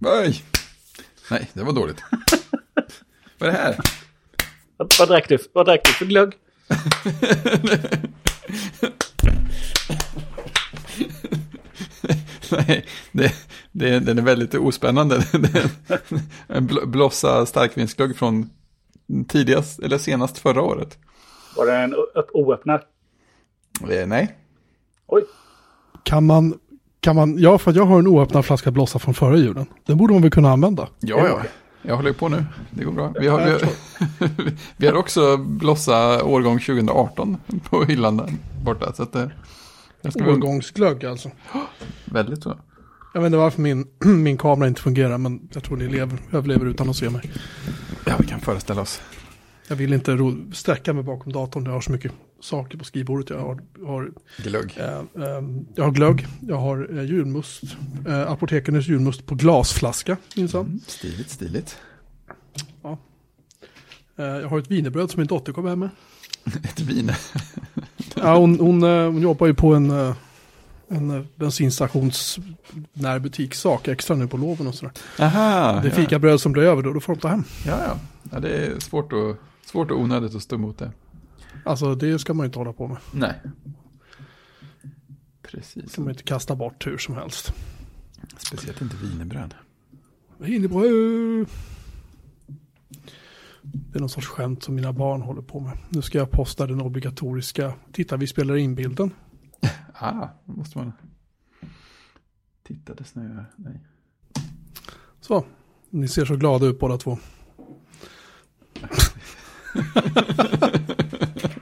Oj! Nej, det var dåligt. Vad är det här? Vad, vad drack du? Vad drack du för glögg? Nej, det, det, den är väldigt ospännande. En bl- blossa starkvinsglögg från tidigast, eller senast förra året. Var det en oöppnad? Eh, nej, Oj. Kan man, kan man, ja för jag har en oöppnad flaska blossa från förra julen. Den borde man väl kunna använda. ja, ja. Jag håller på nu, det går bra. Vi har, vi har, vi har också blossa årgång 2018 på hyllan där borta. Så att det, ska Årgångsglögg alltså. väldigt så. Jag vet inte varför min, min kamera inte fungerar men jag tror ni lever, överlever utan att se mig. Ja, vi kan föreställa oss. Jag vill inte sträcka mig bakom datorn. Jag har så mycket saker på skrivbordet. Jag har, har, Glögg. eh, eh, jag har glögg, jag har eh, julmust, eh, apotekarnas julmust på glasflaska minsann. Mm, stiligt, stiligt. Eh, jag har ett wienerbröd som min dotter kom hem med. Ett vin. Ja, hon, hon, eh, hon jobbar ju på en, eh, en bensinstations närbutikssak extra nu på loven och sådär. Aha, Det är fikabröd som blir över då, då får de ta hem. Ja, ja. ja det är svårt och, svårt och onödigt att stå emot det. Alltså det ska man ju inte hålla på med. Nej. Det Precis. ska man inte kasta bort hur som helst. Speciellt inte wienerbröd. Wienerbröd! Det är någon sorts skämt som mina barn håller på med. Nu ska jag posta den obligatoriska, titta vi spelar in bilden. Ah, då måste man... Titta, det snöar. Nej. Så, ni ser så glada ut båda två.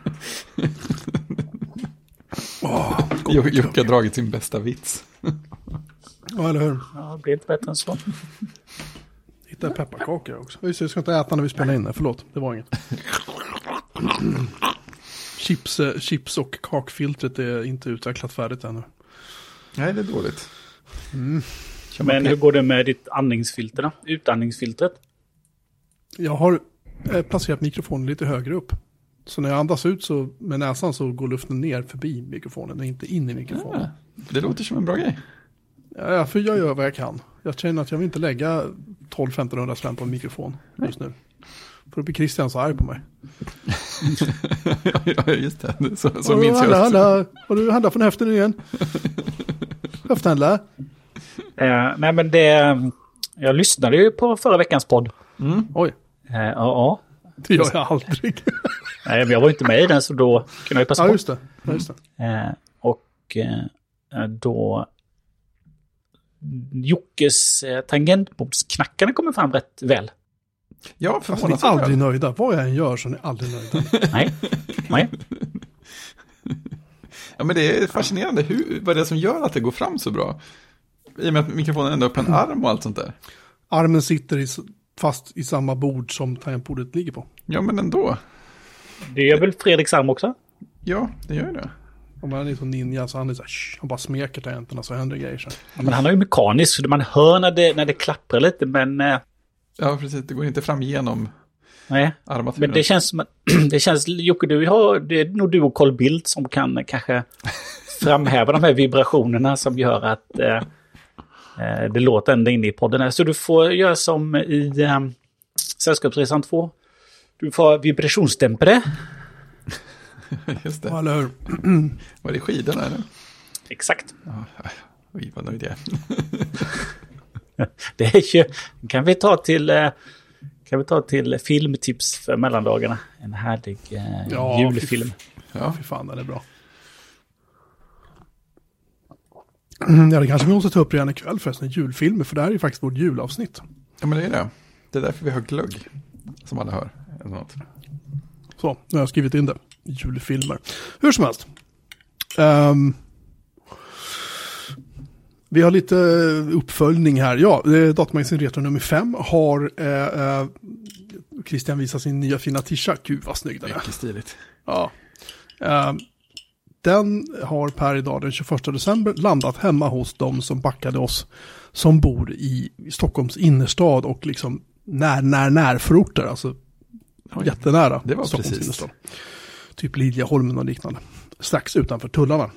Jo- Jocke har dragit sin bästa vits. ja, eller hur? Ja, det blir inte bättre än så. Hittade pepparkakor också. Just Jag ska inte äta när vi spelar in det, förlåt. Det var inget. chips, eh, chips och kakfiltret är inte utvecklat färdigt ännu. Nej, det är dåligt. Man Men hur går det med ditt andningsfilter då? Utandningsfiltret? Jag har eh, placerat mikrofonen lite högre upp. Så när jag andas ut så med näsan så går luften ner förbi mikrofonen och inte in i mikrofonen. Ah, det låter som en bra grej. Ja, för jag gör vad jag kan. Jag känner att jag vill inte lägga 12-1500 spänn på en mikrofon just nu. För då blir Christian så arg på mig. ja, just det. Så, så Åh, minns jag handla, också. handla. Har du handlat från höften igen? Höfthandla? Eh, nej, men det... Jag lyssnade ju på förra veckans podd. Oj, Eh, ja, ja. Det gör jag aldrig. Nej, men jag var ju inte med i den så då kunde jag ju passa ja, på. just det. Ja, just det. Eh, och eh, då... Jockes eh, tangentbordsknackande kommer fram rätt väl. Ja, Alltså, ni är förvånansvärt aldrig väl. nöjda. Vad jag än gör så är ni aldrig nöjda. Nej. Nej. Ja, men det är fascinerande. Hur, vad är det som gör att det går fram så bra? I och med att mikrofonen ändå har upp en arm och allt sånt där. Armen sitter i, fast i samma bord som tangentbordet ligger på. Ja, men ändå. Det gör väl Fredrik Sam också? Ja, det gör ju det. Om han är så ninja så han är så här, "Shh", han bara smeker tangenterna så händer grejer. Så. Ja, men han är ju mekanisk så man hör när det, när det klapprar lite men... Eh, Ja, precis. Det går inte fram genom nej. armaturen. Men det känns som att... Det känns... Jocke, du har... Det är nog du och Carl Bildt som kan kanske framhäva de här vibrationerna som gör att eh, eh, det låter ända inne i podden. här. Så du får göra som i eh, Sällskapsresan 2. Du får vibrationsdämpare. Just det. Ja, eller hur? Var det skidorna eller? Exakt. Oj, vad nöjd jag är. Det är ju... Kan vi ta till... Eh, kan vi ta till filmtips för mellandagarna? En härlig eh, Ja, julfilm. Ja, Fy fan, den är bra. Ja, det kanske vi måste ta upp redan ikväll förresten, julfilmer, för det här är ju faktiskt vårt julavsnitt. ja, men det är det. Det är därför vi har glögg. Som alla hör. Eller något. Så, nu har jag skrivit in det. Julfilmer. Hur som helst. Ehm, vi har lite uppföljning här. Ja, eh, Datamagasin Retro nummer 5 har eh, eh, Christian visat sin nya fina tisha. Gud vad snygg den är. Mycket stiligt. Ja. Ehm, den har per idag den 21 december landat hemma hos de som backade oss som bor i Stockholms innerstad och liksom när, när, närförorter. Alltså Oj. jättenära Det var Stockholms precis. innerstad. Typ Liljeholmen och liknande. Strax utanför tullarna.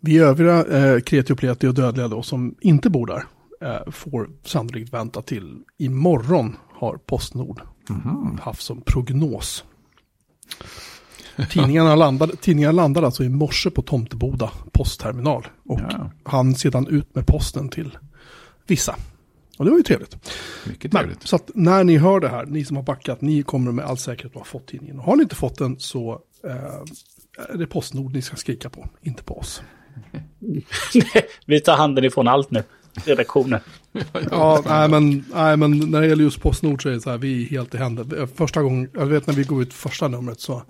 Vi övriga eh, kreti och pleti och dödliga då som inte bor där eh, får sannolikt vänta till imorgon har Postnord haft som prognos. Tidningarna landade, tidningarna landade alltså i morse på Tomteboda postterminal. Och Ja. han sedan ut med posten till vissa. Och det var ju trevligt. Mycket Men, trevligt. så att när ni hör det här, ni som har backat, ni kommer med all säkerhet att ha fått tidningen. Har ni inte fått den så eh, är det Postnord ni ska skrika på, inte på oss. Vi tar handen ifrån allt nu. Redaktionen. Ja, nej men, nej men när det gäller just Postnord så är det så här, vi är helt i händer. Första gången, jag vet när vi går ut första numret så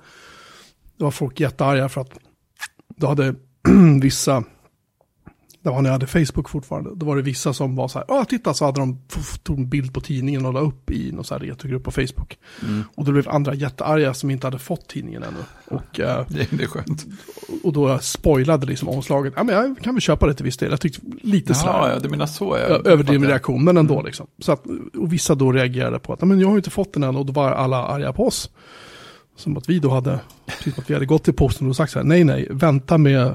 det var folk jättearga för att då hade vissa, det var när jag hade Facebook fortfarande, då var det vissa som var så här, ja titta så hade de tog en bild på tidningen och la upp i någon så här retrogrupp på Facebook. Och då blev andra jättearga som inte hade fått tidningen ännu. Och, eh, Det, det är skönt. och då spoilade liksom omslaget, ja men jag kan väl köpa det till viss del, jag tyckte lite sådär. Ja, ja, du menar så. Jag överdriven reaktion, men ändå liksom. Så att, och vissa då reagerade på att, "Nej, men jag har inte fått den än, och då var alla arga på oss. Som att vi då hade, typ att vi hade gått till posten och sagt så här, nej nej, vänta med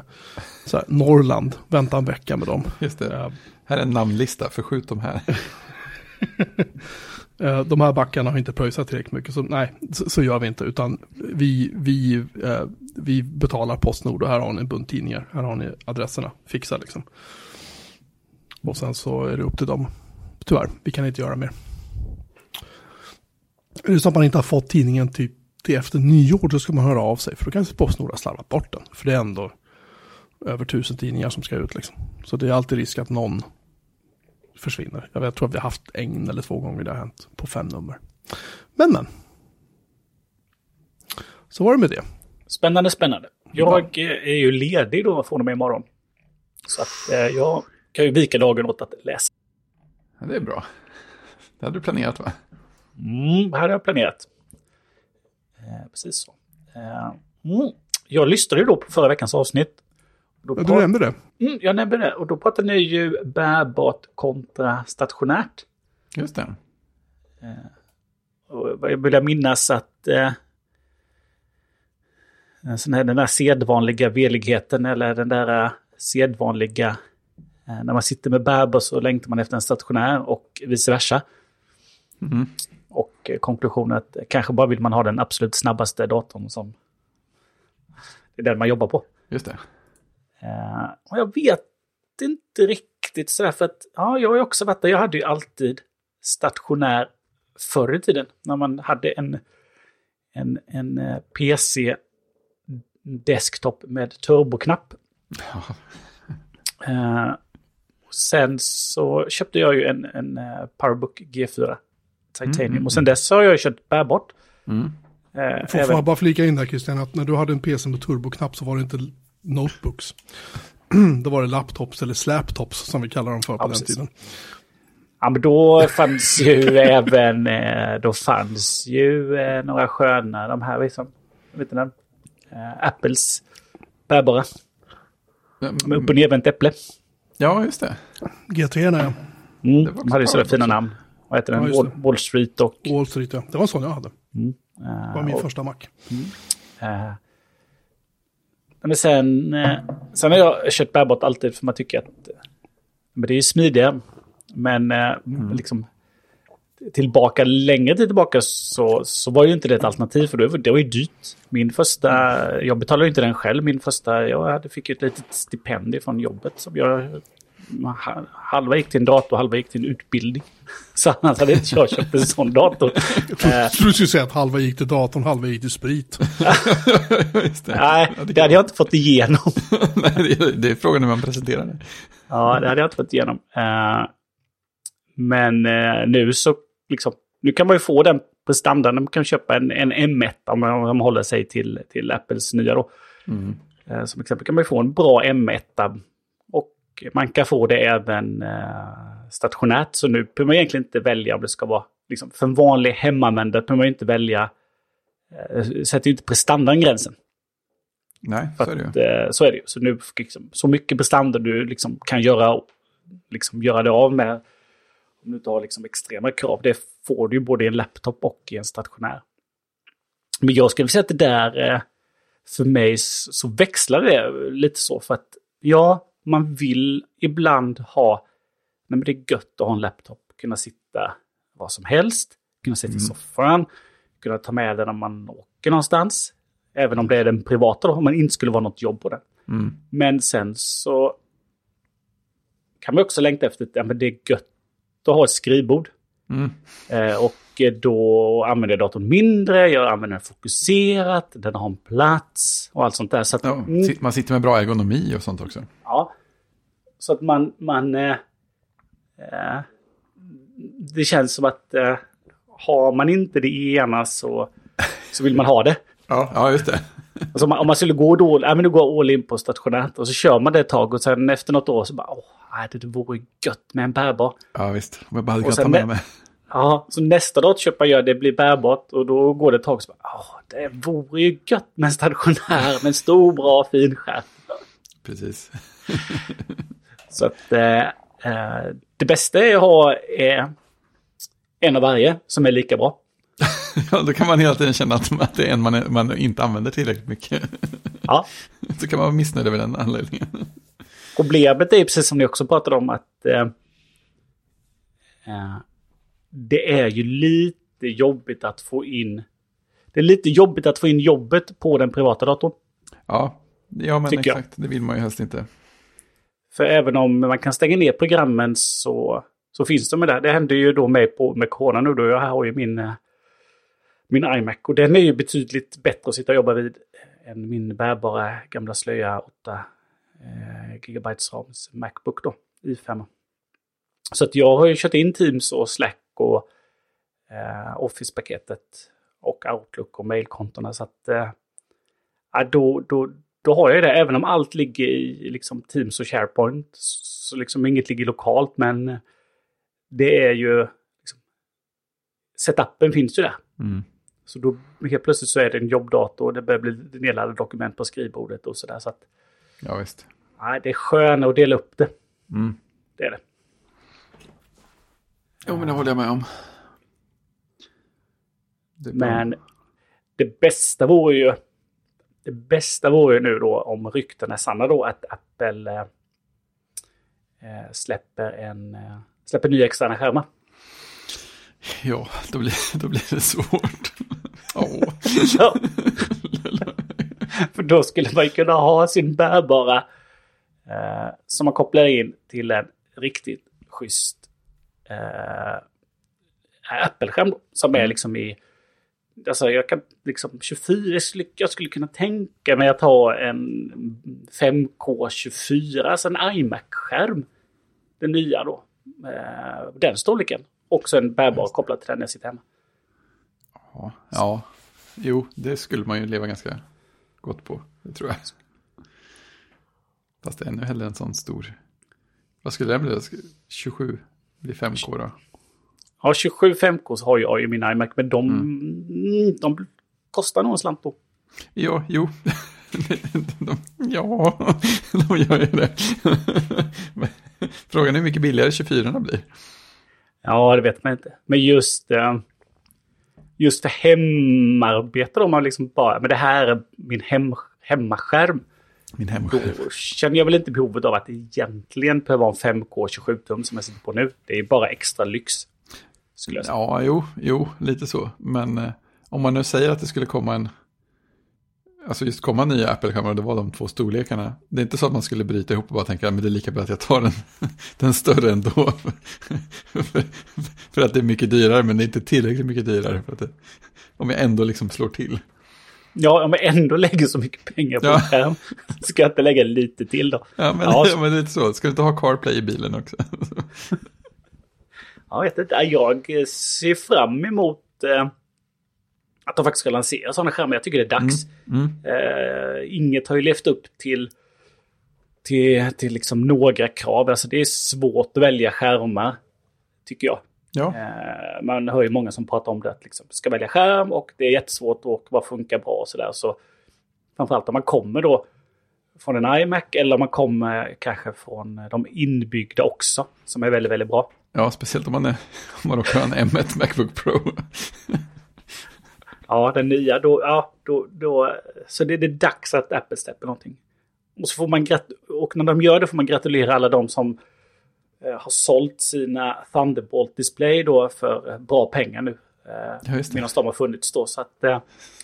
så här, Norrland, vänta en vecka med dem. Just det. Eh, Här är en namnlista, förskjut dem här. eh, de här backarna har inte pröjsat tillräckligt mycket, så nej, så, så gör vi inte, utan vi, vi, eh, vi betalar Postnord och här har ni en bunt tidningar, här har ni adresserna, fixa liksom. Och sen så är det upp till dem. Tyvärr, vi kan inte göra mer. Är det så att man inte har fått tidningen typ till efter nyår, då ska man höra av sig. För då kanske Postnord har slarvat bort den. För det är ändå över tusen tidningar som ska ut liksom. Så det är alltid risk att någon försvinner. Jag, vet, jag tror att vi har haft en eller två gånger det har hänt på fem nummer. Men men. Så var det med det. Spännande, spännande. Jag eh, är ju ledig då från och med imorgon. Så att eh, jag kan ju vika dagen åt att läsa. Ja, det är bra. Det hade du planerat va? Mm, det hade jag planerat. Eh, precis så. Eh, mm. Jag lyssnade ju då på förra veckans avsnitt. Då Ja, du nämnde det. Mm, jag nämnde det. Och då pratade ni ju bärbart kontra stationärt. Just det. Och jag vill minnas att eh, här, den där sedvanliga veligheten eller den där eh, sedvanliga eh, när man sitter med bärbar så längtar man efter en stationär och vice versa. Mm. Och konklusionen att kanske bara vill man ha den absolut snabbaste datorn som det är den man jobbar på. Just det. Eh, och jag vet inte riktigt sådär för att ja, jag har ju också varit där. Jag hade ju alltid stationär förr i tiden. När man hade en, en, en eh, PC desktop med turboknapp. Eh, sen så köpte jag ju en, en Powerbook G4 Titanium. Mm. Och sen dess har jag ju kört bärbart. Mm. Eh, Får, får jag bara flika in där Christian, att när du hade en PC med turboknapp så var det inte notebooks. Då var det laptops eller slaptops som vi kallar dem för på Ja, den precis. tiden. Ja, men då fanns ju även, eh, då fanns ju eh, några sköna, de här liksom, vet du? Eh, Apples bärbara, med upp och nervänt äpple. Ja, just det. G3 ja. Mm, de hade ju sådana bra fina namn. Vad heter Ja, den? just Wall, Wall Street och... Wall Street ja. Det var en sån jag hade. Det var min eh, och, första Mac. eh, men sen, eh, sen har jag kört bärbart alltid för man tycker att men det är ju smidigare. Men eh, liksom tillbaka, längre tid tillbaka så, så var ju inte det ett alternativ för det var, det var ju dyrt. Min första, jag betalade ju inte den själv, min första, jag hade, fick ju ett litet stipendium från jobbet som jag, halva gick till en dator, halva gick till en utbildning. Så annars hade inte jag köpt en sån dator. Eh, Jag trodde du skulle säga att halva gick till datorn, halva gick till sprit. det. nej, det hade jag inte fått igenom. Nej, det, är, frågan hur man presenterar det. Ja, det hade jag inte fått igenom. Eh, men eh, nu så, liksom, nu kan man ju få den prestandan. Man kan köpa en, en M1 om man, håller sig till, till Apples nya då. Eh, som exempel kan man ju få en bra M1. Och man kan få det även eh, stationärt. Så nu behöver man egentligen inte välja om det ska vara, liksom, för en vanlig hemanvändare behöver man inte välja, eh, sätter ju inte prestandan gränsen. Nej, så är att, eh, så är det ju. Så, nu, liksom, så mycket prestanda du liksom kan göra, liksom, göra det av med. Om du inte har liksom, extrema krav. Det får du ju både i en laptop och i en stationär. Men jag skulle säga att det där, eh, för mig så växlar det lite så. För att ja, man vill ibland ha nej, men det är gött att ha en laptop. Kunna sitta var som helst. Kunna sitta i soffan. Kunna ta med den när man åker någonstans. Även om det är den privata då, om man inte skulle vara något jobb på den. Mm. Men sen så kan man också längta efter att ja, men det är gött att ha ett skrivbord. Mm. Eh, och då använder jag datorn mindre, jag använder den fokuserat, den har en plats och allt sånt där. Så att, Ja, mm, man sitter med bra ergonomi och sånt också. ja, så att man... man eh, eh, det känns som att eh, har man inte det ena så, så vill man ha det. Ja, ja just det. Alltså om, man, om man skulle gå då, ja, men nu går all in på stationärt och så kör man det ett tag och sen efter något år så bara, åh, nej, det vore gött med en bärbar. Ja, visst. Om jag bara hade kunnat ta med mig. Ja, så nästa datorköp man gör det blir bärbart och då går det ett tag så bara, åh, det vore ju gött med en stationär med en stor bra fin skärm. Precis. Så att eh, eh, det bästa är att ha eh, en av varje som är lika bra. Ja, då kan man hela tiden känna att att det är en man, man inte använder tillräckligt mycket. Ja. Så kan man vara missnöjd över den anledningen. Problemet är precis som ni också pratade om att eh, eh, det är ju lite jobbigt att få in det är lite jobbigt att få in jobbet på den privata datorn. Ja, ja men Tycker jag. exakt. Det vill man ju helst inte. För även om man kan stänga ner programmen så, så finns de där. Det hände ju då mig på, med corona nu då. Jag har ju min, eh, min iMac och den är ju betydligt bättre att sitta och jobba vid än min bärbara gamla slöja 8 eh, rams Macbook då, i5. Så att jag har ju kört in Teams och Slack och eh, Office-paketet och Outlook och mailkontona. Så att eh, då, då, då har jag ju det, även om allt ligger i liksom, Teams och SharePoint. Så liksom inget ligger lokalt, men det är ju... Liksom, setupen finns ju där. Mm. Så då helt plötsligt så är det en jobbdator och det börjar bli nedladdade dokument på skrivbordet och sådär. Så att Ja, visst. nej, det är skönare att dela upp det. Mm. Det är det. Jo, men det håller jag med om. Det. Men det bästa vore ju... Det bästa vore ju nu då om rykten är sanna då att Apple eh, eh, släpper en... Eh, släpper nya externa skärmar. Ja, då blir, då blir det svårt. Åh. Ja. För då skulle man ju kunna ha sin bärbara eh, som man kopplar in till en riktigt schysst eh, Apple-skärm som är liksom i... Alltså jag kan liksom 24, jag skulle, jag skulle kunna tänka mig att ha en 5K24, alltså en iMac-skärm. Den nya då. Eh, den storleken. Också en bärbar kopplad till den jag sitter hemma. Ja, ja, jo, det skulle man ju leva ganska gott på. Det tror jag. Fast det är ännu hellre en sån stor. Vad skulle det bli? 27 blir 5K då. Ja, 27 5K så har jag ju min iMac, men de, mm, de kostar nog en slant då. Ja, jo. De, ja, de gör ju det. Frågan är hur mycket billigare 24 blir. Ja, det vet man inte. Men just, eh, just för hemarbete, om man liksom bara, men det här är min hem, hemmaskärm. Min Då hemskärm. känner jag väl inte behovet av att egentligen behöver vara en 5K 27-tum som jag sitter på nu. Det är bara extra lyx. Skulle jag säga. Ja, jo, jo, lite så. Men eh, om man nu säger att det skulle komma en, alltså just komma nya Apple-kameror, det var de två storlekarna. Det är inte så att man skulle bryta ihop och bara tänka, men det är lika bra att jag tar den, den större ändå. för, för att det är mycket dyrare, men det är inte tillräckligt mycket dyrare. För att det, om jag ändå liksom slår till. Ja, om jag ändå lägger så mycket pengar på Ja. skärm ska jag inte lägga lite till då. Ja, men, Ja, ja, men det är lite så. Ska du inte ha CarPlay i bilen också? Jag vet inte, jag ser fram emot eh, att de faktiskt ska lansera sådana skärmar. Jag tycker det är dags. Mm. Eh, inget har ju levt upp till, till, till liksom några krav. Alltså det är svårt att välja skärmar, tycker jag. Ja, Eh, man hör ju många som pratar om det, att liksom ska välja skärm och det är jättesvårt och vad funkar bra och sådär. Så framförallt om man kommer då från en iMac eller om man kommer kanske från de inbyggda också, som är väldigt, väldigt bra. Ja speciellt om man, är, om man råkar ha en M1 Macbook Pro. Ja, den nya, då, ja, då, då, så det är det dags att Apple släpper någonting. Och, så får man och när de gör det får man gratulera alla de som eh, har sålt sina Thunderbolt Display då för eh, bra pengar nu. Eh, Ja. Medan de har funnits då. Så att eh,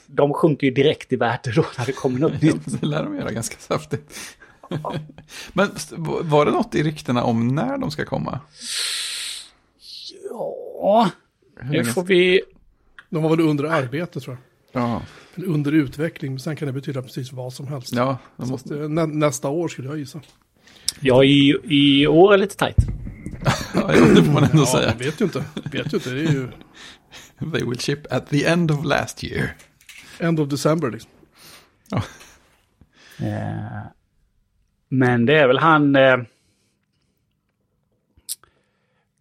de sjunker ju direkt i värde då när det kommer något nytt. Det lär de göra ganska saftigt. Men var det något i ryktena om när de ska komma? Ja, Hur nu får vi... De var väl under arbete tror jag. Ja, Eller under utveckling, men sen kan det betyda precis vad som helst. ja måste... att, eh, nä, nästa år skulle jag gissa. Ja, i, i år är lite tajt. Ja, det får man ändå Ja, säga. man vet ju inte. Vet ju inte. Det är ju They will ship at the end of last year. end of December liksom. Eh, men det är väl han... Eh,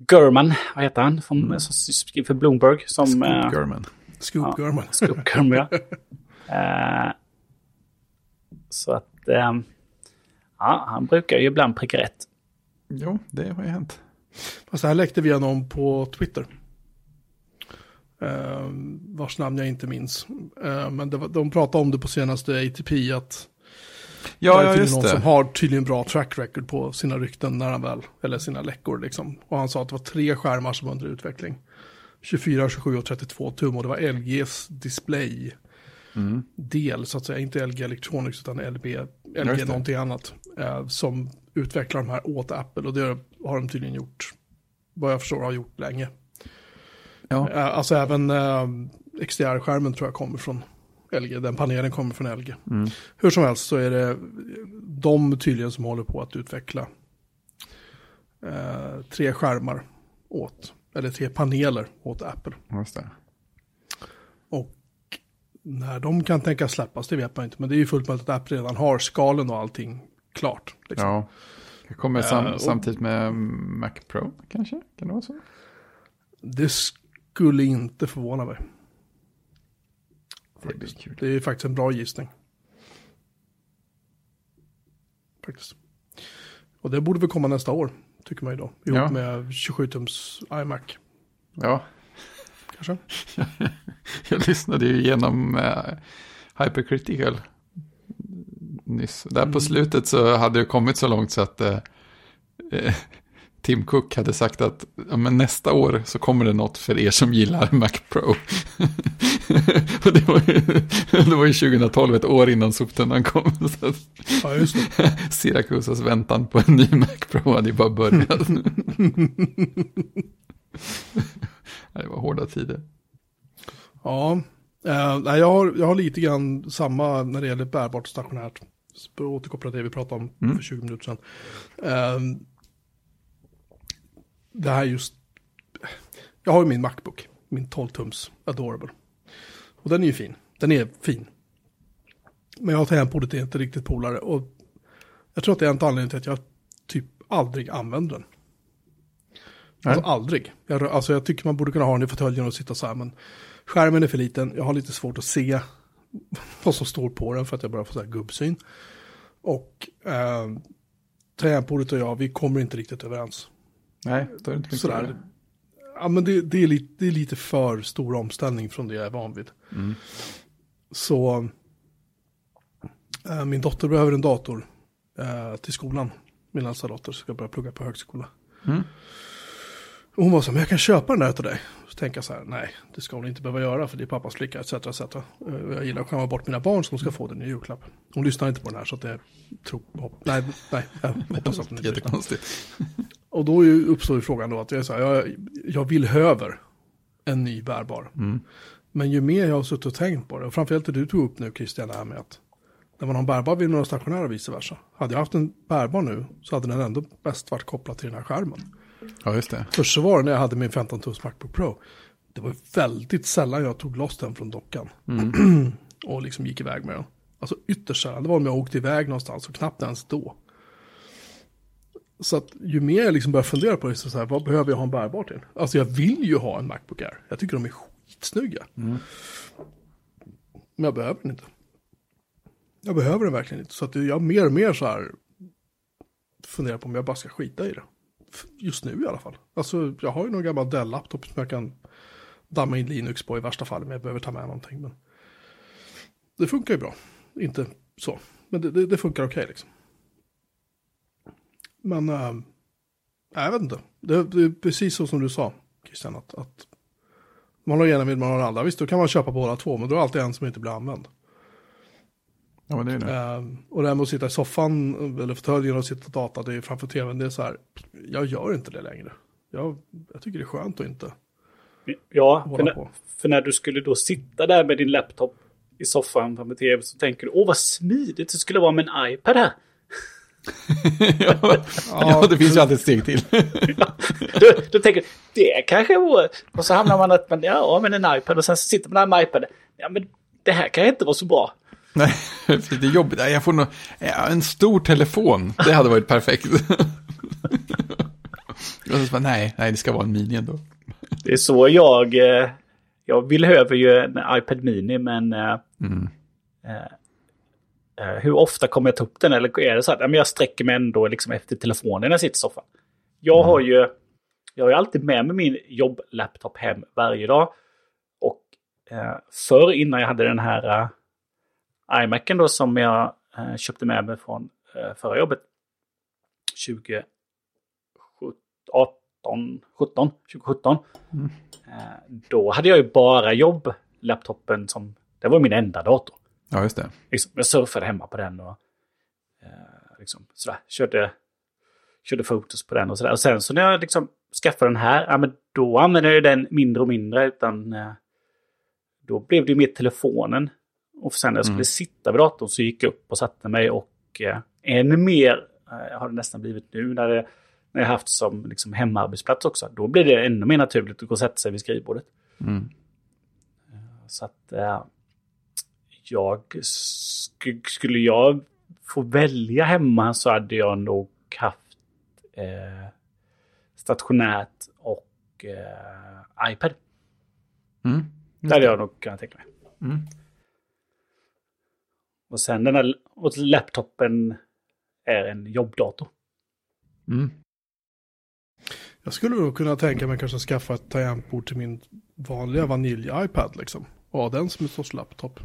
Gurman, vad heter han? Som, som skriver för Bloomberg. Som, Scoop eh, Gurman. Scoop Ja. Gurman. Scoop Gurman, ja. Eh, så att... Eh, ja, han brukar ju ibland pricka rätt. Jo, det har ju hänt. Fast det här läckte via någon på Twitter. Uh, vars namn jag inte minns. Eh, men var, de pratade om det på senaste ATP att Ja, det är ja just någon som det. har tydligen bra track record på sina rykten när han väl, eller sina läckor liksom. Och han sa att det var tre skärmar som var under utveckling. 24, 27 och 32 tum och det var LGs display Mm. del så att säga, inte LG Electronics utan LB, LG någonting annat. Eh, som utvecklar de här åt Apple och det har de tydligen gjort, vad jag förstår har gjort länge. Ja, Eh, alltså även eh, XDR-skärmen tror jag kommer från LG, den panelen kommer från LG. mm. Hur som helst så är det de tydligen som håller på att utveckla eh, tre skärmar åt, eller tre paneler åt Apple. just det. Och när de kan tänka släppas, det vet man inte. Men det är ju fullt möjligt att Apple redan har skalen och allting klart. Liksom. Ja. Det kommer sam Eh, och- samtidigt med Mac Pro, kanske? Kan det vara så? Det skulle inte förvåna mig. Det blir kul. Det är faktiskt en bra gissning. Faktiskt. Och det borde väl komma nästa år, tycker man ju då. Ihop Ja. med 27-tums iMac, Ja, kanske. jag lyssnade ju igenom uh, Hypercritical nyss. Där Mm. på slutet så hade det kommit så långt så att eh, eh, Tim Cook hade sagt att ja, men nästa år så kommer det något för er som gillar Mac Pro. Och det, var ju, det var ju 2012, ett år innan soptunnan kom. Så att Ja, just det. Syracusas väntan på en ny Mac Pro hade ju bara börjat. Ja, det var hårda tider. Ja, eh, jag, har, jag har lite grann samma när det gäller bärbart och stationärt. Återkoppla det vi pratade om Mm. för 20 minuter sedan. Eh, det här just, jag har ju min Macbook, min 12-tums Adorable. Och den är ju fin, den är fin. Men jag har tangentbordet är inte riktigt polare och jag tror att det är en anledning till att jag typ aldrig använder den. Alltså Nej. aldrig. Jag, alltså jag tycker man borde kunna ha den i fåtöljen och sitta så här, men skärmen är för liten. Jag har lite svårt att se vad som står på den för att jag börjar få så här gubbsyn. Och eh, tangentbordet och jag, vi kommer inte riktigt överens. Nej, då är det inte Sådär. Ja, men det, det, är lite, det är lite för stor omställning från det jag är van vid. Mm. Så eh, min dotter behöver en dator eh, till skolan. Min äldsta dotter ska börja plugga på högskola. Mm. Hon var så här, men jag kan köpa den där till dig. Så tänker jag så här, nej, det ska hon inte behöva göra för det är pappas flicka, etc. etc. Eh, Jag gillar att skämma bort mina barn som ska få den i julklapp. Hon lyssnar inte på den här så att det tro, hopp, nej, nej, jag hoppas att hon inte. Jättekonstigt. Och då uppstår ju frågan då att jag, så här, jag, jag vill höver en ny bärbar. Mm. Men ju mer jag har suttit och tänkt på det, och framförallt det du tog upp nu Christian, det här med att när man har en bärbar vill man ha stationär och vice versa. Hade jag haft en bärbar nu så hade den ändå bäst varit kopplad till den här skärmen. Ja, just det. Först så var det när jag hade min 15 tums Macbook Pro. Det var väldigt sällan jag tog loss den från dockan. och liksom gick iväg med den. Alltså ytterst sällan. Det var om jag åkte iväg någonstans och knappt ens då. Så att ju mer jag liksom börjar fundera på det, så så här, vad behöver jag ha en bärbar till? Alltså jag vill ju ha en Macbook Air. Jag tycker de är skitsnygga. Men jag behöver den inte. Jag behöver den verkligen inte. Så att jag mer och mer så här funderar på om jag bara ska skita i det. Just nu i alla fall. Alltså jag har ju någon gammal Dell-laptop som jag kan damma in Linux på i värsta fall om jag behöver ta med någonting. Men det funkar ju bra. Inte så. Men det, det, det funkar okej liksom. Men äh, Jag vet inte. Det, det är precis så som du sa, Christian, att, att man har ena vill man har den andra. Visst, då kan man köpa båda två, men då är det alltid en som inte blir använd. Ja, men det är det. Eh, och det här med att sitta i soffan eller fåtöljen och sitta och data, det är framför tvn, det är så här, jag gör inte det längre. Jag, jag tycker det är skönt att inte Ja, för när, på. för när du skulle då sitta där med din laptop i soffan framför tv så tänker du åh vad smidigt det skulle vara med en iPad här. ja, ja, det finns ju alltid ett steg till. då, då tänker du det kanske vore... Och så hamnar man att man, ja men en iPad och sen så sitter man där med iPad. Ja men det här kan inte vara så bra. Nej, det är jobbigt. Jag får nog, en stor telefon, det hade varit perfekt. Och så bara, nej, nej, det ska vara en mini ändå. Det är så jag... eh, Jag vill över ju en iPad Mini men... eh, Mm. eh, hur ofta kommer jag ta upp den? Eller är det så att men jag sträcker mig ändå liksom efter telefonen när jag sitter i soffan? Jag har ju... Jag har ju alltid med mig min jobblaptop hem varje dag. Och eh, förr innan jag hade den här eh, iMacen då som jag eh, köpte med mig från eh, förra jobbet. 2018, 17, 2017. Eh, då hade jag ju bara jobblaptopen som... Det var min enda dator. Ja, just det. Liksom, jag surfade hemma på den och eh, liksom, sådär, körde, körde fotos på den och sådär. Och sen så när jag liksom skaffade den här, ja, men då använde jag den mindre och mindre. Utan eh, då blev det ju mer telefonen. Och sen när jag skulle Mm. sitta vid datorn så gick jag upp och satte mig och eh, ännu mer eh, har det nästan blivit nu när, det, när jag haft som liksom, hemarbetsplats också. Då blir det ännu mer naturligt att gå och sätta sig vid skrivbordet. Mm. Så att eh, jag sk skulle jag få välja hemma så hade jag nog haft eh, stationärt och eh, iPad. Mm. Det hade jag nog kunnat tänka mig. Mm. Och sen den här och laptopen är en jobbdator. Mm. Jag skulle nog kunna tänka mig kanske skaffa ett tangentbord till min vanliga vanilj-iPad liksom. Och ha den som en sorts laptop.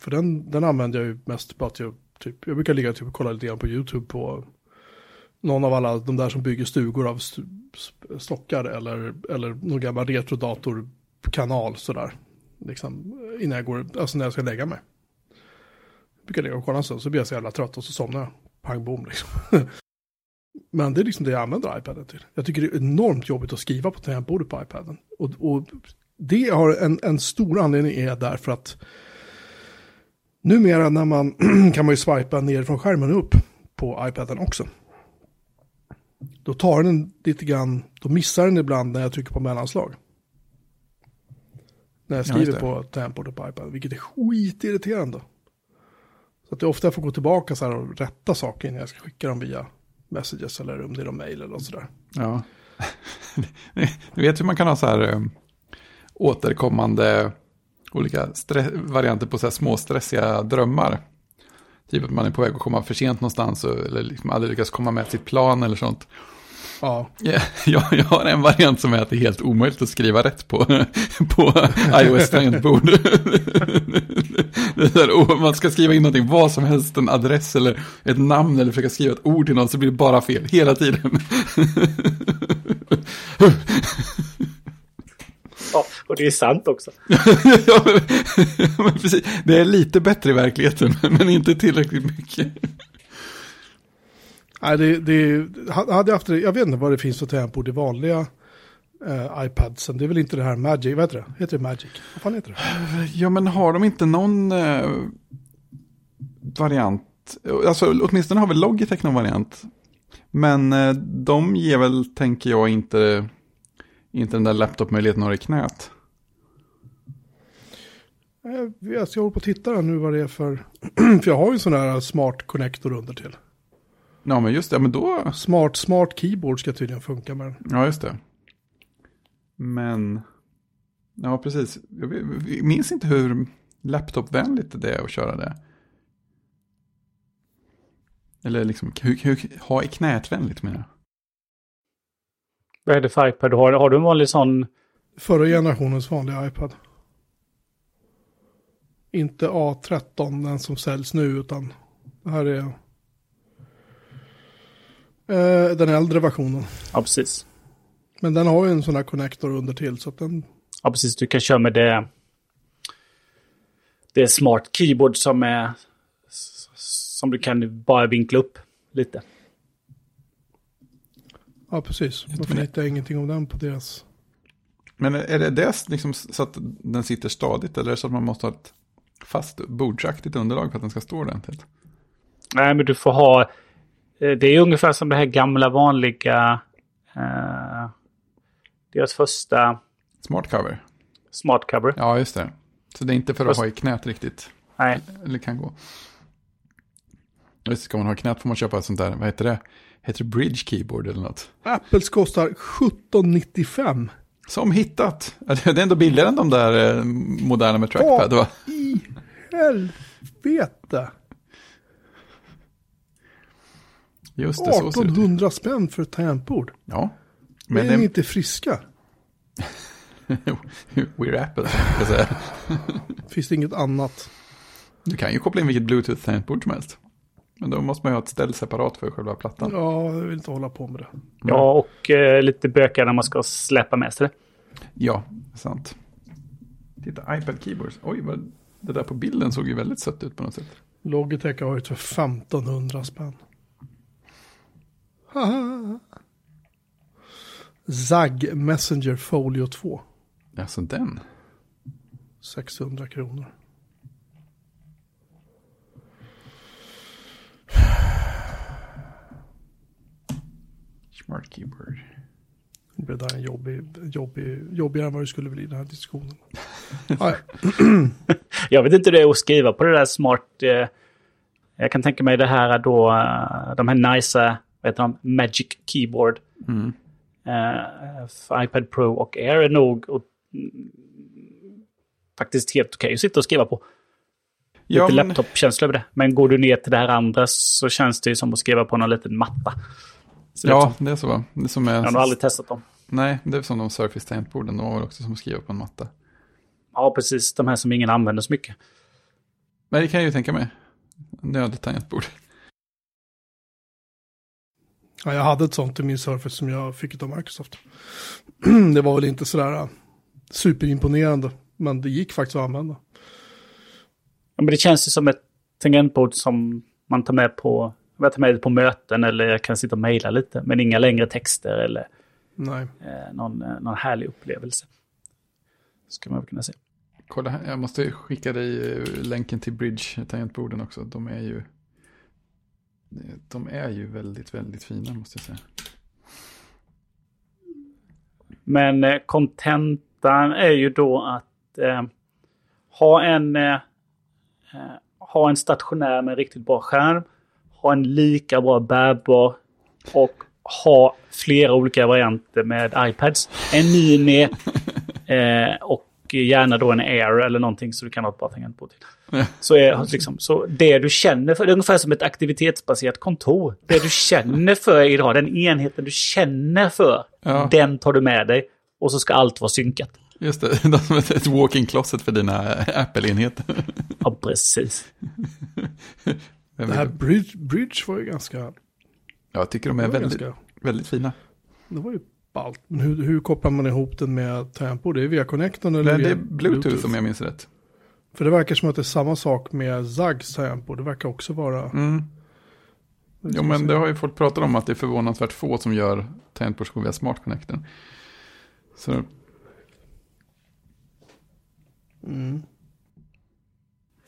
För den, den använder jag ju mest bara till att typ, jag brukar ligga typ och kolla lite grann på YouTube på någon av alla de där som bygger stugor av stu, stockar eller, eller någon gammal retrodatorkanal sådär. Liksom innan jag går, alltså när jag ska lägga mig. Jag brukar ligga och kolla en stund så blir jag så jävla trött och så somnar jag. Pang bom liksom. Men det är liksom det jag använder iPaden till. Jag tycker det är enormt jobbigt att skriva på tangentbordet på iPaden. Och, och det har en, en stor anledning är därför att numera när man kan man ju swipa ner från skärmen upp på iPaden också. Då tar den lite grann, då missar den ibland när jag trycker på mellanslag. När jag Ja, skriver det. på tangentbordet på iPaden, vilket är skitirriterande. Så att det är ofta jag får gå tillbaka så här och rätta saker innan jag ska skicka dem via messages eller om det är någon mail eller sådär. Ja. Ni vet hur man kan ha så här eh, återkommande olika varianter på så här små stressiga drömmar. Typ att man är på väg att komma för sent någonstans eller liksom aldrig lyckas komma med sitt plan eller sånt. Ja, Ja, Jag, jag har en variant som är att det är helt omöjligt att skriva rätt på, på iOS-tangentbord. Det är så här, oh, Man ska skriva in någonting, vad som helst, en adress eller ett namn eller försöka skriva ett ord till någon så blir det bara fel hela tiden. Ja, och det är sant också. ja, men, men precis. Det är lite bättre i verkligheten, men inte tillräckligt mycket. Nej, det, det, hade jag haft det, jag vet inte vad det finns för tangentbord i vanliga eh, iPadsen. Det är väl inte det här Magic, vad heter det? Heter det Magic? Vad fan heter det? Ja, men har de inte någon eh, variant? Alltså, åtminstone har väl Logitech någon variant. Men eh, de ger väl, tänker jag, inte, inte den där laptopmöjligheten har i knät. Eh, Jag hålla på och titta här nu vad det är för, för jag har ju en sån här smart connector under till. Ja, men just det, men då... Smart, smart keyboard ska tydligen funka med den. Ja, just det. Men... Ja, precis. Jag minns inte hur laptopvänligt det är att köra det. Eller liksom, hur, hur, ha i knät-vänligt menar jag. Vad är det för iPad du har? Har du en vanlig sån? Förra generationens vanliga iPad. Inte A13, den som säljs nu, utan det här är Eh, den äldre versionen. Ja, precis. Men den har ju en sån här connector under till så att den... Ja, precis. Du kan köra med det. Det är smart keyboard som är som du kan bara vinkla upp lite. Ja, precis. Varför hittar jag ingenting om den på deras... Men är det det liksom så att den sitter stadigt eller är det så att man måste ha ett fast bordsaktigt underlag för att den ska stå ordentligt? Nej, men du får ha... eh, Det är ungefär som det här gamla vanliga... Eh, deras första Smart cover? smart cover. Ja, just det. Så det är inte för att Fast- ha i knät riktigt? Nej, Eller kan gå? Visst, ska man ha knät får man köpa ett sånt där, vad heter det? Heter det bridge keyboard eller något? Apples kostar 1795. Som hittat! Det är ändå billigare än de där eh, moderna med trackpad va? I helvete! Just det, så ser det ut. 1800 spänn för ett tangentbord. Ja. Men är ni inte friska? We're Apple, jag säga. Finns det inget annat? Du kan ju koppla in vilket bluetooth-tangentbord som helst. Men då måste man ju ha ett ställ separat för själva plattan. Ja, jag vill inte hålla på med det. ja och eh, lite bökar när man ska släppa med sig det. Ja, sant. Titta, iPad keyboards. Oj, vad, det där på bilden såg ju väldigt sött ut på något sätt. Logitech har ut för 1500 spänn. ZAG Messenger Folio 2. Alltså den. 600 kronor. Smart keyboard. Det blev där en jobbig, jobbig, jobbigare än vad det skulle bli den här diskussionen. Ja, Jag vet inte hur det är att skriva på det där smart... Eh, jag kan tänka mig det här då, eh, de här nice, vad heter de, Magic Keyboard. Mm. Eh, för iPad Pro och Air är nog och, mm, faktiskt helt okej att sitta och skriva på. Lite Ja, men, laptop-känsla över det. Men går du ner till det här andra så känns det ju som att skriva på någon liten matta. Så ja, det är så. Det som är, Jag har nog aldrig testat dem. Nej, det är som de Surface tangentborden. De var väl också som att skriva på en matta. Ja, precis. De här som ingen använder så mycket. Men det kan jag ju tänka mig. Nödigt tangentbord. Ja, jag hade ett sånt i min Surface som jag fick av Microsoft. det var väl inte sådär äh, superimponerande, men det gick faktiskt att använda. Ja, men det känns ju som ett tangentbord som man tar med på, jag tar med det på möten eller jag kan sitta och mejla lite. Men inga längre texter eller Nej, eh, någon, eh, någon härlig upplevelse. Ska man kunna säga. Kolla här, jag måste skicka dig eh, länken till Bridge-tangentborden också. De är ju... De är ju väldigt, väldigt fina måste jag säga. Men eh, kontentan är ju då att eh, ha en eh, eh, ha en stationär med riktigt bra skärm, ha en lika bra bärbar och ha flera olika varianter med iPads. En Mini eh, och gärna då en Air eller någonting så du kan ha ett bra tangentbord till. Så, är, liksom, så det du känner för, det är ungefär som ett aktivitetsbaserat kontor. Det du känner för idag, den enheten du känner för, Ja. den tar du med dig. Och så ska allt vara synkat. Just det, de är ett walk-in closet för dina Apple-enheter. Ja, precis. det här Bridge, Bridge var ju ganska... Jag tycker de Det är väldigt, ganska, väldigt fina. det var ju ballt. Men hur, hur kopplar man ihop den med tangentbord? Det är via connectorn eller Men det är Bluetooth om jag minns rätt. För det verkar som att det är samma sak med Zags tangentbord. Det verkar också vara... Mm. Jo, men det har ju folk pratat om att det är förvånansvärt få som gör tangentbordsskor via Smart Connecten. Så Mm.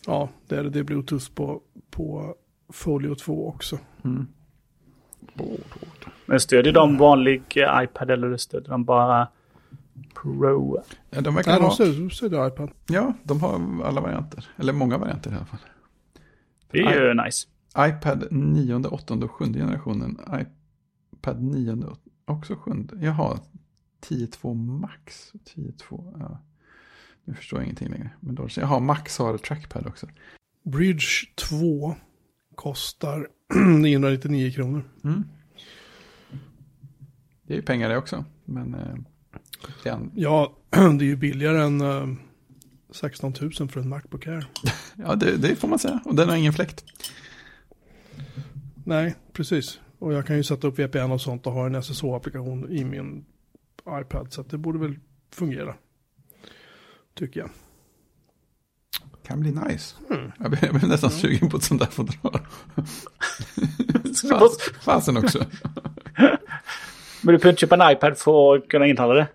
Ja, det är det är Bluetooth på, på Folio 2 också. mm. Men stödjer de vanlig eh, iPad eller stödjer de bara Pro? Ja, de verkar Nej, de ha, stödjer, stödjer iPad. ja, de har alla varianter. Eller många varianter i alla fall. Det är ju nice. iPad 9, 8 och 7 generationen. iPad 9 och också 7. Jaha, 10.2 Max. 10.2, ja. Nu förstår jag ingenting längre. Men då, jaha, Max har trackpad också. Bridge 2 kostar 999 kronor. Mm. Det är ju pengar det också. Men eh, det en- Ja, det är ju billigare än eh, 16 000 för en Macbook Air. ja, det, det får man säga. Och den har ingen fläkt. Nej, precis. Och jag kan ju sätta upp VPN och sånt och ha en SSH-applikation i min iPad. Så det borde väl fungera. Tycker jag. Kan bli nice. Mm. Jag blir, jag blir nästan sugen på ett sånt där fodral. Bara- Fasen också. Men du behöver inte köpa en iPad för att kunna inhandla det?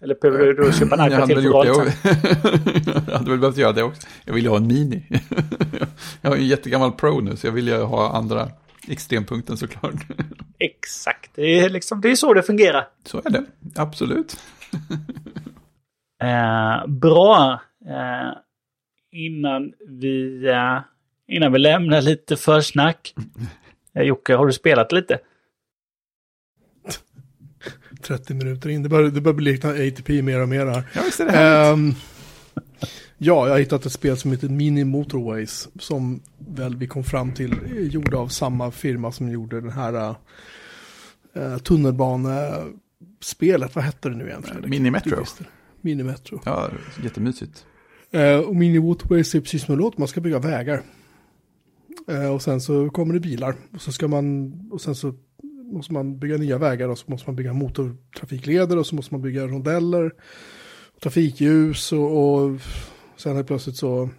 Eller behöver du köpa en iPad till väl gjort fodral det, sen? jag hade väl behövt göra det också. Jag vill ju ha en mini. Jag har ju en jättegammal Pro nu så jag vill ju ha andra extrempunkten såklart. Exakt, det är, liksom, det är så det fungerar. Så är det, absolut. Eh, bra. Eh, innan, vi, eh, innan vi lämnar lite försnack. Eh, Jocke, har du spelat lite? 30 minuter in. Det börjar, det börjar bli likna ATP mer och mer här. Ja, visst är det härligt. Ehm, ja, jag har hittat ett spel som heter Mini Motorways. Som väl vi kom fram till är gjord av samma firma som gjorde den här uh, tunnelbanespelet. Vad hette det nu igen Fredrik? Mini Metro. Mini Metro. Ja, jättemysigt. Eh, och Mini Waterways är precis som det låter, man ska bygga vägar. Eh, och sen så kommer det bilar. Och så ska man, och sen så måste man bygga nya vägar och så måste man bygga motortrafikleder och så måste man bygga rondeller. Trafikljus och, och sen helt plötsligt så...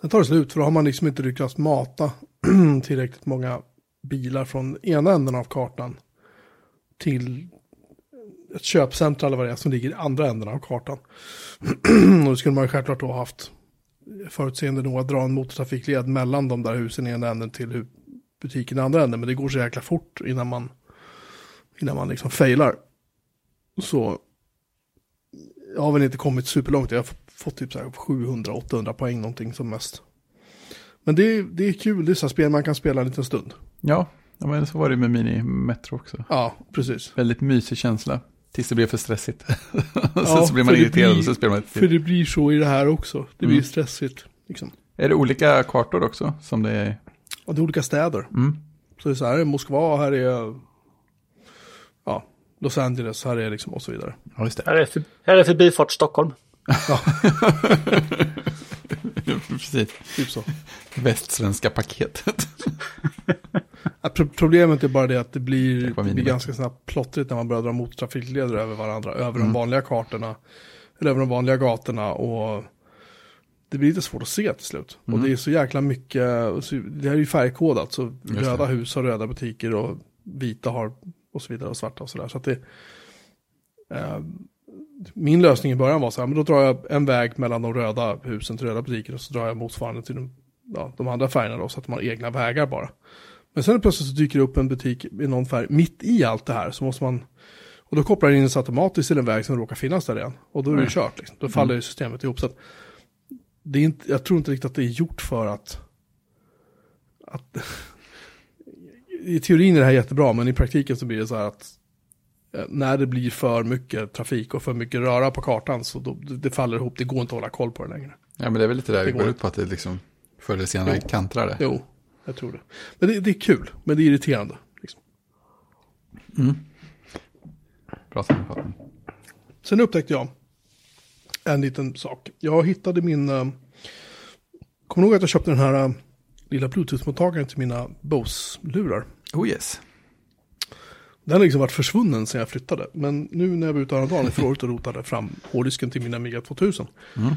Sen tar det slut för då har man liksom inte lyckats mata tillräckligt många bilar från ena änden av kartan till ett köpcentra eller vad det är som ligger i andra änden av kartan. och då skulle man ju självklart då ha haft förutseende nog att dra en motortrafikled mellan de där husen i ena änden till butiken i andra änden. Men det går så jäkla fort innan man, innan man liksom failar. Så jag har väl inte kommit superlångt. Jag har fått typ så här 700-800 poäng någonting som mest. Men det är, det är kul, det är så spel man kan spela en liten stund. Ja, ja, men så var det med Mini Metro också. Ja, precis. Väldigt mysig känsla. Tills det blev för stressigt. Sen Ja, så blir man för det irriterad blir- och så spelar man ett För det blir så i det här också. Det blir Mm. stressigt. Liksom. Är det olika kartor också? Som det är? Och det är olika städer. Mm. Så det är så här är Moskva, här är ja, Los Angeles, här är liksom och så vidare. Ja, just det. Här är, för, här är Förbifart Stockholm. Precis. Typ så. Västsvenska paketet. Problemet är bara det att det blir, det blir ganska snabbt plottrigt när man börjar dra motortrafikleder över varandra, över Mm. de vanliga kartorna, eller över de vanliga gatorna och det blir lite svårt att se till slut. Och Mm. det är så jäkla mycket, det här är ju färgkodat, så röda hus har röda butiker och vita har och så vidare och svarta och sådär. Så att det, eh, min lösning i början var så här, men då drar jag en väg mellan de röda husen till röda butiker och så drar jag motsvarande till de, ja, de andra färgerna då, så att man har egna vägar bara. Men sen plötsligt så dyker det upp en butik i någon färg mitt i allt det här så måste man och då kopplar den in sig automatiskt till en väg som råkar finnas där igen. Och då är det Mm. kört. Liksom. Då faller ju systemet ihop. Så att det är inte, jag tror inte riktigt att det är gjort för att, att i teorin är det här jättebra, men i praktiken så blir det så här att eh, när det blir för mycket trafik och för mycket röra på kartan så då, det faller ihop, det går inte att hålla koll på det längre. Ja, men det är väl lite där det, Det går ut på att det liksom förr eller senare kantrar det. Jo, jag tror det. Men det, det är kul, men det är irriterande. Liksom. Bra sammanfattning. Sen upptäckte jag en liten sak. Jag hittade min... Uh, Kommer du ihåg att jag köpte den här eh, lilla bluetooth-mottagaren till mina Bose-lurar? Oh yes. Den har liksom varit försvunnen sedan jag flyttade. Men nu när jag var ute häromdagen i förra året och rotade fram hårddisken till min Amiga 2000 Mm.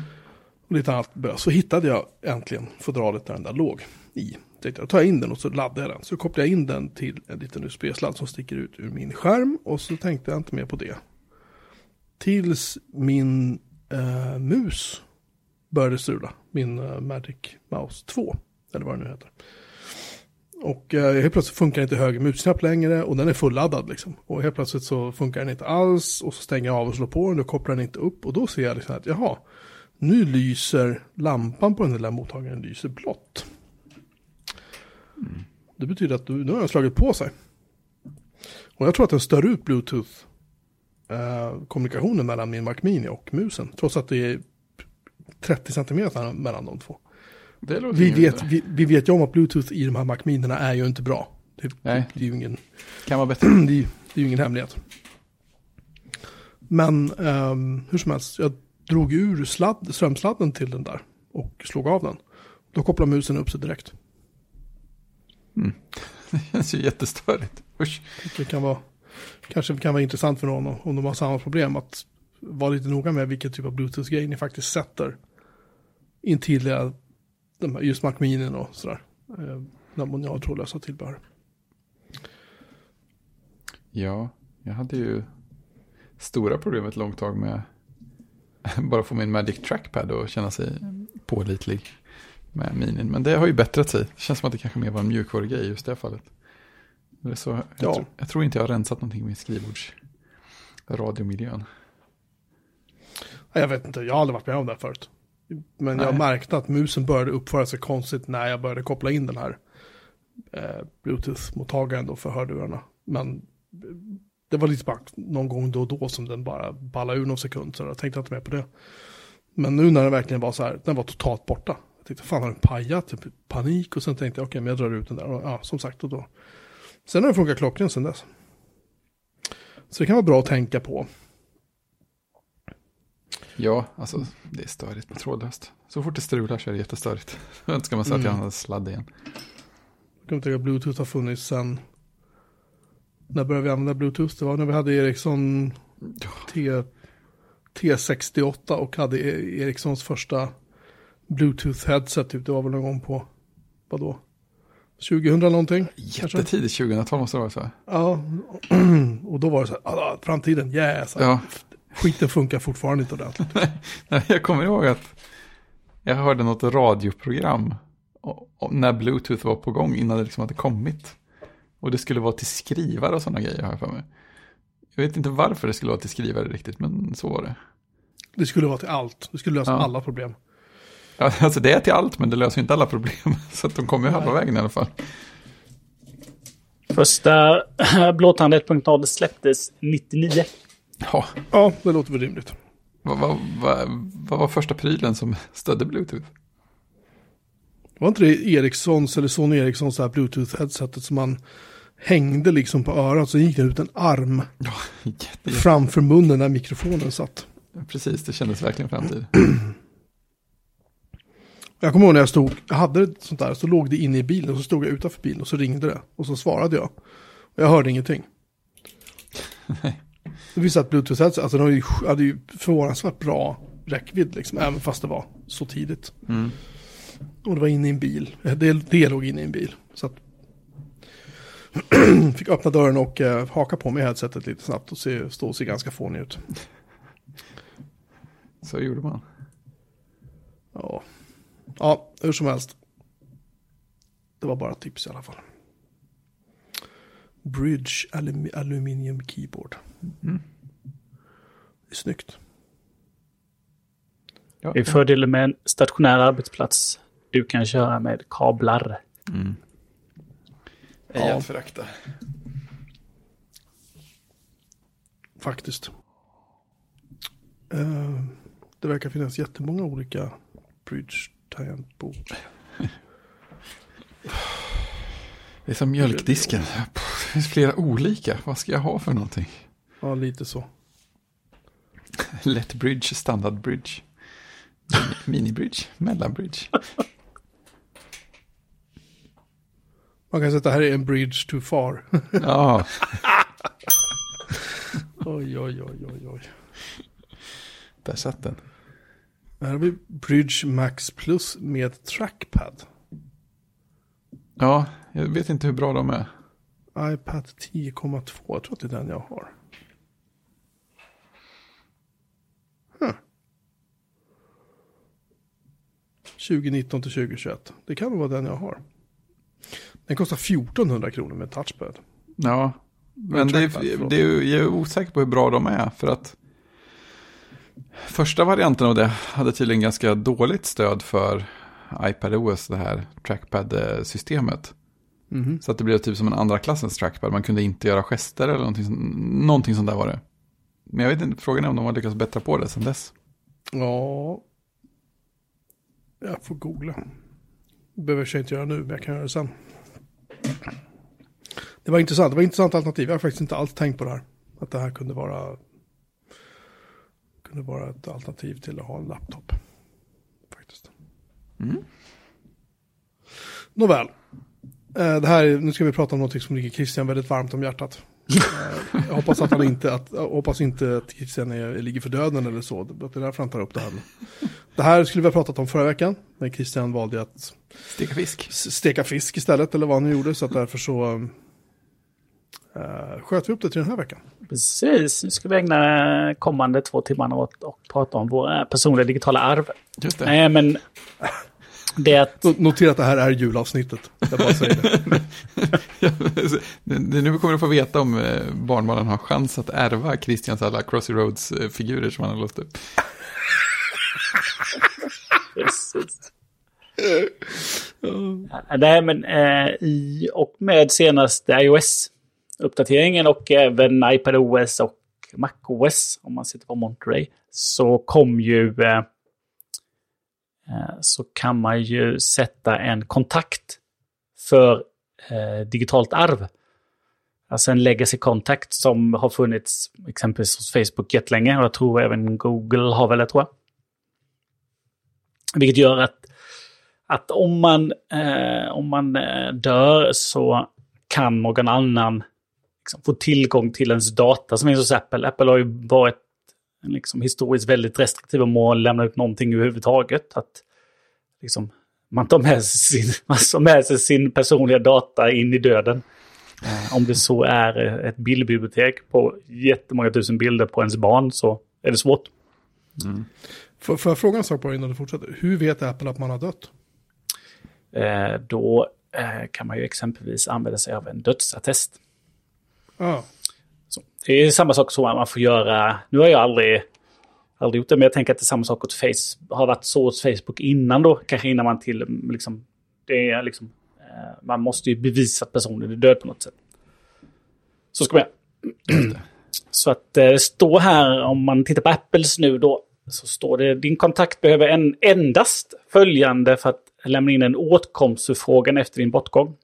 och lite annat bös så hittade jag äntligen fodralet där den där låg i. Tänkte jag tar jag in den och så laddar jag den. Så kopplar jag in den till en liten USB-sladd som sticker ut ur min skärm och så tänkte jag inte mer på det. Tills min eh, mus började strula. Min eh, Magic Mouse 2. Eller vad det nu heter. Och eh, helt plötsligt funkar inte höger musknapp längre och den är fulladdad liksom. Och helt plötsligt så funkar den inte alls och så stänger jag av och slår på den och kopplar den inte upp. Och då ser jag liksom att jaha, nu lyser lampan på den där mottagaren lyser blått. Det betyder att du, nu har den slagit på sig. Och jag tror att den stör ut bluetooth eh, mellan min Mac Mini och musen. Trots att det är 30 centimeter mellan de två. Det Vi vet, vi, vi vet ju om att bluetooth i de här Mac Minierna är ju inte bra. Det, Nej. det är ju ingen, Kan vara bättre. det är, det är ju ingen hemlighet. Men ehm, hur som helst, jag drog ur sladd, strömsladden till den där och slog av den. Då kopplar musen upp sig direkt. Det känns ju jättestörigt. Usch. Det kan vara, kanske kan vara intressant för någon om de har samma problem. Att vara lite noga med vilken typ av bluetooth-grej ni faktiskt sätter. Intill just Mac Mini och sådär. Eh, När man har trådlösa tillbehör. Ja, jag hade ju stora problem ett långt tag med bara få min Magic Trackpad och känna sig pålitlig med minin. Men det har ju bättrat sig. Det känns som att det kanske mer var en mjukvarugrej i just det fallet. Det så, jag, Ja. tror, jag tror inte jag har rensat någonting med skrivbords radiomiljön. Nej, Jag vet inte, jag har aldrig varit med om det här förut. Men jag Nej. märkte att musen började uppföra sig konstigt när jag började koppla in den här eh, Bluetooth-mottagaren för hörlurarna. Men det var lite bara någon gång då och då som den bara ballade ur någon sekund, så jag tänkte inte mer på det. Men nu när den verkligen var så här, den var totalt borta. Jag tänkte, fan har den pajat? Typ panik och sen tänkte jag, okej, men jag drar ut den där. Och, ja, som sagt, och då. Sen har det funkat klockrent sen dess. Så det kan vara bra att tänka på. Ja, alltså det är störigt med trådlöst. Så fort det strular så är det jättestörigt. Då önskar man sig att jag Mm. hade sladd igen. Jag kan tänka att Bluetooth har funnits sen... När började vi använda Bluetooth? Det var när vi hade Ericsson T, T68 och hade E- Ericssons första Bluetooth-headset. Typ. Det var väl någon gång på, vadå? 2000 någonting? Jättetidigt 2012 måste det vara så. Ja, och då var det så här, "Ah, framtiden, här, Ja, Skiten funkar fortfarande inte ordentligt. Nej, Jag kommer ihåg att jag hörde något radioprogram när Bluetooth var på gång innan det liksom hade kommit. Och det skulle vara till skrivare och sådana grejer har jag för mig. Jag vet inte varför det skulle vara till skrivare riktigt, men så var det. Det skulle vara till allt. Det skulle lösa Ja. alla problem. Alltså det är till allt, men det löser inte alla problem. Så att de kommer ju halva vägen i alla fall. Första Blåtand 1.0 släpptes 99. Ja, Ja, det låter väl rimligt. vad, vad, vad, vad var första prylen som stödde Bluetooth? Var inte det Ericssons eller Sony Ericssons Bluetooth-headsetet som man hängde liksom på örat så gick det ut en arm Ja, jätte, jätte, framför munnen när mikrofonen satt. precis, det kändes verkligen framtid. Jag kommer ihåg när jag stod, jag hade ett sånt där, så låg det inne i bilen och så stod jag utanför bilen och så ringde det. Och så svarade jag. Och jag hörde ingenting. Det visade att Bluetooth-headset, alltså de hade ju, hade ju förvånansvärt bra räckvidd liksom, även fast det var så tidigt. Mm. Och det var inne i en bil. Det, det låg inne i en bil. Så att fick öppna dörren och eh, haka på mig headsetet lite snabbt och se, stå och se ganska fånig ut. Så gjorde man. Ja. Ja, hur som helst. Det var bara tips i alla fall. Bridge alum Aluminium Keyboard. Mm. Det är snyggt. Ja, Det är fördelen med en stationär arbetsplats. Du kan köra med kablar. Mm. Ja. Ej att förakta. Faktiskt. Eh, det verkar finnas jättemånga olika Bridge tangentbord. Det är som mjölkdisken. Det finns flera olika. Vad ska jag ha för någonting? Ja, lite så. Lätt bridge, standard bridge. Mini- Mini-bridge, mellanbridge. Man kan säga att det här är en bridge too far. Ja, oj, oj, oj, oj, oj. där satt den. Här har vi Bridge Max Plus med trackpad. Ja, jag vet inte hur bra de är. iPad 10,2. Jag tror att det är den jag har. Huh. 2019 till 2021. Det kan vara den jag har. Den kostar 1400 kronor med touchpad. Ja, men det är, det är, jag är osäker på hur bra de är. För att första varianten av det hade tydligen ganska dåligt stöd för iPadOS, det här trackpad-systemet. Mhm. Så att det blev typ som en andra klassens trackpad. Man kunde inte göra gester eller någonting, någonting sånt där var det. Men jag vet inte, frågan är om de har lyckats bättra på det sedan dess. Ja. Jag får googla. Behöver jag inte göra nu, men jag kan göra det sen. Det var intressant. Det var intressant alternativ. Jag har faktiskt inte alls tänkt på det här. Att det här kunde vara, kunde vara ett alternativ till att ha en laptop. Faktiskt. Mm. Nåväl. Eh, det här, nu ska vi prata om något som ligger Christian väldigt varmt om hjärtat. Eh, jag hoppas att han inte, att, jag hoppas inte att Christian är, ligger för döden eller så. Det är därför han tar upp det här. Det här skulle vi ha pratat om förra veckan. Men Christian valde att Steka fisk. steka fisk istället, eller vad han gjorde. Så att därför så uh, sköt vi upp det till den här veckan. Precis, nu ska vi ägna kommande två timmarna åt att prata om våra personliga digitala arv. Just det. Nej, men det är att... Notera att det här är julavsnittet. Jag bara säger det. är nu kommer att få veta om eh, barnbarnen har chans att ärva Christians alla Crossy Roads-figurer som han har låst upp. Precis. Nej, men eh, i och med senaste uppdateringen och även iPadOS och MacOS, om man sitter på Monterey, så kom ju... Eh, eh, så kan man ju sätta en kontakt för eh, digitalt arv. Alltså en legacy contact som har funnits exempelvis hos Facebook jättelänge och jag tror även Google har väl det tror jag. Vilket gör att, att om man, eh, om man eh, dör så kan någon annan liksom, få tillgång till ens data som finns hos Apple. Apple har ju varit liksom, historiskt väldigt restriktiva med att lämna ut någonting överhuvudtaget. Att, liksom, man, tar med sig sin, man tar med sig sin personliga data in i döden. Eh, om det så är ett bildbibliotek på jättemånga tusen bilder på ens barn så är det svårt. Mm. Får, får jag fråga en sak på innan du fortsätter? Hur vet Apple att man har dött? Eh, då eh, kan man ju exempelvis använda sig av en dödsattest. Så, det är samma sak som man får göra. Nu har jag aldrig, aldrig gjort det, men jag tänker att det är samma sak åt Face, har varit så hos Facebook innan då. Kanske innan man till, liksom, det är liksom, eh, man måste ju bevisa att personen är död på något sätt. Så ska man göra. Så att eh, det står här, om man tittar på Apples nu då, så står det din kontakt behöver en, endast följande för att lämna in en åtkomstförfrågan efter din bortgång.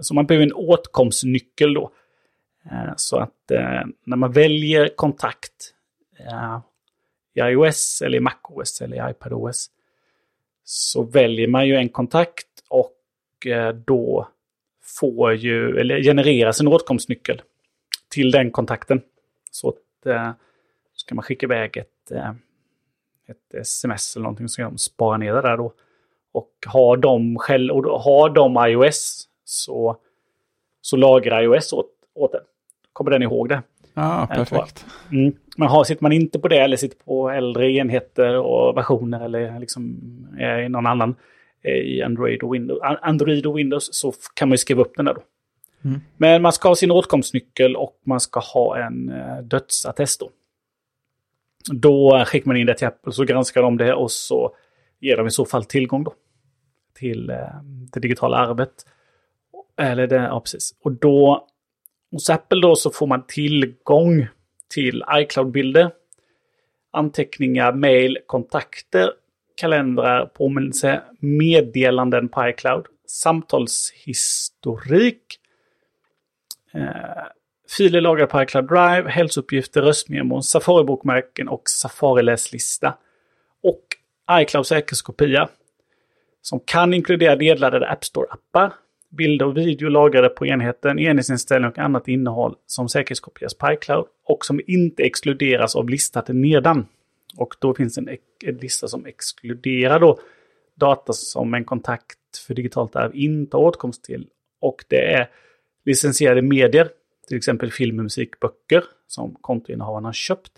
Så man behöver en åtkomstnyckel då. Eh, så att eh, när man väljer kontakt eh, i iOS eller i MacOS eller i iPadOS så väljer man ju en kontakt och eh, då får ju, eller genereras en åtkomstnyckel till den kontakten. Så att, eh, ska man skicka iväg ett ett sms eller någonting så kan de spara ner det där då. Och har de, själv, och har de iOS så, så lagrar iOS åt, åt den. Kommer den ihåg det? Ja, perfekt. Mm. Men har, sitter man inte på det eller sitter på äldre enheter och versioner eller liksom i någon annan i Android och Windows, Android och Windows så kan man ju skriva upp den där då. Mm. Men man ska ha sin åtkomstnyckel och man ska ha en uh, dödsattest då. Då skickar man in det till Apple, så granskar de det och så ger de i så fall tillgång då till eh, det digitala arvet. Eller det, ja precis. Och då hos Apple då så får man tillgång till iCloud-bilder, anteckningar, mail, kontakter, kalendrar, påminnelse, meddelanden på iCloud, samtalshistorik, eh, Filer lagrade på iCloud Drive, hälsouppgifter, röstmemon, Safari-bokmärken och Safari-läslista. Och iCloud säkerhetskopia. Som kan inkludera nedladdade App Store-appar, bilder och video lagrade på enheten, enhetsinställning och annat innehåll som säkerhetskopieras på iCloud och som inte exkluderas av listat nedan. Och då finns en, en lista som exkluderar då data som en kontakt för digitalt arv inte har åtkomst till. Och det är licensierade medier till exempel film, musik, böcker som kontoinnehavaren har köpt.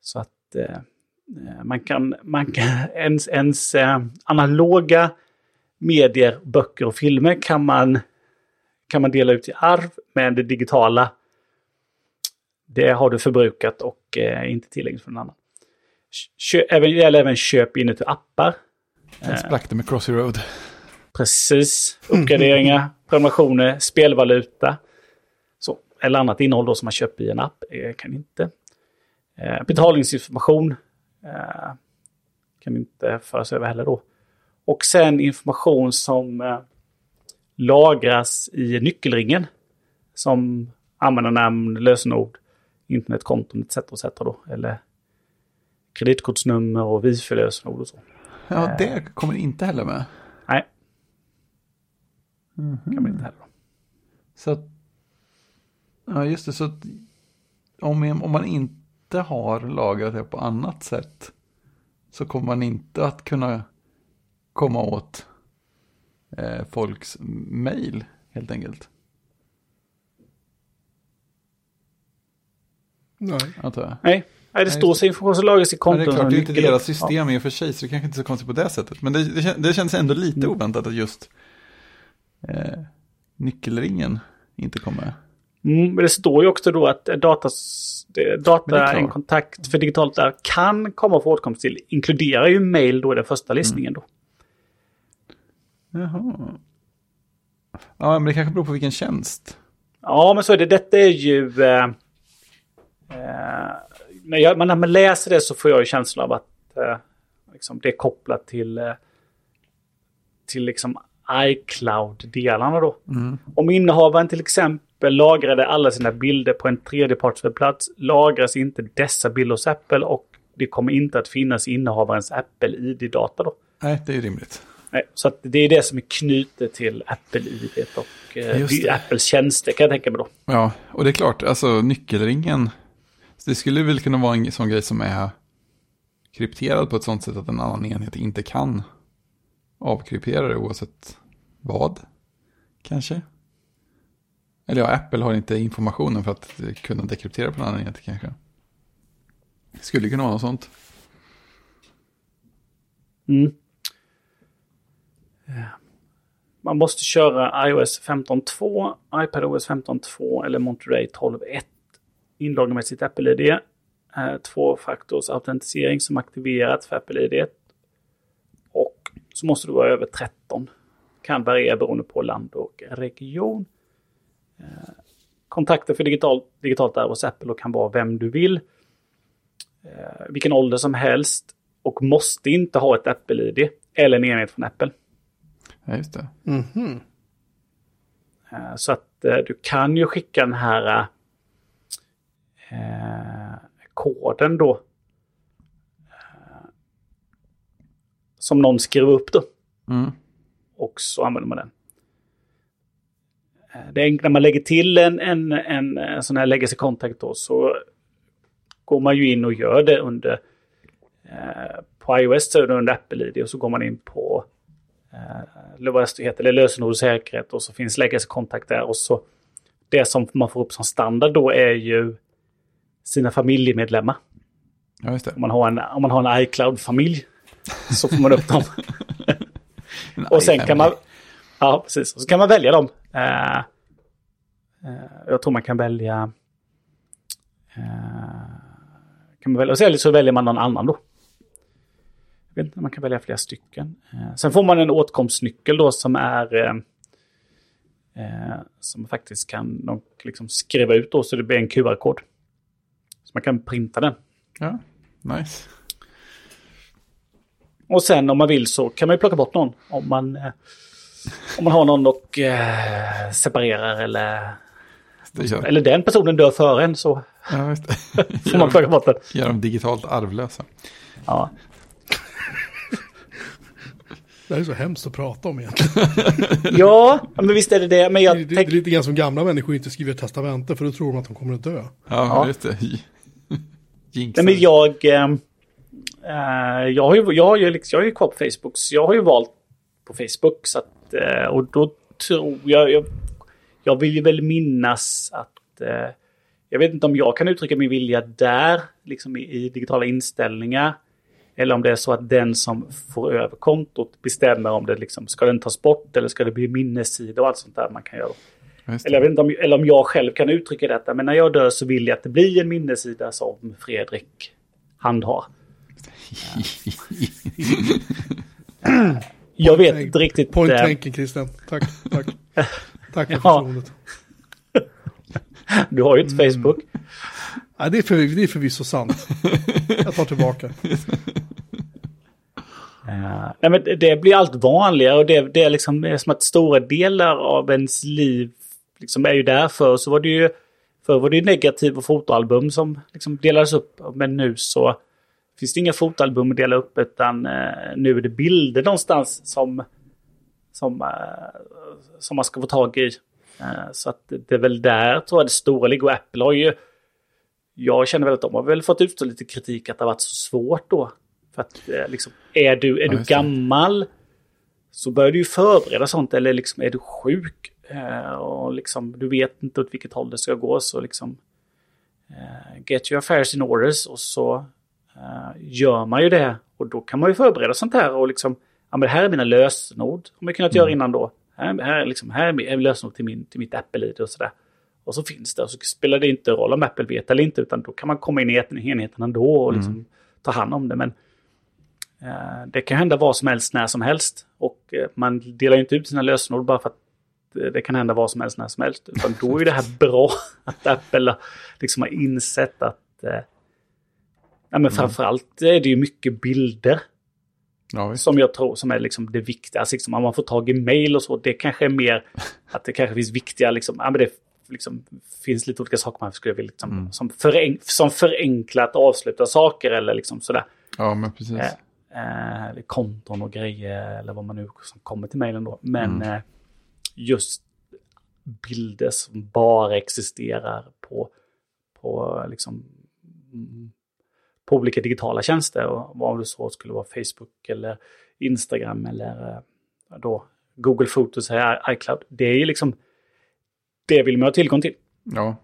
Så att eh, eh man kan, man kan ens, ens eh, analoga medier, böcker och filmer kan man, kan man dela ut i arv, men det digitala det har du förbrukat och eh, inte tillgängligt för någon annan. Kö, även, det gäller även köp inuti appar. Den sprack det med Crossy Road. Precis. Uppgraderingar, prenumerationer, spelvaluta eller annat innehåll då som man köper i en app eh, kan inte. Eh, betalningsinformation eh, kan inte föras över heller då. Och sen information som eh, lagras i nyckelringen. Som användarnamn, lösenord, internetkonton etc. etc. Då, eller kreditkortsnummer och wifi-lösenord och så. Ja, det kommer inte heller med. Nej. Kan man inte heller. Så att, ja just det, så att om, om man inte har lagrat det på annat sätt så kommer man inte att kunna komma åt eh, folks mail helt enkelt. Nej. Antar jag. Nej, Nej det står så information som lagras i Ja, konton. det är klart, det är inte deras system i och för sig, så det kanske inte är så konstigt på det sättet. Men det, det, det känns ändå lite Mm. oväntat att just eh, nyckelringen inte kommer. Mm, men det står ju också då att eh, datas, det data, en kontakt för digitalt där kan komma för åtkomst till, inkluderar ju mail då i den första listningen då. Jaha. Ja, men det kanske beror på vilken tjänst. Ja, men så är det. Detta är ju... Eh, eh, när, jag, när man läser det så får jag ju känslan av att eh, liksom det är kopplat till, eh, till liksom iCloud-delarna då. Om innehavaren till exempel lagrade alla sina bilder på en tredjepartswebbplats lagras inte dessa bilder hos Apple och det kommer inte att finnas i innehavarens Apple-ID-data då. Nej, det är rimligt. Nej, så att det är det som är knutet till Apple-ID och eh. Apples tjänster kan jag tänka mig då. Ja, och det är klart, alltså nyckelringen, det skulle väl kunna vara en sån grej som är krypterad på ett sånt sätt att en annan enhet inte kan avkryptera det oavsett vad, kanske. Eller ja, Apple har inte informationen för att kunna dekryptera på en annan enhet kanske. Det skulle kunna vara något sånt. Mm. Man måste köra iOS 15.2, iPadOS 15.2 eller Monterey 12.1. Inlogga med sitt Apple-ID. Eh, som aktiverats för Apple-ID. Och så måste du vara över 13. Kan variera beroende på land och region. Eh, Kontakter för digitalt, digitalt är hos Apple och kan vara vem du vill. Eh, Vilken ålder som helst. Och måste inte ha ett Apple-ID eller en enhet från Apple. Ja, just det. Mhm. Eh, Så att eh, du kan ju skicka den här eh, koden då. Eh, som någon skriver upp då. Mm. Och så använder man den. Det är när man lägger till en, en, en, en sån här legacy contact då så går man ju in och gör det under eh, på iOS så är det under Apple-ID och så går man in på eh, eller heter, eller lösenord och säkerhet och så finns legacy contact där och så det som man får upp som standard då är ju sina familjemedlemmar. Ja. Om man har en, om man har en iCloud-familj så får man upp dem. Och sen kan man... Ja, precis. Och så kan man välja dem. Eh, eh, jag tror man kan välja... eh, kan man välja, och så, så väljer man någon annan då. Man kan välja flera stycken. Eh, sen får man en åtkomstnyckel då som är... Eh, eh, som faktiskt kan de liksom skriva ut då så det blir en QR-kod. Så man kan printa den. Ja, nice. Och sen om man vill så kan man ju plocka bort någon. Om man, om man har någon och eh, separerar eller, eller den personen dör före en så ja, får man plocka bort den. Gör dem digitalt arvlösa. Ja. Det här är så hemskt att prata om egentligen. ja, men visst är det det. Men Det, jag det, det är tänker... lite grann som gamla människor inte skriver testamente för då tror de att de kommer att dö. Ja, Ja. just det. Nej, men jag... Eh, jag, har ju, jag, har ju, liksom, jag är ju kvar på Facebook, så jag har ju valt på Facebook. Så att, eh, och då tror jag, jag... Jag vill ju väl minnas att... Eh, jag vet inte om jag kan uttrycka min vilja där, liksom i, i digitala inställningar. Eller om det är så att den som får över kontot bestämmer om det liksom, ska den tas bort eller ska det bli minnessida och allt sånt där man kan göra. Eller jag vet inte om, eller om jag själv kan uttrycka detta, men när jag dör så vill jag att det blir en minnessida som Fredrik handhar. Jag vet inte riktigt. Point eh, tanken Christian. Tack, tack. Tack för Ja. förtroendet. du har ju inte Facebook. Nej, det, är för, det är förvisso sant. Jag tar tillbaka. Uh, nej, men det- blir allt vanligare och det, det är liksom det är som att stora delar av ens liv liksom är ju där. Förr så var det ju, förr var det ju negativa fotoalbum som liksom delades upp. Men nu så finns det inga fotoalbum att dela upp utan uh, nu är det bilder någonstans som, som, uh, som man ska få tag i. Så att det är väl där tror jag det stora ligger. Och Apple har ju... Jag känner väl att de har väl fått utstå lite kritik att det har varit så svårt då. För att eh, liksom, är du, är du gammal så bör du ju förbereda sånt. Eller liksom, är du sjuk eh, och liksom, du vet inte åt vilket håll det ska gå så liksom eh, get your affairs in orders och så gör man ju det. Och då kan man ju förbereda sånt här och liksom, ja men här är mina lösenord. Har man kunnat göra innan då. Här, här, är liksom, här är lösenord till, min, till mitt Apple-id och sådär. Och så finns det, så spelar det inte roll om Apple vet eller inte, utan då kan man komma in i en- enheten ändå och liksom ta hand om det. Men eh, det kan hända vad som helst när som helst. Och eh, man delar inte ut sina lösenord bara för att eh, det kan hända vad som helst när som helst. Utan då är det här bra att Apple liksom har insett att eh, Ja, men framförallt är det ju mycket bilder Ja, som jag tror som är liksom det viktiga. Alltså liksom, om man får tag i mail och så, det kanske är mer att det kanske finns viktiga, liksom, ja, men det liksom, finns lite olika saker man skulle vilja, liksom, som, förenk, som förenklat avsluta saker eller liksom sådär. ja, men precis. Eh, eh, konton och grejer eller vad man nu som kommer till mailen då. Men eh, just bilder som bara existerar på, på, liksom, mm, på olika digitala tjänster. Och vad det så skulle vara Facebook eller Instagram eller eh, då Google Photos eller iCloud. Det är ju liksom, det vill man ha tillgång till. Ja,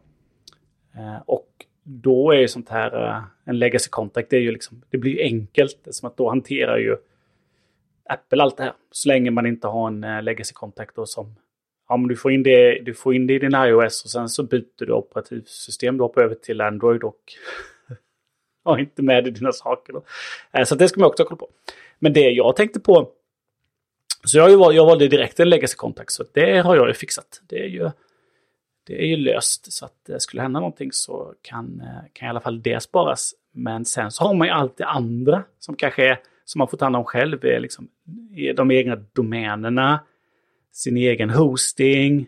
Eh, och då är ju sånt här, eh, en legacy contact, det, är ju liksom, det blir ju enkelt. Som att då hanterar ju Apple allt det här. Så länge man inte har en eh, legacy contact då som, ja men du får in det, du får in det i din iOS och sen så byter du operativsystem, du hoppar över till Android och har inte med dig dina saker. Då. Så det ska man också ha koll på. Men det jag tänkte på, så jag, jag valde direkt en legacy contact, så det har jag ju fixat. Det är ju det är ju löst så att det skulle hända någonting så kan, eh, kan i alla fall det sparas. Men sen så har man ju allt det andra som kanske är, som man får ta hand om själv, är liksom de egna domänerna, sin egen hosting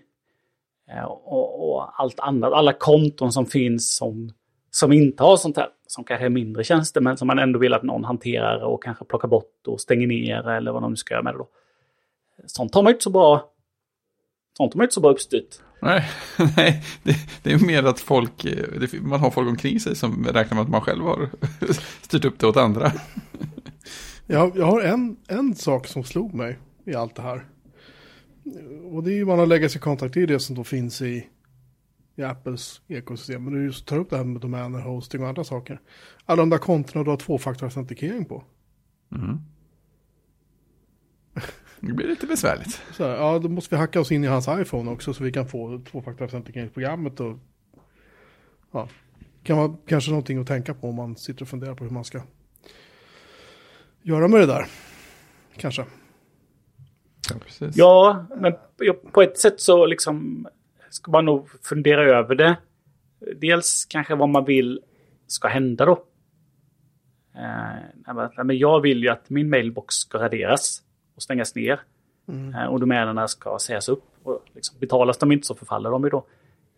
eh, och, och allt annat. Alla konton som finns som, som inte har sånt här, som kanske är mindre tjänster men som man ändå vill att någon hanterar och kanske plockar bort och stänger ner eller vad de nu ska göra med det då. Sånt har man ju inte så bra, sånt har man ju inte så bra uppstyrt. nej, nej det, det är mer att folk, eh, det, man har folk omkring sig som räknar med att man själv har styrt upp det åt andra. Jag, jag har en, en sak som slog mig i allt det här. Och det är ju man har legacy contact, det är det som då finns i, i Apples ekosystem. Men du just tar upp det här med domäner, hosting och andra saker. Alla de där kontona du har tvåfaktorautentikering på. Det blir lite besvärligt. Så här, ja, då måste vi hacka oss in i hans iPhone också så vi kan få tvåfaktorautentikeringsprogrammet och ja, kan vara kanske någonting att tänka på om man sitter och funderar på hur man ska göra med det där. Kanske. Ja, precis. Ja, men på ett sätt så liksom ska man nog fundera över det. Dels kanske vad man vill ska hända då. Eh, men jag vill ju att min mailbox ska raderas och stängas ner. Eh, och domänerna ska sägas upp. Och liksom, betalas de inte så förfaller de ju då.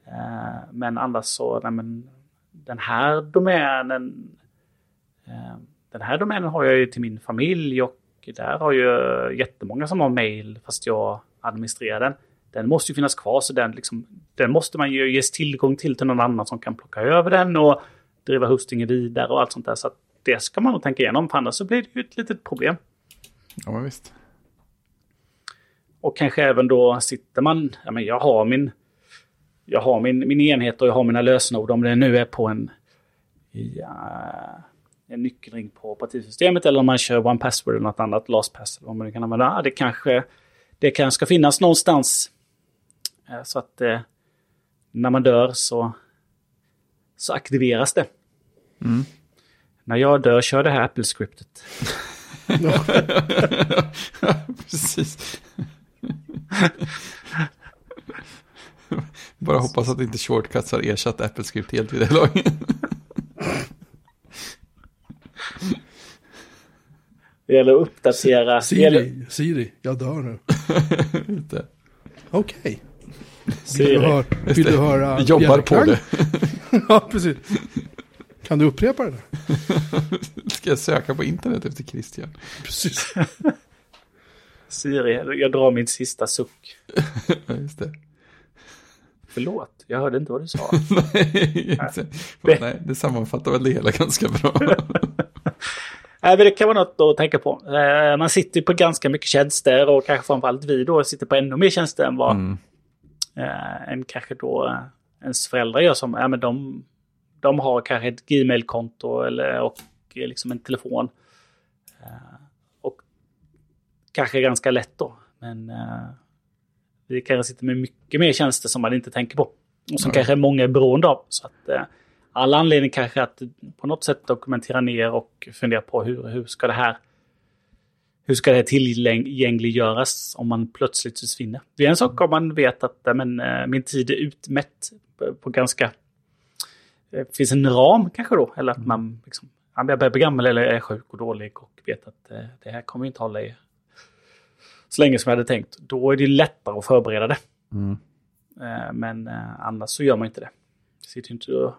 Eh, men annars så, nej, men, den här domänen eh, den här domänen har jag ju till min familj och där har ju jättemånga som har mail fast jag administrerar den. Den måste ju finnas kvar så den, liksom, den måste man ju ges tillgång till till någon annan som kan plocka över den och driva hostingen vidare och allt sånt där. Så att det ska man nog tänka igenom för annars så blir det ju ett litet problem. Ja, men visst. Och kanske även då sitter man, ja men jag har min, jag har min, min enhet och jag har mina lösenord. Om det nu är på en, ja, en nyckelring på operativsystemet eller om man kör One Password eller något annat, LastPass eller vad man kan använda. Ja, det kanske, det kanske ska finnas någonstans. Så att eh, när man dör så, så aktiveras det. När jag dör kör det här Apple-scriptet. Precis. Bara hoppas att inte shortcuts har ersatt Apple Script helt vid det här laget. Det gäller att uppdatera. det gäller- Siri, Siri, jag dör nu. Inte. Okej. Vill, Siri. du höra, vill du höra Vi jobbar på det. ja, precis. Kan du upprepa det där? Ska jag söka på internet efter Christian? Precis. Siri, jag drar min sista suck. Just det. Förlåt, jag hörde inte vad du sa. nej, Det- nej, det sammanfattar väl det hela ganska bra. Nej, det kan vara något att tänka på. Eh, Man sitter på ganska mycket tjänster och kanske framförallt vi då sitter på ännu mer tjänster än vad Mm. eh, än kanske då eh, ens föräldrar gör som, ja men de, de har kanske ett Gmail-konto eller och eh, liksom en telefon. Eh, kanske ganska lätt då. Men eh, vi kanske sitter med mycket mer tjänster som man inte tänker på. Och som Ja. kanske många är beroende av. Så att eh, all anledning kanske att på något sätt dokumentera ner och fundera på hur, hur ska det här hur ska det här tillgängliggöras om man plötsligt försvinner? Det är en sak om man vet att äh, men, eh, min tid är utmätt på, ganska... Det finns en ram kanske då, eller att man liksom, jag börjar bli gammal eller är sjuk och dålig och vet att eh, det här kommer inte hålla i så länge som jag hade tänkt. Då är det lättare att förbereda det. Mm. Eh, Men eh, annars så gör man inte det. Jag sitter inte och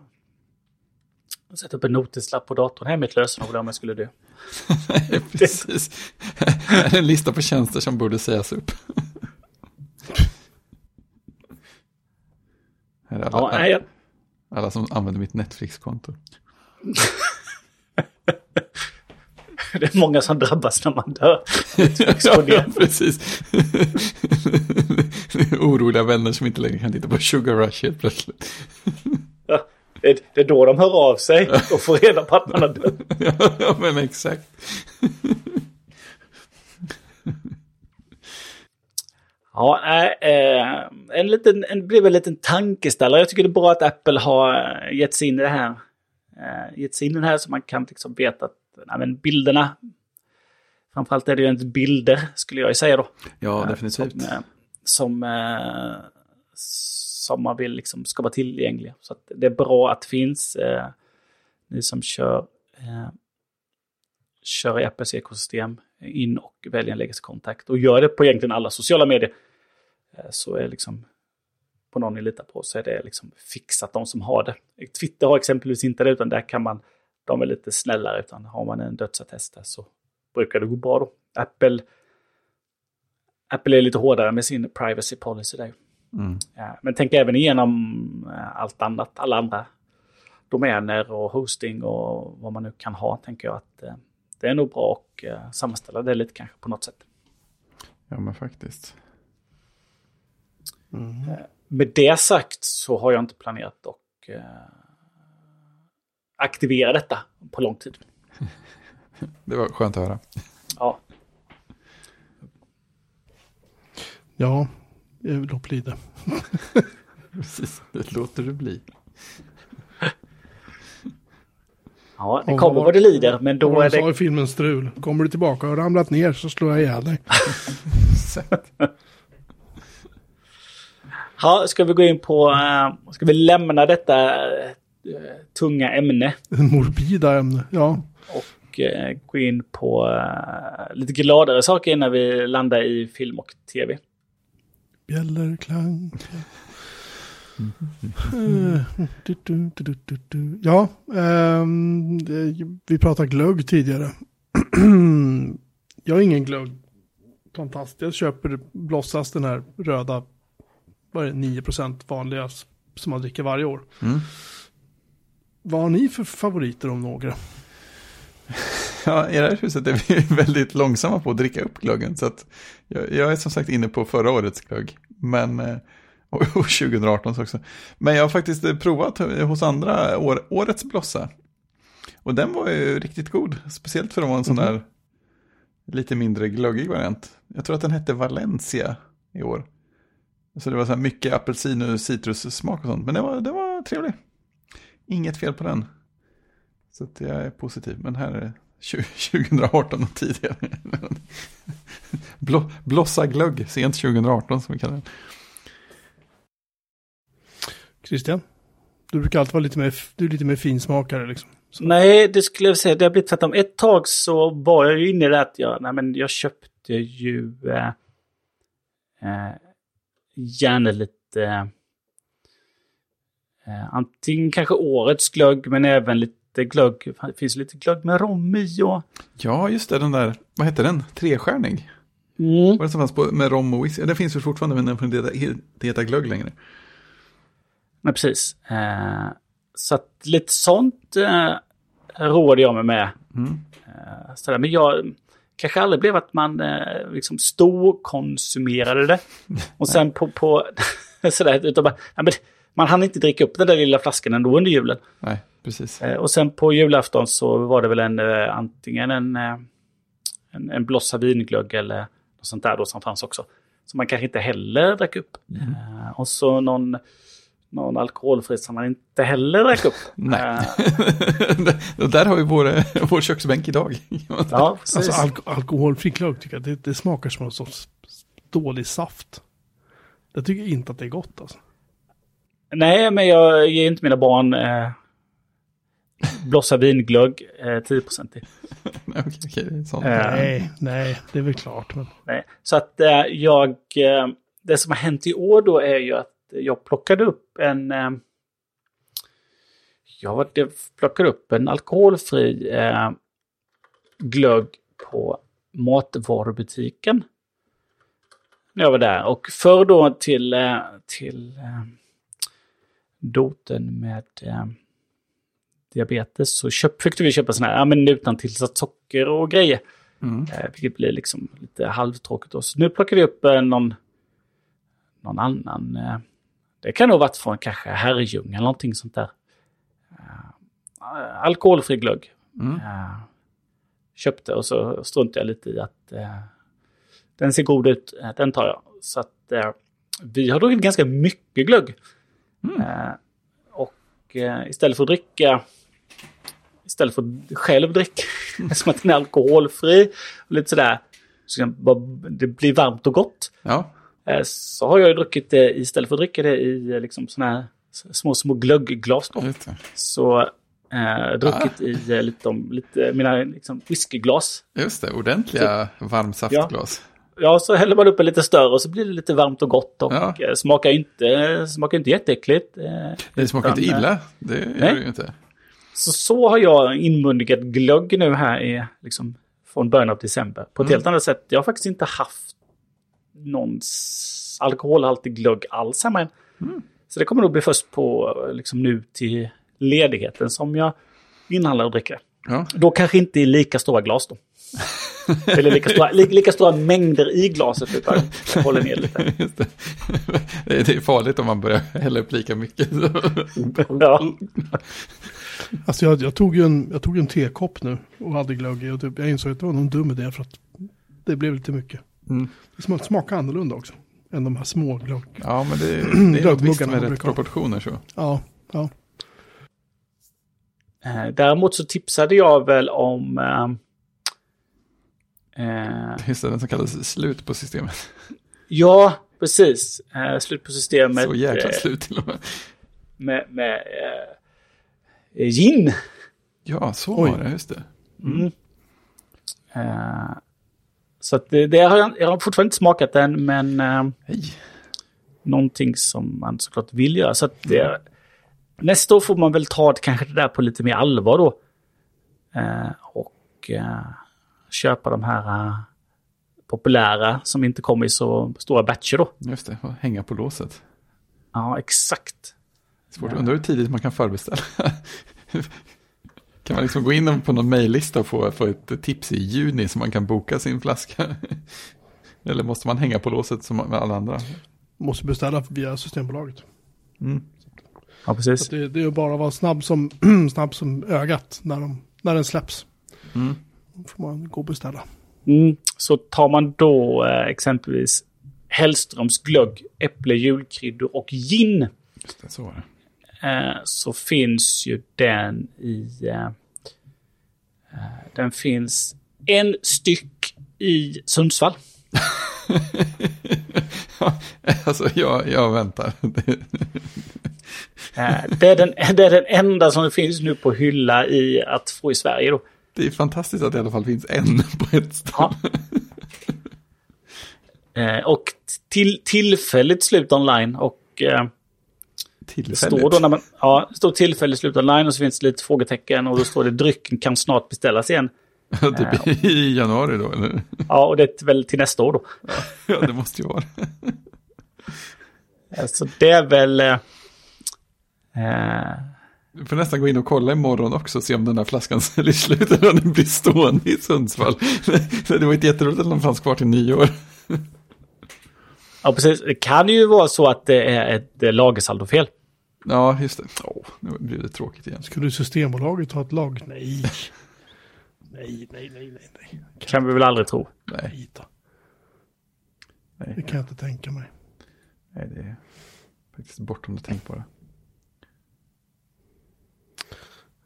sätter upp en notislapp på datorn. Här är mitt lösenord om jag skulle dö. Precis. En lista på tjänster som borde sägas upp. Alla, Ja, jag, alla som använder mitt Netflix-konto. det är många som drabbas när man dör. ja, ja, precis. Oroliga vänner som inte längre kan titta på Sugar Rush helt plötsligt. Ja, det, är, det är då de hör av sig och får reda på att man har dött. ja, men exakt. Ja, eh, en liten, en, väl en liten tankeställare. Jag tycker det är bra att Apple har eh, gett sig in i det här. Eh, gett sig in i det här så man kan liksom veta att nej, men bilderna, framförallt är det ju inte bilder skulle jag ju säga då. Ja, eh, definitivt. Som, eh, som, eh, som man vill liksom ska vara tillgängliga. Så det är bra att det finns. Ni som kör, kör i Apples ekosystem, in och välj en legacy-kontakt. Och gör det på egentligen alla sociala medier. Så är liksom på någon ni litar på så är det liksom fixat de som har det. Twitter har exempelvis inte det utan där kan man, de är lite snällare utan har man en dödsattest så brukar det gå bra då. Apple Apple är lite hårdare med sin privacy policy där. Mm. Ja, men tänk även igenom eh, allt annat, alla andra domäner och hosting och vad man nu kan ha, tänker jag att eh, det är nog bra att eh, sammanställa det lite kanske på något sätt. Ja, men faktiskt. Med det sagt så har jag inte planerat att aktivera detta på lång tid. Det var skönt att höra. Ja, Ja, eh, låt bli det. Precis, det låter det bli. ja det kommer vad- det lider, men då är de sa det... i filmen Strul. Kommer du tillbaka och ramlat ner så slår jag ihjäl dig. Ja, ska vi gå in på... eh, ska vi lämna detta eh, tunga ämne Morbida ämne. Ja. och eh, gå in på eh, lite gladare saker innan vi landar i film och tv. Bjällerklang. Eh, du. Ja, ehm, vi pratade glögg tidigare. jag har ingen glögg. Fantastiskt. Jag köper Blossas den här röda, vad är det, 9% vanliga som man dricker varje år. Mm. Vad har ni för favoriter om några? Ja, i det här huset är vi väldigt långsamma på att dricka upp glöggen. Så att jag, jag är som sagt inne på förra årets glögg. Men, eh, och, och 2018 också. Men jag har faktiskt eh, provat hos andra år, årets blossa. Och den var ju riktigt god. Speciellt för att vara en sån där lite mindre glöggig variant. Jag tror att den hette Valencia i år. Så det var så här mycket apelsin och citrussmak och sånt. Men det var, det var trevlig. Inget fel på den. Så att jag är positiv. Men här är det 20- 2018 och tidigare. Blå, blossa glögg, sent 2018 som vi kallar den. Christian? Du brukar alltid vara lite mer, du är lite mer finsmakare liksom. Så. Nej, det skulle jag säga. Det har blivit tvärtom. Ett tag så var jag ju inne i det att jag, nej, men jag köpte ju eh, eh, gärna lite eh, antingen kanske årets glögg men även lite glögg. Det finns lite glögg med rom i och Ja, just det, den där, vad heter den? Trestjärnig? Mm. Vad det som fanns på, med rom och whisky? Det finns ju fortfarande, men den får inte heta, glögg längre. Nej, precis. Eh, så att lite sånt eh, råder jag mig med. Mm. Eh, sådär. Men jag kanske aldrig blev att man eh, liksom storkonsumerade det. Och sen på, på sådär, utan bara, ja, men man hann inte dricka upp den där lilla flaskan ändå under julen. Nej, precis. Eh, och sen på julafton så var det väl en, eh, antingen en, eh, en, en blossa vinglögg eller något sånt där då som fanns också. Som man kanske inte heller drack upp. Eh, och så någon, någon alkoholfri som man inte heller drack upp. Nej. Och där har vi vår, vår köksbänk idag. ja, precis. Alltså alk alkoholfri glögg tycker jag, det, det smakar som en sorts dålig saft. Jag tycker inte att det är gott alltså. Nej, men jag ger inte mina barn eh, blossa vinglögg eh, 10% i. Okej, okej, sånt. Eh, Nej, nej, det är väl klart. Men... Nej. Så att eh, jag, eh, det som har hänt i år då är ju att jag plockade upp en, eh, jag det plockade upp en alkoholfri eh, glögg på matvarubutiken. När jag var där. Och för då till, eh, till eh, doten med eh, diabetes så köp, fick vi köpa sådana här, ja men utan tillsatt socker och grejer. Mm. Eh, vilket blir liksom lite halvtråkigt. Då. Så nu plockar vi upp eh, någon, någon annan. Eh, det kan nog varit från kanske Herrljunga eller någonting sånt där. Eh, alkoholfri glögg. Mm. Eh, köpte och så struntade jag lite i att eh, den ser god ut, den tar jag. Så att vi har druckit ganska mycket glögg. Mm. Eh, och eh, istället för att dricka istället för att själv dricka som att den är alkoholfri och lite sådär. Så det blir varmt och gott. Ja, Eh, Så har jag ju druckit det istället för att dricka det i liksom såna här små, små glöggglas. Så eh, druckit i eh, lite, lite mina liksom, whiskyglas. Just det, ordentliga varmsaftglas. Ja, så häller man upp en lite större och så blir det lite varmt och gott och Ja. eh, smakar ju inte, smakar inte jätteäckligt. eh, Det smakar inte utan, eh, illa, det gör nej. det ju inte. Så, så har jag inmundigat glögg nu här i, liksom, från början av december. På ett Mm. helt annat sätt. Jag har faktiskt inte haft någon alkoholhaltig glögg alls hemma än. Mm. Så det kommer nog bli först på liksom, nu till ledigheten som jag inhandlar och dricker. Ja, Då kanske inte i lika stora glas då. Eller lika stora, li, lika stora mängder i glaset utan jag håller ner lite. det. Det är- farligt om man börjar hälla upp lika mycket. Ja. Alltså jag, jag, tog ju en, jag tog en tekopp nu och hade glögg i och typ, jag insåg att det var någon dum idé för att det blev lite mycket. Mm. Det smak, smakar annorlunda också än de här små glögg. Ja, men det, det är något visst med rätt proportioner så. Ja, ja. Eh, Däremot så tipsade jag väl om... Eh, eh, Just det, den som kallas slut på systemet. ja, precis. Eh, slut på systemet. Så jäkla eh, slut till och med. med, med eh, gin. Ja, så Oj. var det, just det. Mm. Eh, så att det, det har jag, jag har fortfarande inte smakat den, men eh, Hej. någonting som man såklart vill göra. Så att det, nästa år får man väl ta det, kanske det där på lite mer allvar då. Eh, och eh, köpa de här eh, populära som inte kommer i så stora batcher då. Just det, och hänga på låset. Ja, exakt. Svårt, undrar hur tidigt man kan förbeställa. kan man liksom gå in på någon mejllista och få, få ett tips i juni så man kan boka sin flaska? Eller måste man hänga på låset som alla andra? Måste beställa via Systembolaget. Mm. Ja, precis. Så det, det är ju bara att vara snabb som, snabb som ögat när, de, när den släpps. Mm. Får man gå och beställa. Mm. Så tar man då eh, exempelvis Hellströms glögg, äpple, julkryddor och gin. Just det, så. Eh, så finns ju den i... Eh, eh, den finns en styck i Sundsvall. alltså, jag, jag väntar. Eh, det, är den, det är den enda som finns nu på hylla i att få i Sverige då. Det är fantastiskt att det i alla fall finns en på ett ställe. Ja. Eh, och till, tillfälligt slut online och eh, det Tillfälligt. står då när man, ja, det står tillfälligt slut online och så finns det lite frågetecken och då står det drycken kan snart beställas igen. typ i, i januari då, eller? Ja, och det är väl till nästa år då. Ja, det måste ju vara det. Eh, Så det är väl... Eh, eh, Du får nästan gå in och kolla imorgon också och se om den här flaskan säljer slut eller om den blir stående i Sundsvall. Det var inte jätteroligt att den fanns kvar till nyår. ja, precis. Det kan ju vara så att det är ett eh, lagersaldofel. Ja, just det. Åh, nu blir det tråkigt igen. Skulle Systembolaget ha ett lag? Nej. Nej, nej, nej, nej, nej. Kan vi väl aldrig tro. Nej, Nej. Det kan jag inte tänka mig. nej det är faktiskt bortom det tänkbara.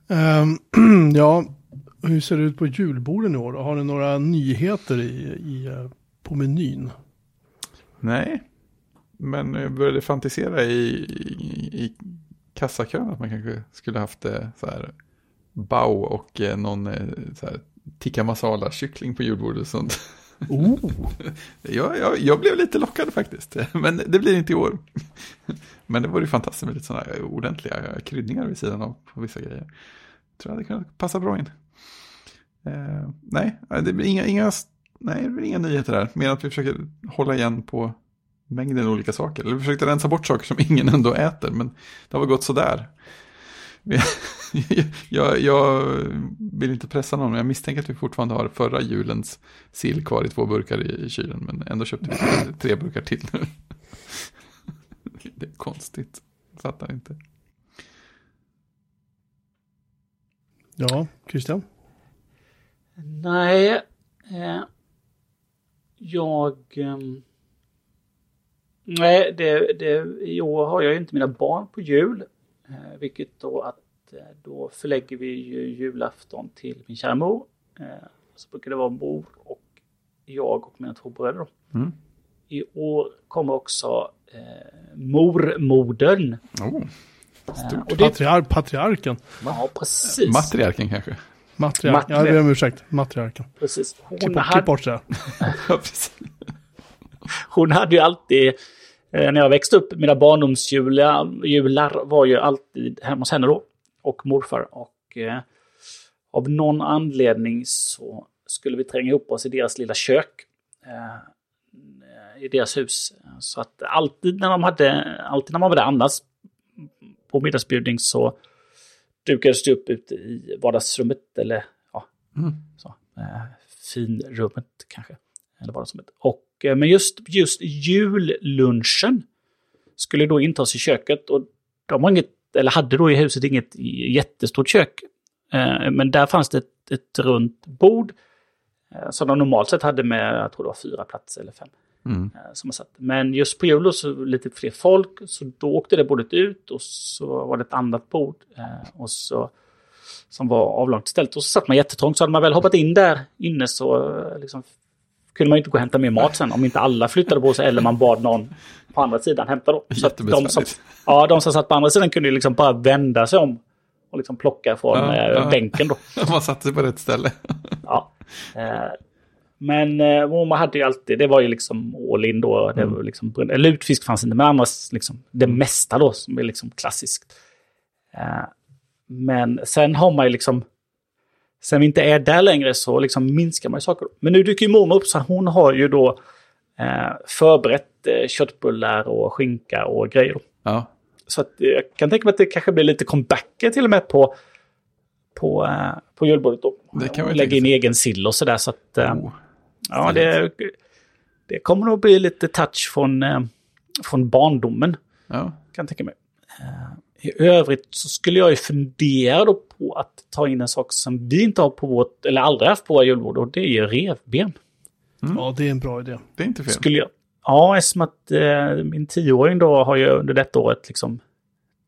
Um, ja, hur ser det ut på julborden i år? Har ni några nyheter i, i, på menyn? Nej, men jag började fantisera i, i, i kassakön att man kanske skulle haft eh, så här bao och eh, någon eh, så här tikka masala kyckling på julbordet och sånt. Oh, Jag, jag, jag blev lite lockad faktiskt, men det blir inte i år. Men det vore ju fantastiskt med lite sådana ordentliga kryddningar vid sidan av på vissa grejer. Tror jag hade kunnat passa bra in. Eh, nej, eh, det blir inga, inga, nej, det blir inga nyheter där. Mer att vi försöker hålla igen på mängden olika saker. Eller vi försökte rensa bort saker som ingen ändå äter, men det har väl gått sådär. jag, jag vill inte pressa någon, men jag misstänker att vi fortfarande har förra julens sill kvar i två burkar i, i kylen. Men ändå köpte vi tre, tre burkar till nu. Det är konstigt, fattar inte. ja, Christian? Nej, eh, jag... ehm, nej, det, det, i år har jag ju inte mina barn på jul. Eh, vilket då att eh, då förlägger vi ju julafton till min kära mor. Eh, så brukar det vara mor och jag och mina två bröder. Då. Mm. I år kommer också eh, mormodern. Oh, Eh, stort. och det, Patriar patriarken. ja, precis. Matriarken kanske? Matriark. Ja, jag ber om ursäkt. Matriarken. precis. Hon, Klipp, hade, klipp bort det. Hon hade ju alltid, eh, när jag växte upp, mina barndomsjular jular var ju alltid hemma hos henne då. Och morfar. Och eh, av någon anledning så skulle vi tränga ihop oss i deras lilla kök. Eh, I deras hus. Så att alltid när de hade, alltid när man var där annars på middagsbjudning så dukades det upp ute i vardagsrummet eller ja, Mm. så, eh, finrummet kanske. Eller vardagsrummet. Och, eh, men just, just jullunchen skulle då intas i köket och de har inget, eller hade då i huset inget jättestort kök. Eh, men där fanns det ett, ett runt bord eh, som de normalt sett hade med, jag tror det var fyra platser eller fem. Mm. eh, Som man satt. Men just på jul så lite fler folk, så då åkte det bordet ut och så var det ett annat bord. eh, Och så, som var avlångt ställt. Och så satt man jättetrångt. Så hade man väl hoppat in där inne så eh, liksom, kunde man inte gå och hämta mer mat sen. Om inte alla flyttade på sig eller man bad någon på andra sidan hämta då. Så att de, som, ja, de som satt på andra sidan kunde ju liksom bara vända sig om och liksom plocka från Ja, eh, ja. bänken då. Man satte sig på rätt ställe. Ja. Eh, Men eh, mormor hade ju alltid, det var ju liksom all in då. Det Mm. var liksom, lutfisk fanns inte, men annars liksom det mesta då som är liksom klassiskt. Eh, Men sen har man ju liksom, sen vi inte är där längre så liksom minskar man ju saker. Men nu dyker ju mormor upp så hon har ju då eh, förberett eh, köttbullar och skinka och grejer. Ja, Så att jag kan tänka mig att det kanske blir lite comebacker till och med på, på, eh, på julbordet då. Det kan man Lägga in egen sill och sådär. Så att, eh, oh. ja, det, det kommer nog bli lite touch från, eh, från barndomen. ja. Kan jag tänka mig. Eh, I övrigt så skulle jag ju fundera då på att ta in en sak som vi inte har på vårt, eller aldrig haft på våra julbord. Och det är ju revben. Ja, det är en bra idé. det är inte fel. Skulle jag, ja, eftersom att eh, min tioåring då har ju under detta året liksom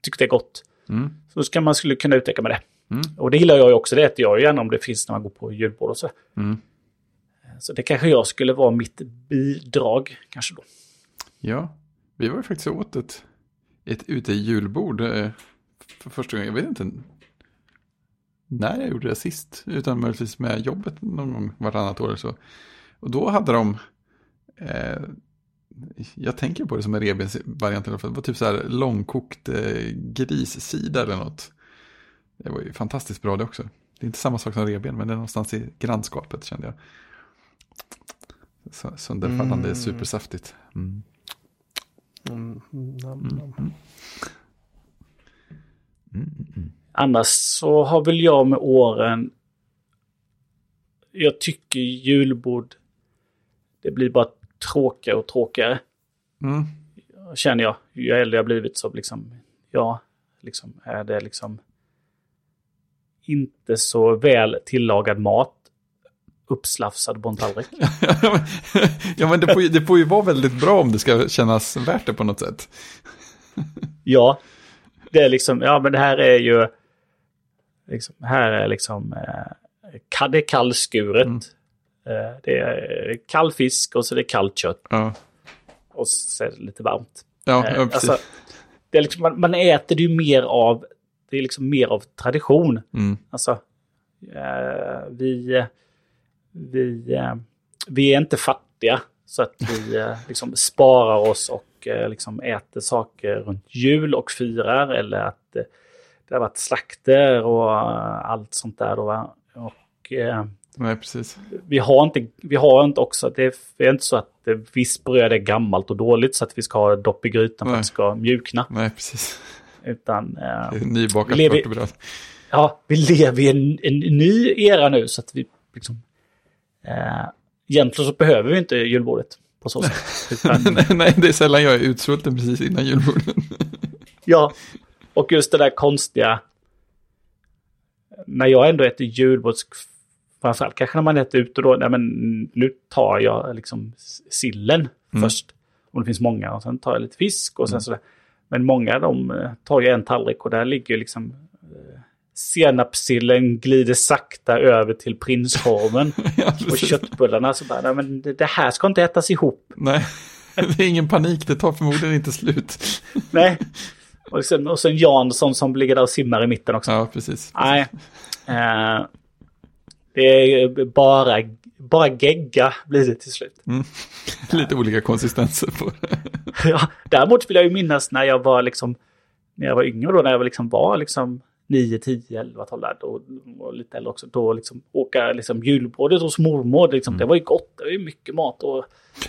tyckt det är gott. Mm. Så ska man skulle kunna utöka med det. Mm. Och det gillar jag ju också, det äter jag ju gärna om det finns när man går på julbord och så. Mm. Så det kanske jag skulle vara mitt bidrag kanske då. Ja, vi var ju faktiskt åt ett, ett ute julbord eh, för första gången. Jag vet inte när jag gjorde det sist, utan möjligtvis med jobbet någon gång varannat år eller så. Och då hade de, eh, jag tänker på det som en revbensvariant, i alla fall. det var typ så här långkokt eh, grissida eller något. Det var ju fantastiskt bra det också. Det är inte samma sak som reben, men det är någonstans i grannskapet kände jag. Så, sönderfallande, Mm. supersaftigt. Mm. Mm, mm, Mm. Mm. Mm, mm, Annars så har väl jag med åren... Jag tycker julbord... Det blir bara tråkigare och tråkigare. mm. Känner jag. Ju äldre jag blivit så liksom... Ja, liksom är det liksom... Inte så väl tillagad mat. Uppslafsad på en tallrik. ja, men det får, ju, det får ju vara väldigt bra om det ska kännas värt det på något sätt. Ja, det är liksom, ja men det här är ju, liksom, här är liksom, eh, det är kallskuret. Mm. Eh, det är kall fisk och så är det kallt kött Ja, och så är det lite varmt. ja, Eh, ja precis. alltså, det är liksom, man, man äter det ju mer av, det är liksom mer av tradition. Mm. Alltså, eh, vi, vi, eh, vi är inte fattiga så att vi eh, liksom sparar oss och eh, liksom äter saker runt jul och firar eller att det har varit slakter och allt sånt där. Då, va? Och, Nej, precis. vi har inte, vi har inte också, det är, inte så att visst bröd är gammalt och dåligt så att vi ska ha dopp i grytan för att det ska mjukna. Nej, precis. Utan eh, Nybakat Lever- vörtebröd. ja, vi lever i en, en ny era nu så att vi liksom... Eh, egentligen så behöver vi inte julbordet på så sätt. Utan, nej, nej, det är sällan jag är utsvulten precis innan julbordet. ja, och just det där konstiga... När jag ändå äter julbord, framförallt kanske när man äter ute då, nej men nu tar jag liksom sillen Mm. först. Om det finns många och sen tar jag lite fisk och sen sådär. Men många de eh, tar ju en tallrik och där ligger liksom senapssillen glider sakta över till prinskorven. ja, och köttbullarna så bara, nej, men det, här ska inte ätas ihop. Nej, det är ingen panik. Det tar förmodligen inte slut. Nej. Och sen, och sen Jansson som ligger där och simmar i mitten också. Ja, precis. Nej. Eh, det är bara, bara gegga blir det till slut. Mm. Lite olika konsistenser på det. ja, däremot vill jag ju minnas när jag var liksom, när jag var yngre då, när jag liksom var liksom 9, 10, 11, 12 där, då, och lite äldre också, då liksom åka liksom julbordet hos mormor, liksom, det var ju gott, det var ju mycket mat och,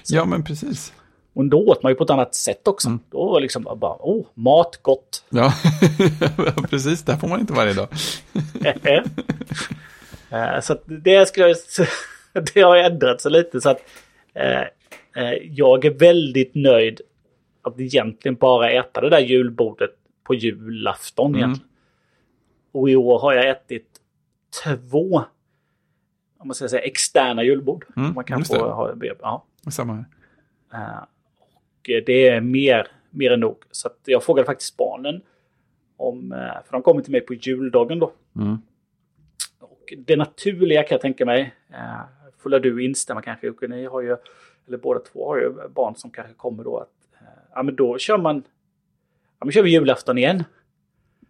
Ja, men precis. och då åt man ju på ett annat sätt också. Mm. Då var det liksom bara, åh, mat gott. Ja, precis. Det får man inte varje dag. Eh, så att det skulle jag, det har ändrat sig lite så att eh, eh, jag är väldigt nöjd att egentligen bara äta det där julbordet på julafton Mm. egentligen. Och i år har jag ätit två om man ska säga externa julbord. Mm, man kan få det. ha, ja. Samma här. Eh, och det är mer, mer än nog. Så jag frågade faktiskt barnen om, eh, för de kommer till mig på juldagen då. Mm. Och det naturliga kan jag tänka mig, eh, får du instämma kanske Jocke, ni har ju, eller båda två har ju barn som kanske kommer då att, ja men då kör man, ja men kör vi julafton igen.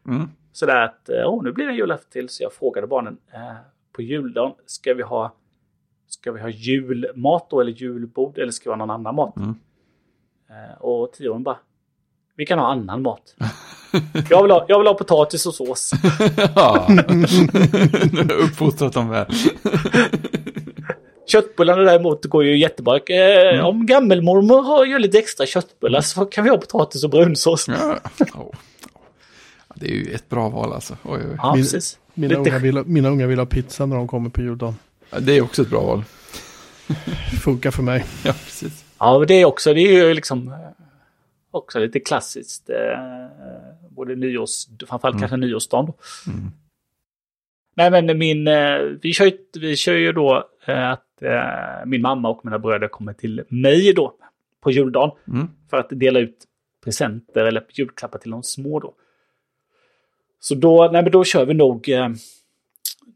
Mm. Sådär att, eh, åh nu blir det en julafton till, så jag frågade barnen, eh, på juldagen, ska vi ha, ska vi ha julmat då eller julbord eller ska vi ha någon annan mat? Mm. Eh, och tioåringen bara, vi kan ha annan mat. jag, vill ha, jag vill ha potatis och sås. ja, uppfostrat dem väl. Köttbullarna däremot går ju jättebra. Eh, Om gammelmormor har gör lite extra köttbullar så kan vi ha potatis och brunsås. Ja, Ja. Det är ju ett bra val alltså. Oj, oj. Min- precis. Mina, Lite- unga vill, ha- mina unga vill ha pizza när de kommer på juldagen. Ja, Det är också ett bra val. Funkar för mig. Ja, precis. Ja, men det är också, det är ju liksom eh, också lite klassiskt. Eh, både nyårs, framförallt kanske nyårsdagen. Då. Mm. Nej, men min, eh, vi, kör, ju- vi kör ju då eh, att eh, min mamma och mina bröder kommer till mig då på juldagen. Mm. För att dela ut presenter eller julklappar till de små då. Så då, nej men då kör vi nog, eh,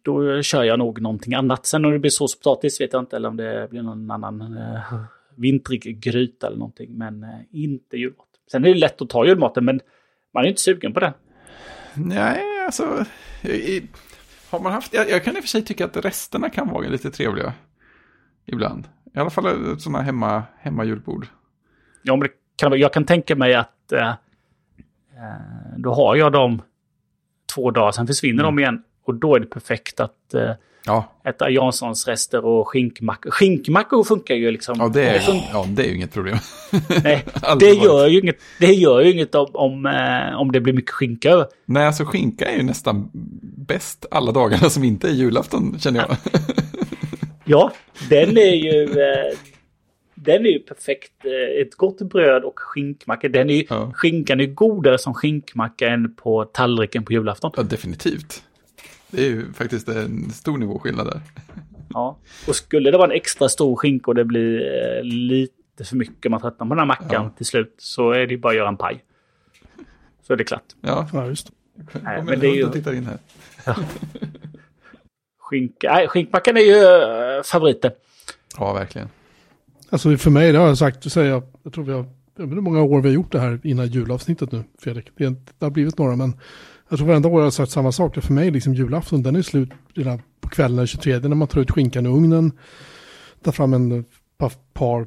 då kör jag nog någonting annat. Sen om det blir sås och potatis vet jag inte, eller om det blir någon annan eh, vintrig gryta eller någonting. Men eh, inte julmat. Sen är det lätt att ta julmaten, men man är inte sugen på den. Nej, alltså. i- Har man haft, jag, jag kan i och för sig tycka att resterna kan vara lite trevliga. Ibland. I alla fall sådana hemma, hemma julbord. Ja, men kan, jag kan tänka mig att eh, eh, då har jag dem två dagar, sen försvinner de igen. Och då är det perfekt att eh, Ja, äta Janssons rester och skinkmackor. Skinkmackor funkar ju liksom. ja, det, är, fun- ja, det är ju inget problem. nej, det, gör ju inget, det gör ju inget om, om, eh, om det blir mycket skinka över. Nej, alltså skinka är ju nästan bäst alla dagarna som inte är julafton, känner jag. Ja, den är ju... Eh, den är ju perfekt. Eh, ett gott bröd och skinkmacka. Den är ju, Ja. Skinkan är godare som skinkmacka än på tallriken på julafton. Ja, definitivt. Det är ju faktiskt en stor nivåskillnad där. Ja. Och skulle det vara en extra stor skinka och det blir eh, lite för mycket, man tröttnar på den här mackan Ja. till slut, så är det ju bara att göra en paj. Så är det klart. Ja, Ja, just. Nej, kom men en det är ju- tittar in här. Skinka, nej, skinkmackan är ju äh, favoriten. Ja, verkligen. Alltså för mig, det har jag sagt, säger jag, jag tror vi har, jag vet inte hur många år vi har gjort det här innan julavsnittet nu, Fredrik. Det, det har blivit några, men jag tror varenda år jag har sagt samma sak. För mig, liksom julafton, den är slut redan på kvällen den 23, när man tar ut skinkan ur ugnen, tar fram en eh, par, par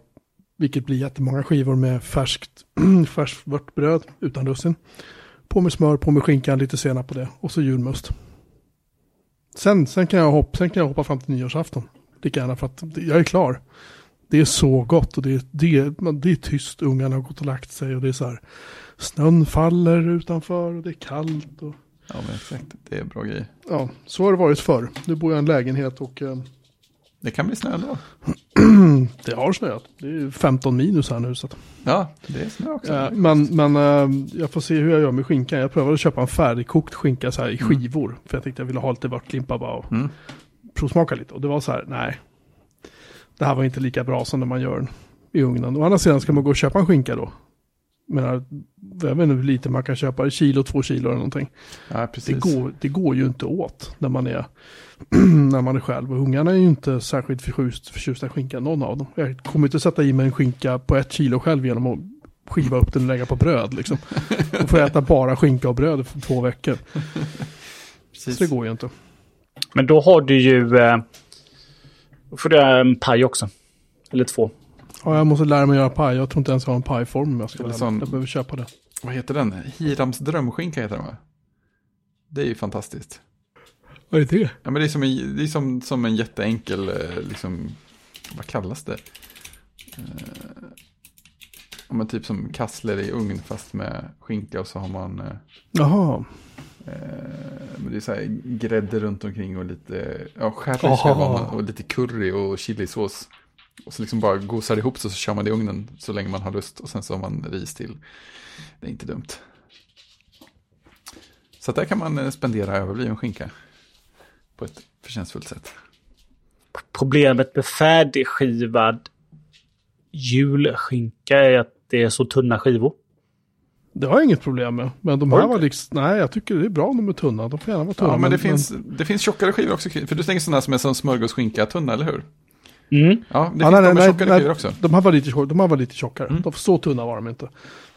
vilket blir jättemånga skivor med färskt, färskt vörtbröd utan russin. På med smör, på med skinkan, lite senap på det och så julmust. Sen, sen, kan jag hoppa, sen kan jag hoppa fram till nyårsafton. Lika gärna för att jag är klar. Det är så gott och det är, det, är, det är tyst. Ungarna har gått och lagt sig och det är så här. Snön faller utanför och det är kallt. Och, Ja, men exakt. Det är bra grejer. ja, så har det varit förr. Nu bor jag i en lägenhet och eh, Det kan bli snö ändå. det har snöat. Det är 15 minus här nu. Så att, Ja, det är snö också. eh, men men eh, jag får se hur jag gör med skinkan. Jag prövade att köpa en färdigkokt skinka så här i skivor. För jag tänkte jag ville ha lite vörtlimpa bara och Mm. provsmaka lite. Och det var så här, nej. Det här var inte lika bra som när man gör den i ugnen. Å andra sidan ska man gå och köpa en skinka då. Men jag vet inte hur lite man kan köpa, kilo, två kilo eller någonting. Ja, Det precis. går, det går ju inte åt när man är, när man är själv. Och ungarna är ju inte särskilt förtjust, förtjusta i skinka, någon av dem. Jag kommer inte sätta i mig en skinka på ett kilo själv genom att skiva upp den och lägga på bröd liksom. Och får äta bara skinka och bröd för två veckor. precis. Så det går ju inte. Men då har du ju... Eh, då får du göra en paj också. Eller två. Ja, jag måste lära mig göra paj. Jag tror inte ens jag har en pajform om jag ska lära mig. Jag behöver köpa det. Vad heter den? Hirams drömskinka heter den va? Det är ju fantastiskt. Vad är det? Ja, men det är som en, det är som, som en jätteenkel, eh, liksom, vad kallas det? Eh, ja, men typ som kassler i ugn fast med skinka och så har man eh, Jaha. Eh, men det är så här grädde runt omkring och lite, ja sherry vara, och lite curry och chilisås. Och så liksom bara gosar ihop så, så kör man det i ugnen så länge man har lust och sen så har man ris till. Det är inte dumt. Så där kan man eh, spendera överbliven skinka på ett förtjänstfullt sätt. Problemet med färdigskivad julskinka är att det är så tunna skivor. Det har jag inget problem med. Men de Har här var liksom, nej jag tycker det är bra om de är tunna. De får gärna vara tunna. Ja, men det finns, det finns tjockare skivor också. För du tänker sådana som är som smörgåsskinka tunna, eller hur? Mm. Ja, det Ja, finns nej, de med nej, tjockare nej, skivor också. De här var lite, tjock- de här var lite tjockare. Mm. De, så tunna var de inte.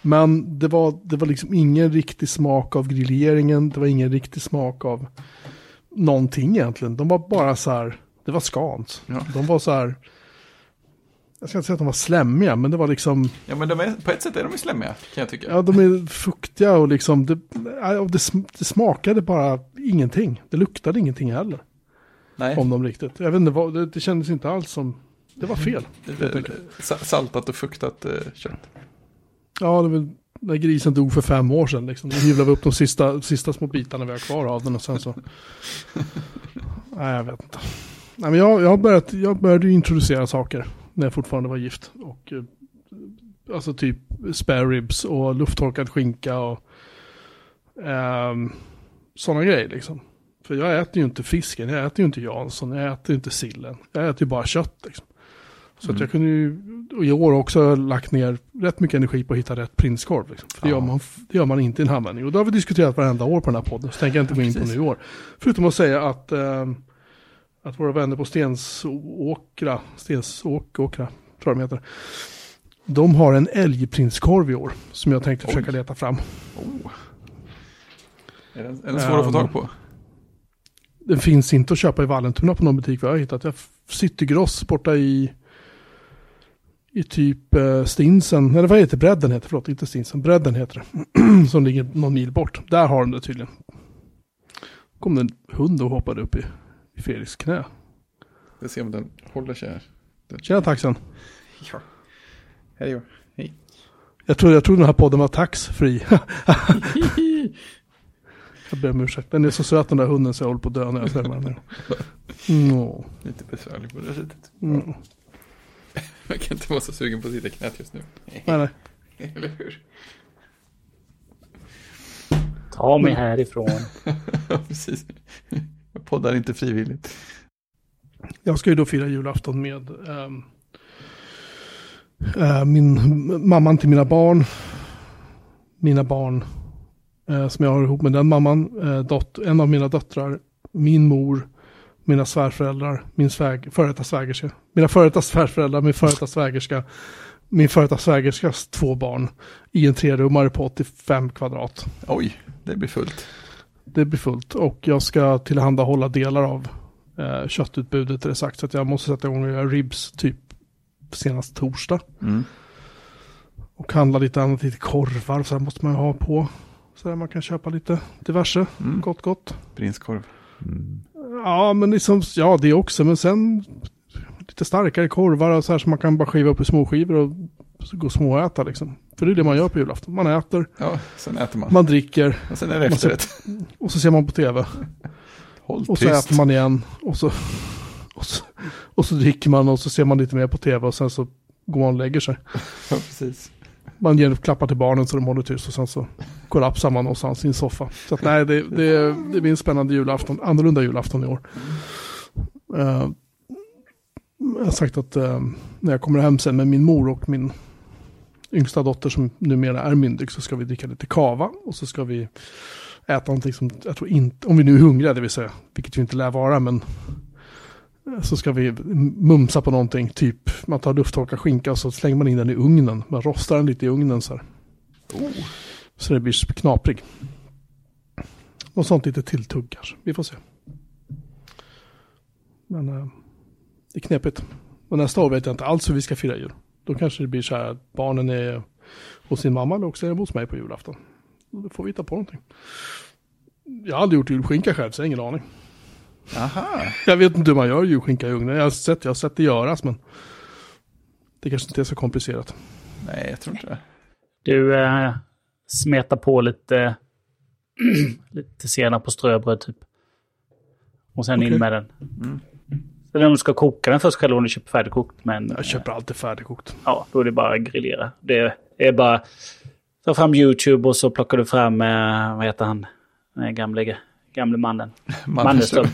Men det var, det var liksom ingen riktig smak av grilleringen. Det var ingen riktig smak av någonting egentligen. De var bara så här, det var skant. Ja. De var så här, jag ska inte säga att de var slämmiga, men det var liksom, Ja, men de är, på ett sätt är de ju slämmiga, kan jag tycka. ja de är fuktiga och liksom, det, det, sm- det smakade bara ingenting. Det luktade ingenting heller Nej, om dem riktigt. Jag vet inte, vad, det, det kändes inte alls som, det var fel. saltat och fuktat eh, kött. Ja, det var när grisen dog för fem år sedan. Liksom. Då hyvlade vi upp de sista, sista små bitarna vi har kvar av den och sen så... Nej, jag vet inte. Nej, men jag, jag, börjat, jag började introducera saker när jag fortfarande var gift. Och, eh, alltså typ spare ribs och lufttorkad skinka och ehm, sådana grejer liksom. För jag äter ju inte fisken, jag äter ju inte Jansson, jag äter ju inte sillen. Jag äter ju bara kött liksom. Så att Mm. jag kunde ju, och i år också har jag lagt ner rätt mycket energi på att hitta rätt prinskorv. Liksom. För det, gör man, det gör man inte i en handvändning. Och det har vi diskuterat varenda år på den här podden. Så tänker jag inte gå in på nu i år. Förutom att säga att, eh, att våra vänner på Stensåkra, Stensåkra, tror jag de heter. De har en älgprinskorv i år. Som jag tänkte Oj. försöka leta fram. Oh. Är den, är den svår att få Ehm, tag på? Den finns inte att köpa i Vallentuna på någon butik vad jag har hittat. Jag Citygross borta i i typ eh, Stinsen, eller vad heter Bredden heter, förlåt inte Stinsen, Bredden heter det. som ligger någon mil bort. Där har de det tydligen. kom det en hund och hoppade upp i, i Fredriks knä. Jag ser om den håller sig här. Tjena taxen. Ja. Hej då. Hej. Jag trodde, jag trodde den här podden var taxfri. jag ber om ursäkt. Den är så söt den där hunden så jag håller på att dö när jag ser den. Mm. Lite besvärlig på det sättet. Mm. Jag kan inte vara så sugen på att sitta i knät just nu. Nej, nej. Eller hur? Ta mig härifrån. Precis. Poddar inte frivilligt. Jag ska ju då fira julafton med ehm, eh, min mamman till mina barn. Mina barn eh, som jag har ihop med den mamman. Eh, dot, en av mina döttrar, min mor, mina svärföräldrar, min sväg, före detta svägerska. Mina före detta svärföräldrar, min före detta svägerska, min före detta svägerskas två barn i en trerummare på 85 kvadrat. Oj, det blir fullt. Det blir fullt och jag ska tillhandahålla delar av eh, köttutbudet är det sagt. Så att jag måste sätta igång och göra ribs typ senast torsdag. Mm. Och handla lite annat, lite korvar så här måste man ha på. Så där man kan köpa lite diverse, Mm. gott gott. Prinskorv. Ja men liksom, ja det också. Men sen lite starkare korvar och så här som man kan bara skiva upp i småskivor och gå och småäta liksom. För det är det man gör på julafton. Man äter, Ja, sen äter man. man dricker Och sen är det efterrätt. och så ser man på tv. Håll Och så tyst. äter man igen. Och så, och, så, och så dricker man och så ser man lite mer på tv och sen så går man och lägger sig. Ja, precis. Man ger klappar till barnen så de håller tyst och sen så kollapsar man någonstans i en soffa. Så att nej, det, det, det blir en spännande julafton, annorlunda julafton i år. Eh, jag har sagt att eh, när jag kommer hem sen med min mor och min yngsta dotter som numera är myndig så ska vi dricka lite kava och så ska vi äta någonting som jag tror inte, om vi nu är hungriga det vill säga, vilket vi inte lär vara, men eh, så ska vi mumsa på någonting, typ man tar lufttorkad skinka och så slänger man in den i ugnen. Man rostar den lite i ugnen så här. Så det blir knaprig. Något sånt lite tilltugg kanske, vi får se. Men eh, det är knepigt. Och nästa år vet jag inte alls hur vi ska fira jul. Då kanske det blir så här att barnen är hos sin mamma eller också är hos mig på julafton. Då får vi hitta på någonting. Jag har aldrig gjort julskinka själv så jag har ingen aning. Aha. Jag vet inte hur man gör julskinka i ugnen. Jag har sett, jag har sett det göras men det kanske inte är så komplicerat. Nej, jag tror inte det. Du eh, smetar på lite, lite senap på ströbröd typ. Och sen Okej. in med den. Mm. Sen om du ska koka den först själv om du köper färdigkokt. Men Jag köper alltid färdigkokt. ja, då är det bara att grillera. Det är bara ta fram YouTube och så plockar du fram, eh, vad heter han, den gamle, gamle mannen. Mannerström.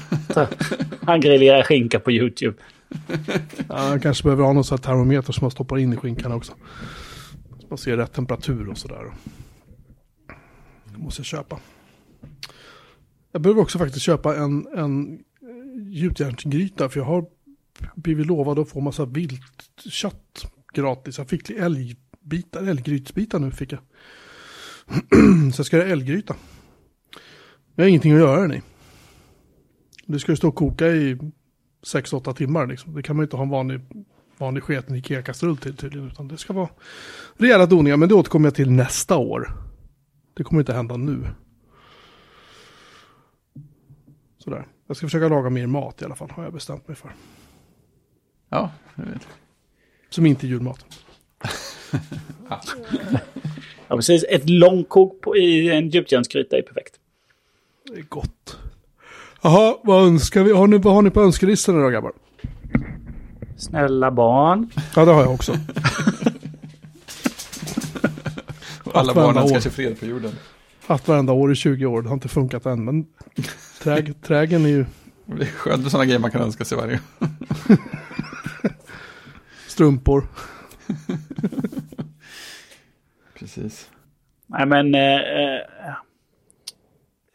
Han grillerar skinka på YouTube. Ja, jag kanske behöver ha någon sån här termometer som man stoppar in i skinkan också. Så man ser rätt temperatur och sådär. Det måste jag köpa. Jag behöver också faktiskt köpa en, en eh, gjutjärnsgryta för jag har blivit lovad att få massa viltkött gratis. Jag fick älgbitar, älggrytsbitar nu fick jag. Så jag ska göra älggryta. Jag har ingenting att göra den i. Det ska ju stå och koka i 6-8 timmar liksom. Det kan man ju inte ha en vanlig, vanlig sketen Ikea-kastrull till tydligen. Utan det ska vara rejäla doningar. Men det återkommer jag till nästa år. Det kommer inte hända nu. Sådär. Jag ska försöka laga mer mat i alla fall. Har jag bestämt mig för. Ja, jag vet. Som inte är julmat. Ja, precis. Ett långkok på, i en djupjärnsgryta är perfekt. Det är gott. Jaha, vad önskar vi? Har ni, vad har ni på önskelistan då grabbar? Snälla barn. Ja, det har jag också. Alla Allt varenda barn önskar år. sig fred på jorden. Haft varenda år i 20 år. Det har inte funkat än. Men träg, trägen är ju Det är skönt med sådana grejer man kan önska sig varje gång. strumpor. Precis. Nej, men... Eh,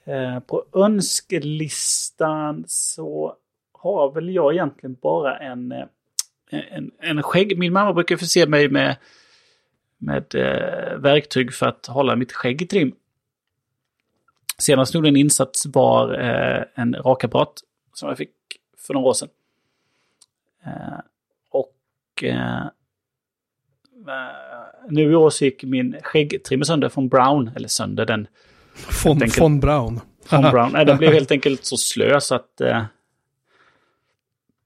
eh, på önskelistan så har väl jag egentligen bara en, eh, en, en skägg. Min mamma brukar förse mig med, med eh, verktyg för att hålla mitt skägg i trim. Senast gjorde en insats var eh, en rakapparat som jag fick för några år sedan. Eh, och eh, Eh, nu i år så gick min skäggtrimmer sönder från Brown. Eller sönder den. Von, tänker- von Braun. Von Brown. Nej, den blev helt enkelt så slö så att eh,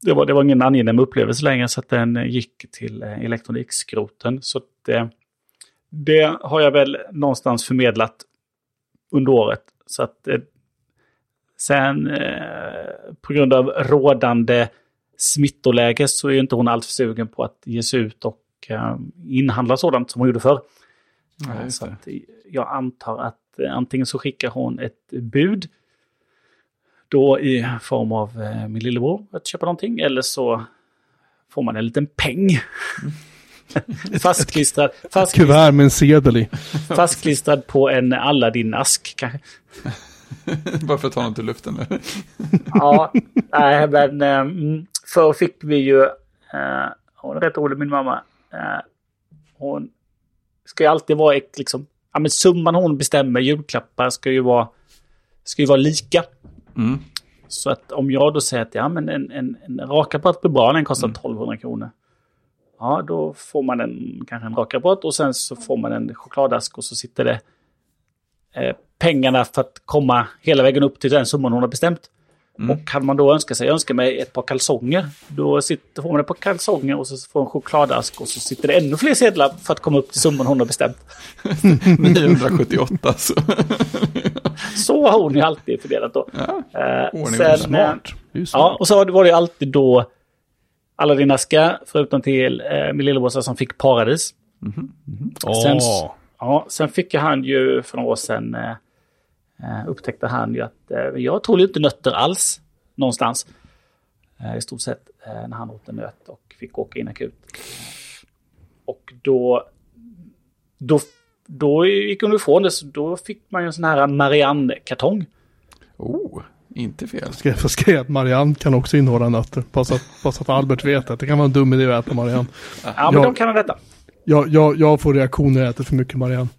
det, var, det var ingen angenäm upplevelse längre så att den gick till eh, elektronikskroten. Så att, det har jag väl någonstans förmedlat under året. Så att eh, sen eh, på grund av rådande smittoläge så är inte hon alltför sugen på att ge sig ut och eh, inhandla sådant som hon gjorde förr. Ja, just så att jag antar att eh, antingen så skickar hon ett bud då i form av eh, min lillebror att köpa någonting eller så får man en liten peng. fastklistrad, fastklistrad, Kuvert med en sedel i. fastklistrad på en Aladdin-ask kanske. Bara för att ta något ur luften. eller? Ja, nej men mm, förr fick vi ju, eh, hon är rätt rolig min mamma, eh, hon ska ju alltid vara ett, liksom, ja men summan hon bestämmer julklappar ska ju vara, ska ju vara lika. Mm. Så att om jag då säger att ja, men en, en, en rakapparat blir bra, den kostar 1200 kronor. Ja, då får man en, kanske en rakapparat och sen så får man en chokladask och så sitter det eh, pengarna för att komma hela vägen upp till den summan hon har bestämt. Och kan man då önska sig, önska mig ett par kalsonger, då sitter, får man ett par kalsonger och så får man en chokladask och så sitter det ännu fler sedlar för att komma upp till summan hon har bestämt. 978 så. Så har hon ju alltid fördelat då. Ja, Eh, sen, eh, smart. Ja, och så var det ju alltid då alla dina ska, förutom till eh, min lillebrorsa som fick paradis. Sen, Åh. ja, sen fick han ju för några år sedan, eh, eh, upptäckte han ju att eh, jag tål inte nötter alls någonstans. Eh, I stort sett eh, när han åt en nöt och fick åka in akut. Och då, då, då gick hon ifrån det, så då fick man ju en sån här Marianne-kartong. Oh, inte fel. Ska jag få skriva att Marianne kan också innehålla nötter. Så, att, att Albert vet att det kan vara en dum idé att äta Marianne. Ja, men Ja. de kan ha detta. Jag, jag, jag får reaktioner när jag äter för mycket Marianne.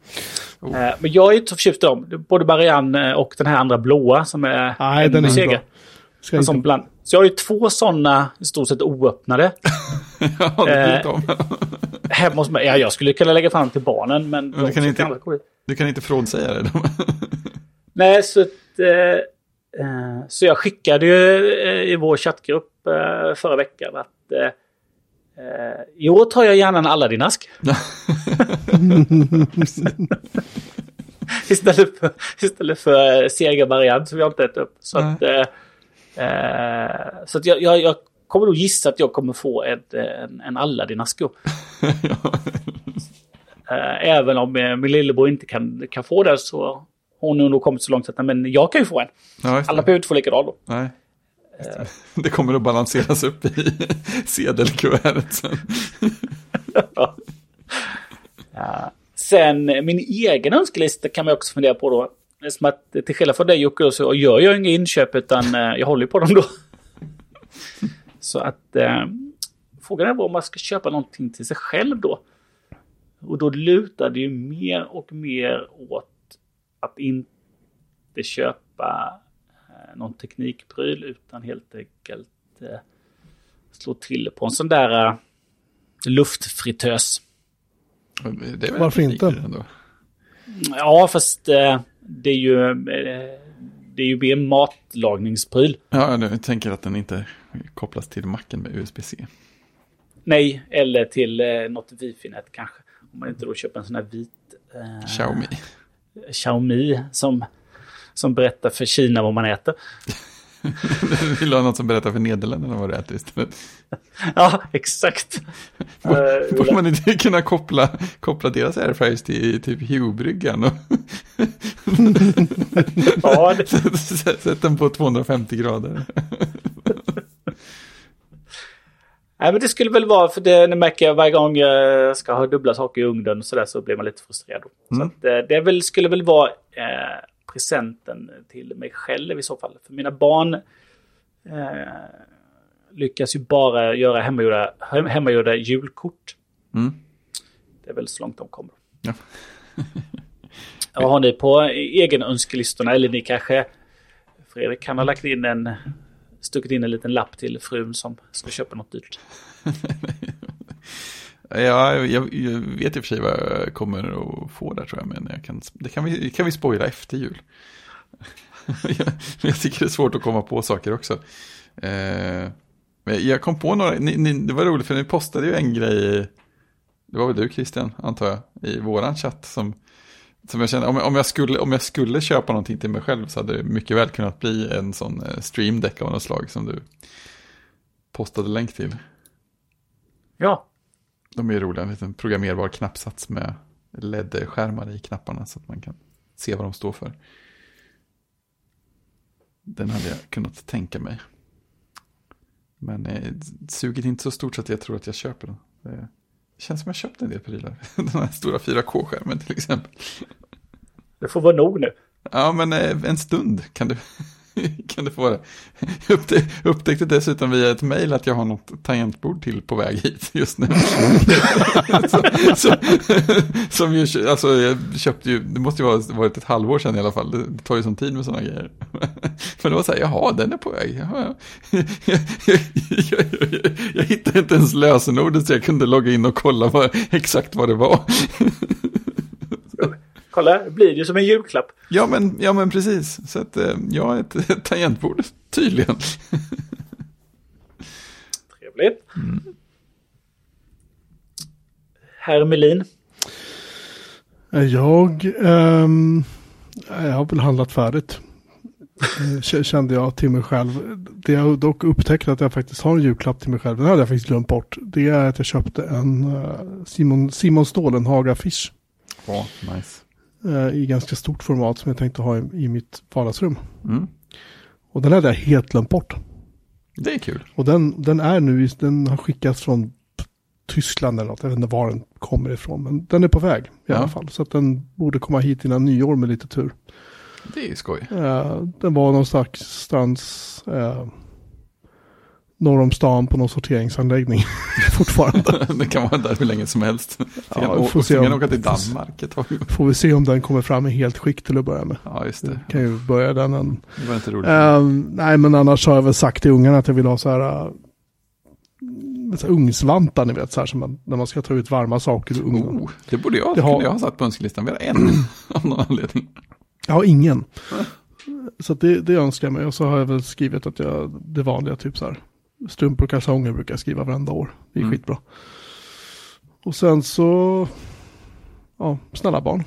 Eh, Men jag är inte så förtjust i dem. Både Marianne och den här andra blåa som är Nej, en den är inte bra. Ska inte, bland... Så jag har ju två sådana i stort sett oöppnade Ja, det Eh, hemma hos mig. Ja, jag skulle kunna lägga fram till barnen men... Men du kan inte-. Du kan inte frånsäga det. Nej, så att... Eh, eh, så jag skickade ju eh, i vår chattgrupp eh, förra veckan att... Eh, eh, I år tar jag gärna en Aladdin-ask. istället för, istället för eh, segervariant som jag inte ätit upp. Så att, eh, eh, så att jag, jag, jag kommer nog gissa att jag kommer få ett, eh, en, en Aladdin-ask. Eh, Även om eh, min lillebror inte kan, kan få det så har hon nog kommit så långt att men jag kan ju få en. Ja, Alla behöver inte få likadan då. Nej. Just det. det kommer att balanseras upp i sedelkuvertet sen. Ja. Sen eh, min egen önskelista kan man också fundera på då. Som att eh, till skillnad från dig Jocke så gör jag inga inköp utan eh, jag håller på dem då. så att eh, frågan är om man ska köpa någonting till sig själv då. Och då lutar det ju mer och mer åt att inte köpa eh, någon teknikpryl utan helt enkelt eh, slå till på en sån där eh, luftfritös. Det är väl Varför inte? Ändå. Ja, fast det är ju, det är ju mer matlagningspryl. Ja, jag tänker att den inte kopplas till macken med USB-C. Nej, eller till eh, något wifi-nät kanske. Om man inte då köper en sån här vit eh, Xiaomi. Xiaomi som, som berättar för Kina vad man äter. Du vill ha något som berättar för Nederländerna vad du äter istället. Ja, exakt. Eh, Borde man inte kunna koppla, koppla deras airfryers till typ Hue-bryggan? Och ja, det, Sätt den på 250 grader. Nej, men det skulle väl vara, för det, märker jag varje gång jag ska ha dubbla saker i ugnen så, där, så blir man lite frustrerad. då. Så att, eh, det väl, skulle väl vara eh, presenten till mig själv i så fall. För mina barn eh, lyckas ju bara göra hemmagjorda, hem- hemmagjorda julkort. Mm. Det är väl så långt de kommer. Ja. Vad har ni på egen önskelistorna? Eller ni kanske, Fredrik kan ha lagt in en, stuckit in en liten lapp till frun som ska köpa något dyrt. Ja, jag, jag vet i och för sig vad jag kommer att få där tror jag, men jag kan, det kan vi, kan vi spoila efter jul. jag, jag tycker det är svårt att komma på saker också. Eh, men jag kom på några, ni, ni, det var roligt för ni postade ju en grej, det var väl du Christian, antar jag, i våran chatt som, som jag kände, om, om, jag skulle, om jag skulle köpa någonting till mig själv så hade det mycket väl kunnat bli en sån eh, stream deck av något slag som du postade länk till. Ja, De är roliga, en liten programmerbar knappsats med LED-skärmar i knapparna så att man kan se vad de står för. Den hade jag kunnat tänka mig. Men eh, suget är inte så stort så att jag tror att jag köper den. Det känns som jag köpt en del prylar. Den här stora 4K-skärmen till exempel. det får vara nog nu. Ja, men eh, en stund kan du, kan du få det. Jag upptäckte dessutom via ett mejl att jag har något tangentbord till på väg hit just nu. Alltså, så, så, som ju, alltså jag köpte ju, det måste ju ha varit ett halvår sedan i alla fall. Det tar ju sån tid med sådana grejer. Men det var så här, jaha, den är på väg. Jaha, ja. jag, jag, jag, jag, jag hittade inte ens lösenordet så jag kunde logga in och kolla vad, exakt vad det var. Kolla, det blir ju som en julklapp. Ja men, ja, men precis. Så att eh, jag har ett, tangentbord, tydligen. Trevligt. Herr Melin. Jag, ehm, jag har väl handlat färdigt. Eh, Kände jag till mig själv. Det jag dock upptäckt att jag faktiskt har en julklapp till mig själv. Den hade jag faktiskt glömt bort. Det är att jag köpte en eh, Simon, Simon Stålenhag affisch. Ja, nice. Eh, I ganska stort format som jag tänkte ha i, i mitt vardagsrum. Mm. Och den hade jag helt glömt bort. Det är kul. Och den, den är nu, den har skickats från Tyskland eller något. Jag vet inte var den kommer ifrån. Men den är på väg i Ja. alla fall. Så att den borde komma hit innan nyår med lite tur. Det är ju skoj. Eh, den var någonstans eh, norr om stan på någon sorteringsanläggning fortfarande. det kan vara där hur länge som helst. Ja, vi och får se om- åka till. Danmark ett tag. Får vi se om den kommer fram i helt skick till att börja med. Ja, just det. Kan ju börja den en Det var inte roligt. Eh, nej, men annars har jag väl sagt till ungarna att jag vill ha så här, uh, så här ugnsvantar, ni vet, så här som man, när man ska ta ut varma saker ur ugnen. Oh, det borde jag, Det har- jag ha satt på önskelistan. Vi har en av någon anledning. Jag har ingen. Så det, det önskar jag mig. Och så har jag väl skrivit att jag, det vanliga, typ så här, strumpor och kalsonger brukar jag skriva varenda år. Det är Mm. skitbra. Och sen så, ja, snälla barn.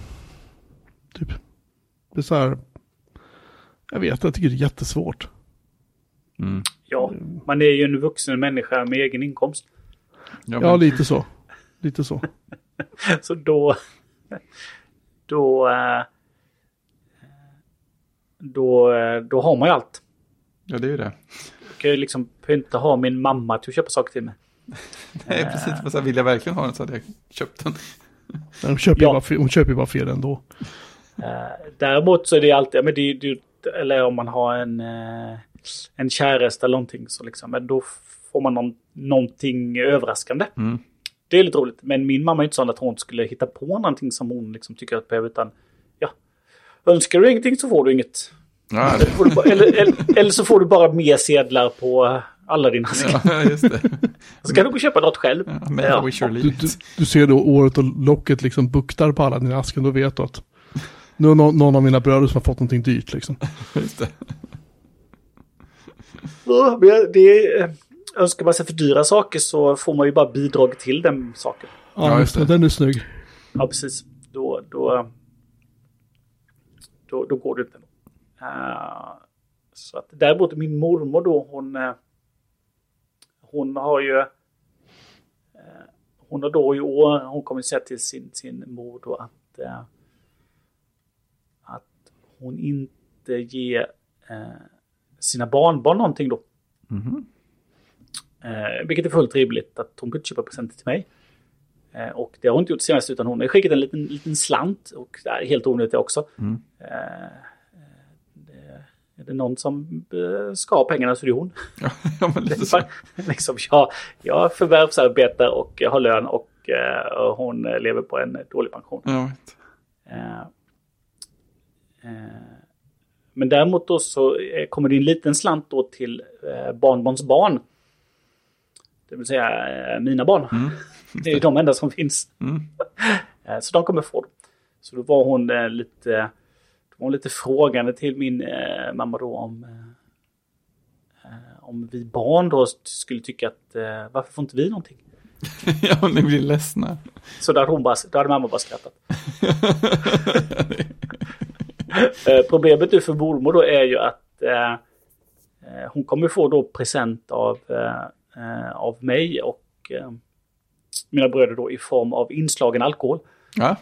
Typ. Det är så här, jag vet, jag tycker det är jättesvårt. Mm. Ja, man är ju en vuxen människa med egen inkomst. Ja, Ja, lite så. Lite så. Så då... Då... eh, Då, eh, då har man ju allt. Ja, det är ju det. Jag kan ju liksom inte ha min mamma till att köpa saker till mig. Nej, precis. Här, vill jag verkligen ha den så hade jag köpt den. Men de köper, Ja. ju bara, hon köper ju bara fel ändå. Eh, Däremot så är det alltid, men det, det, eller om man har en, eh, en käresta eller någonting så liksom, men då får man någon, någonting överraskande. Mm. Det är lite roligt, men min mamma är inte sån att hon skulle hitta på någonting som hon liksom tycker att behöver, utan ja, önskar du ingenting så får du inget. Ja, Eller, får du bara, eller, eller, eller så får du bara mer sedlar på alla dina askar. ja, just det. Så kan du gå och köpa något själv. Ja, Ja. Du, du, du ser då året och locket liksom buktar på alla dina asken, då vet du att nu har någon, någon av mina bröder som har fått någonting dyrt liksom. Just det. Ja, det är, önskar man sig för dyra saker så får man ju bara bidrag till den saken. Ja, just det. Den är snygg. Ja, precis. Då, då, då, då går det inte. Uh, så att däremot min mormor då, hon, eh, hon har ju, eh, hon har då i år, hon kommer säga till sin, sin mor då att, eh, att hon inte ger eh, sina barnbarn någonting då. Mhm. Eh, vilket är fullt rimligt att hon kunde köpa presenter till mig. Eh, och det har hon inte gjort senast utan hon har skickat en liten, liten slant och det är helt onödigt också. Mm. Eh, eh, det, är det någon som eh, ska ha pengarna så är det hon. Ja, men lite så. liksom, jag, jag förvärvsarbetar och jag har lön och, eh, och hon lever på en dålig pension. Ja. Eh, men däremot då så kommer det en liten slant då till eh, barnbarns barn. Det vill säga mina barn. Mm. Det är de enda som finns. Mm. Så de kommer få. Så då var hon lite... var lite frågande till min eh, mamma då om eh, om vi barn då skulle tycka att eh, varför får inte vi någonting? ja, ni blir ledsna. Så hade, hon bara, då hade mamma bara skrattat. eh, problemet nu för mormor då är ju att eh, eh hon kommer få då present av, eh, eh, av mig och mina bröder då i form av inslagen alkohol. Ja,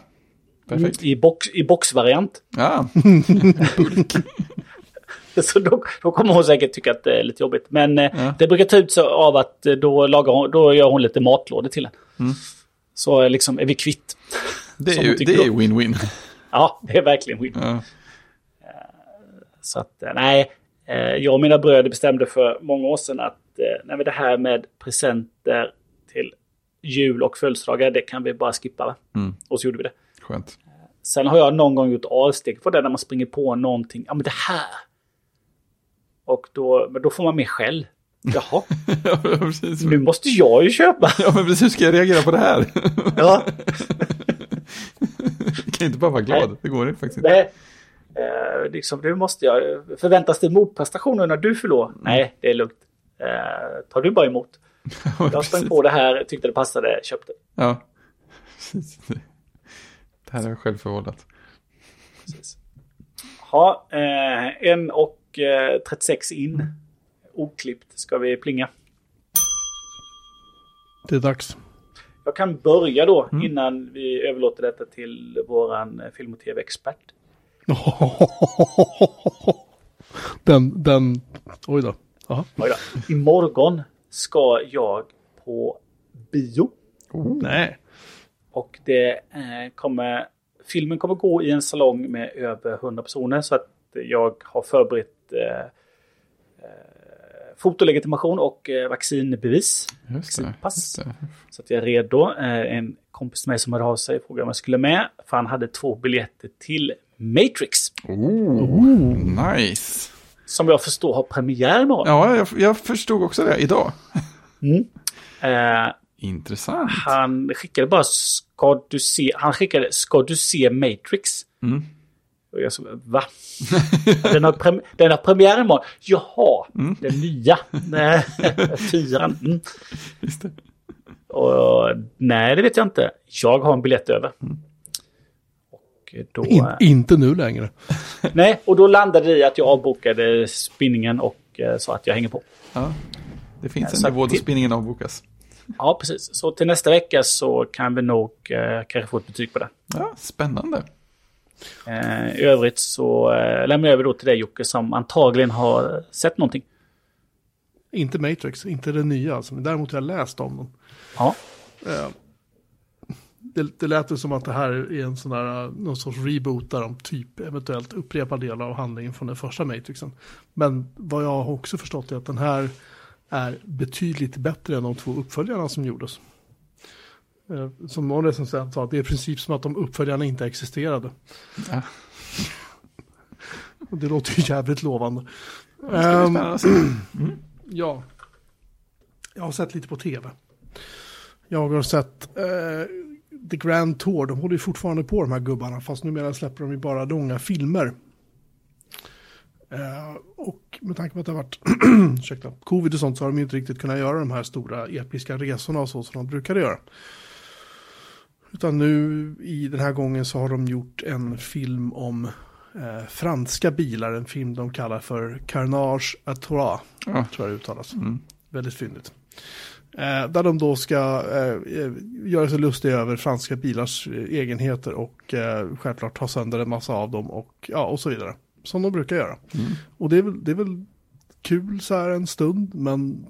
perfekt. I, box, i boxvariant. Ja, Så då, då, kommer hon säkert tycka att det är lite jobbigt. Men ja. det brukar ta ut sig av att då, lagar hon, då gör hon lite matlådor till en. Mm. Så liksom är vi kvitt. Det är ju win-win. Ja, det är verkligen win. Ja. Så att, nej, jag och mina bröder bestämde för många år sedan att nej, det här med presenter till jul och födelsedagar, det kan vi bara skippa. Mm. Och så gjorde vi det. Skönt. Sen har jag någon gång gjort avsteg på det när man springer på någonting. Ja, men det här. Och då, men då får man mer skäll. Jaha. ja, precis. Nu måste jag ju köpa. ja, men precis. Hur ska jag reagera på det här? ja. jag kan inte bara vara glad. Det går inte faktiskt inte. Eh, liksom, nu måste jag. Förväntas det motprestationer när du förlorar? Mm. Nej, det är lugnt. Eh, tar du bara emot. jag sprang på det här, tyckte det passade, köpte. Ja, precis. Det här är självförvållat. Precis. Ha, eh, en och eh, 36 in. Oklippt. Ska vi plinga? Det är dags. Jag kan börja då mm. innan vi överlåter detta till våran eh, film och tv-expert. den, den, oj då. Aha. Oj då. Imorgon ska jag på bio. Oh. Nej. Och det eh, kommer, filmen kommer gå i en salong med över 100 personer så att jag har förberett eh, eh, fotolegitimation och eh, vaccinbevis. Vaccinpass. Så att jag är redo. En kompis med mig som hörde av sig frågade om jag skulle med. För han hade två biljetter till Matrix. Oh, nice. Som jag förstår har premiär imorgon. Ja, jag, jag förstod också det idag. Mm. Eh, Intressant. Han skickade bara, ska du se, han skickade, ska du se Matrix? Mm. Och jag sa, va? den, har prem, den har premiär imorgon. Jaha, mm. den nya. Fyran. Mm. Och, nej, det vet jag inte. Jag har en biljett över. Mm. Då, In, inte nu längre. nej, och då landade det i att jag avbokade spinningen och eh, sa att jag hänger på. Ja, det finns en nivå där spinningen avbokas. Ja, precis. Så till nästa vecka så kan vi nog eh, kanske få ett betyg på det. Ja, spännande. Eh, I övrigt så eh, lämnar jag över då till dig Jocke som antagligen har sett någonting. Inte Matrix, inte det nya alltså, men däremot har jag läst om dem. Ja. Eh, det, det lät ju som att det här är en sån där, någon sorts reboot där de typ eventuellt upprepar delar av handlingen från den första Matrixen. Men vad jag har också förstått är att den här är betydligt bättre än de två uppföljarna som gjordes. Eh, som någon recensent sa, det är i princip som att de uppföljarna inte existerade. Ja. det låter ju jävligt lovande. Um, mm. Ja. Jag har sett lite på tv. Jag har sett uh, The Grand Tour, de håller ju fortfarande på de här gubbarna, fast numera släpper de ju bara långa filmer. Uh, och med tanke på att det har varit ursäkta, covid och sånt så har de inte riktigt kunnat göra de här stora episka resorna och så som de brukade göra. Utan nu i den här gången så har de gjort en film om eh, franska bilar, en film de kallar för Carnage à Trois, ja. tror jag det uttalas. Mm. Väldigt fyndigt. Eh, där de då ska eh, eh göra sig lustiga över franska bilars eh, egenheter och självklart ta sönder en massa av dem och, ja, och så vidare. Som de brukar göra. Mm. Och det är, väl, det är väl kul så här en stund, men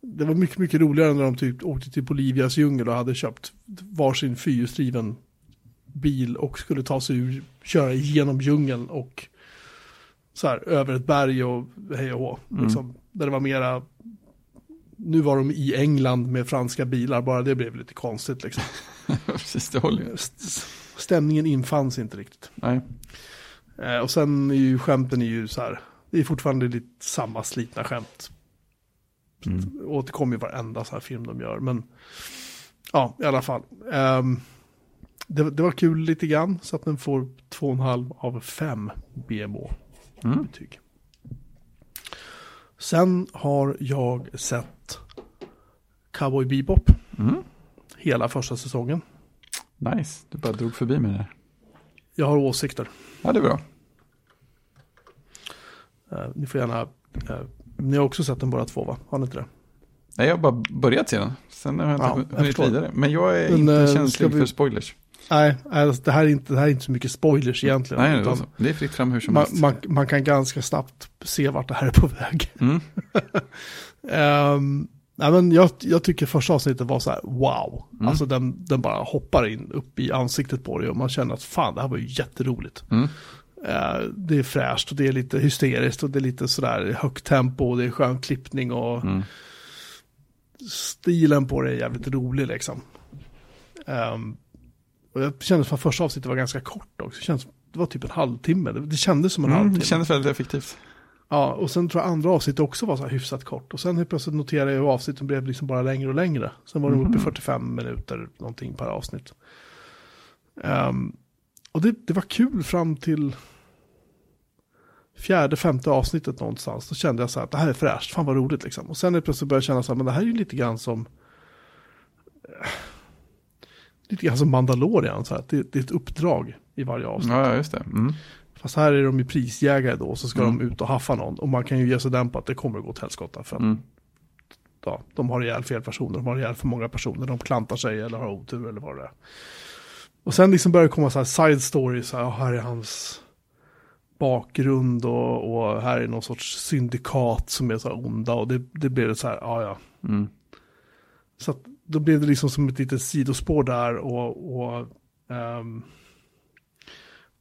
det var mycket, mycket roligare när de typ åkte till Bolivias djungel och hade köpt varsin fyrhjulsdriven bil och skulle ta sig ur, köra igenom djungeln och så här över ett berg och hej och hå. Mm. Liksom, där det var mera, nu var de i England med franska bilar, bara det blev lite konstigt liksom. Precis, det håller Stämningen infanns inte riktigt. Nej. Eh, och sen är ju skämten är ju så här, det är fortfarande lite samma slitna skämt. Mm. Återkommer ju varenda så här film de gör, men ja, i alla fall. Um, det, det var kul lite grann så att den får 2,5 av 5 BMO Mm. betyg. Sen har jag sett Cowboy Bebop Mm. hela första säsongen. Nice, du bara drog förbi med det där. Jag har åsikter. Ja, det är bra. Eh, ni får gärna... eh, ni har också sett den båda två va? Har ni inte det? Nej, jag har bara börjat se den. Sen har jag inte Ja, jag hunnit förstår. vidare. Men jag är Men, inte eh, känslig vi- för spoilers. Nej, alltså, det, här är inte, det här är inte så mycket spoilers egentligen. Nej, utan det är fritt fram hur som man, helst. man, man kan ganska snabbt se vart det här är på väg. Mm. Um, nej, men jag, jag tycker första avsnittet var så här, wow. Mm. Alltså den, den bara hoppar in upp i ansiktet på dig och man känner att fan, det här var ju jätteroligt. Mm. Eh, det är fräscht och det är lite hysteriskt och det är lite sådär högt tempo och det är skön klippning och Mm. stilen på det är jävligt rolig liksom. Ehm, och jag kände att första avsnittet var ganska kort också. Det, kändes, det var typ en halvtimme. Det, det kändes som en Mm, halvtimme. det kändes väldigt effektivt. Ja, och sen tror jag andra avsnittet också var så här hyfsat kort. Och sen helt plötsligt noterade jag hur avsnitten blev liksom bara längre och längre. Sen var de uppe i Mhm. 45 minuter någonting per avsnitt. Ehm, och det, det var kul fram till fjärde, femte avsnittet någonstans. Då kände jag så här att det här är fräscht, fan vad roligt liksom. Och sen helt plötsligt började jag känna så här, men det här är ju lite grann som eh, lite grann som Mandalorian, så här, det, det är ett uppdrag i varje avsnitt. Ja, just det. Mm. Fast här är de ju prisjägare då, så ska Mm. de ut och haffa någon. Och man kan ju ge sig den på att det kommer att gå till helskotta. För att Mm. ja, de har ihjäl fel personer, de har ihjäl för många personer, de klantar sig eller har otur eller vad det är. Och sen liksom börjar det komma så här side stories, så här, här är hans bakgrund och, och här är någon sorts syndikat som är så här onda och det, det det så här, ja ja. Mm. Så att då blev det liksom som ett litet sidospår där och, och ehm,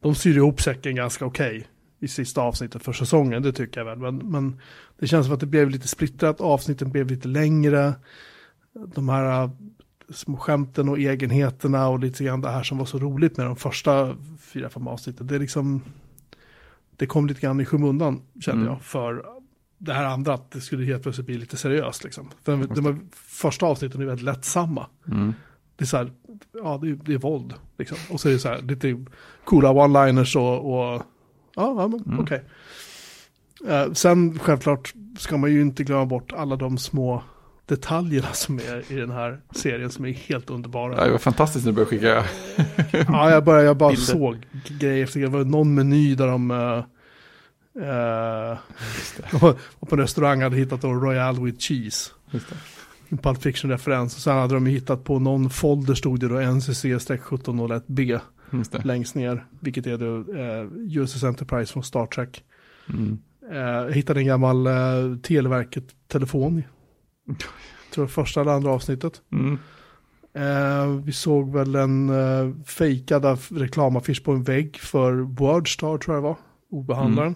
de syr ihop säcken ganska okej i sista avsnittet för säsongen, det tycker jag väl. Men, men det känns som att det blev lite splittrat, avsnitten blev lite längre. De här äh, små skämten och egenheterna och lite grann det här som var så roligt med de första fyra, fem avsnitten. Det är liksom, det kom lite grann i skymundan kände Mm. jag för det här andra, att det skulle helt plötsligt bli lite seriöst liksom. För de, de, de första avsnitten är väldigt lättsamma. Mm. Det är så här, ja det är, det är våld liksom. Och så är det så här lite coola one-liners och, och ja, ja men Mm. okej. Eh, sen självklart ska man ju inte glömma bort alla de små detaljerna som är i den här serien som är helt underbara. Ja, det var fantastiskt när du började skicka. Ja, jag, bara, jag bara Bilder. såg grejer efter. Det var någon meny där de eh, eh, var på en restaurang hade hittat då Royal with cheese. En Pulp Fiction-referens. Och sen hade de hittat på någon folder stod det då NCC-1701B Just det. längst ner. Vilket är då eh, USS Enterprise från Star Trek. Mm. Eh, jag hittade en gammal eh, Televerket-telefon. Tror jag första eller andra avsnittet. Mm. Eh, vi såg väl en eh, fejkad af- reklamaffisch på en vägg för Wordstar tror jag det var. Obehandlaren.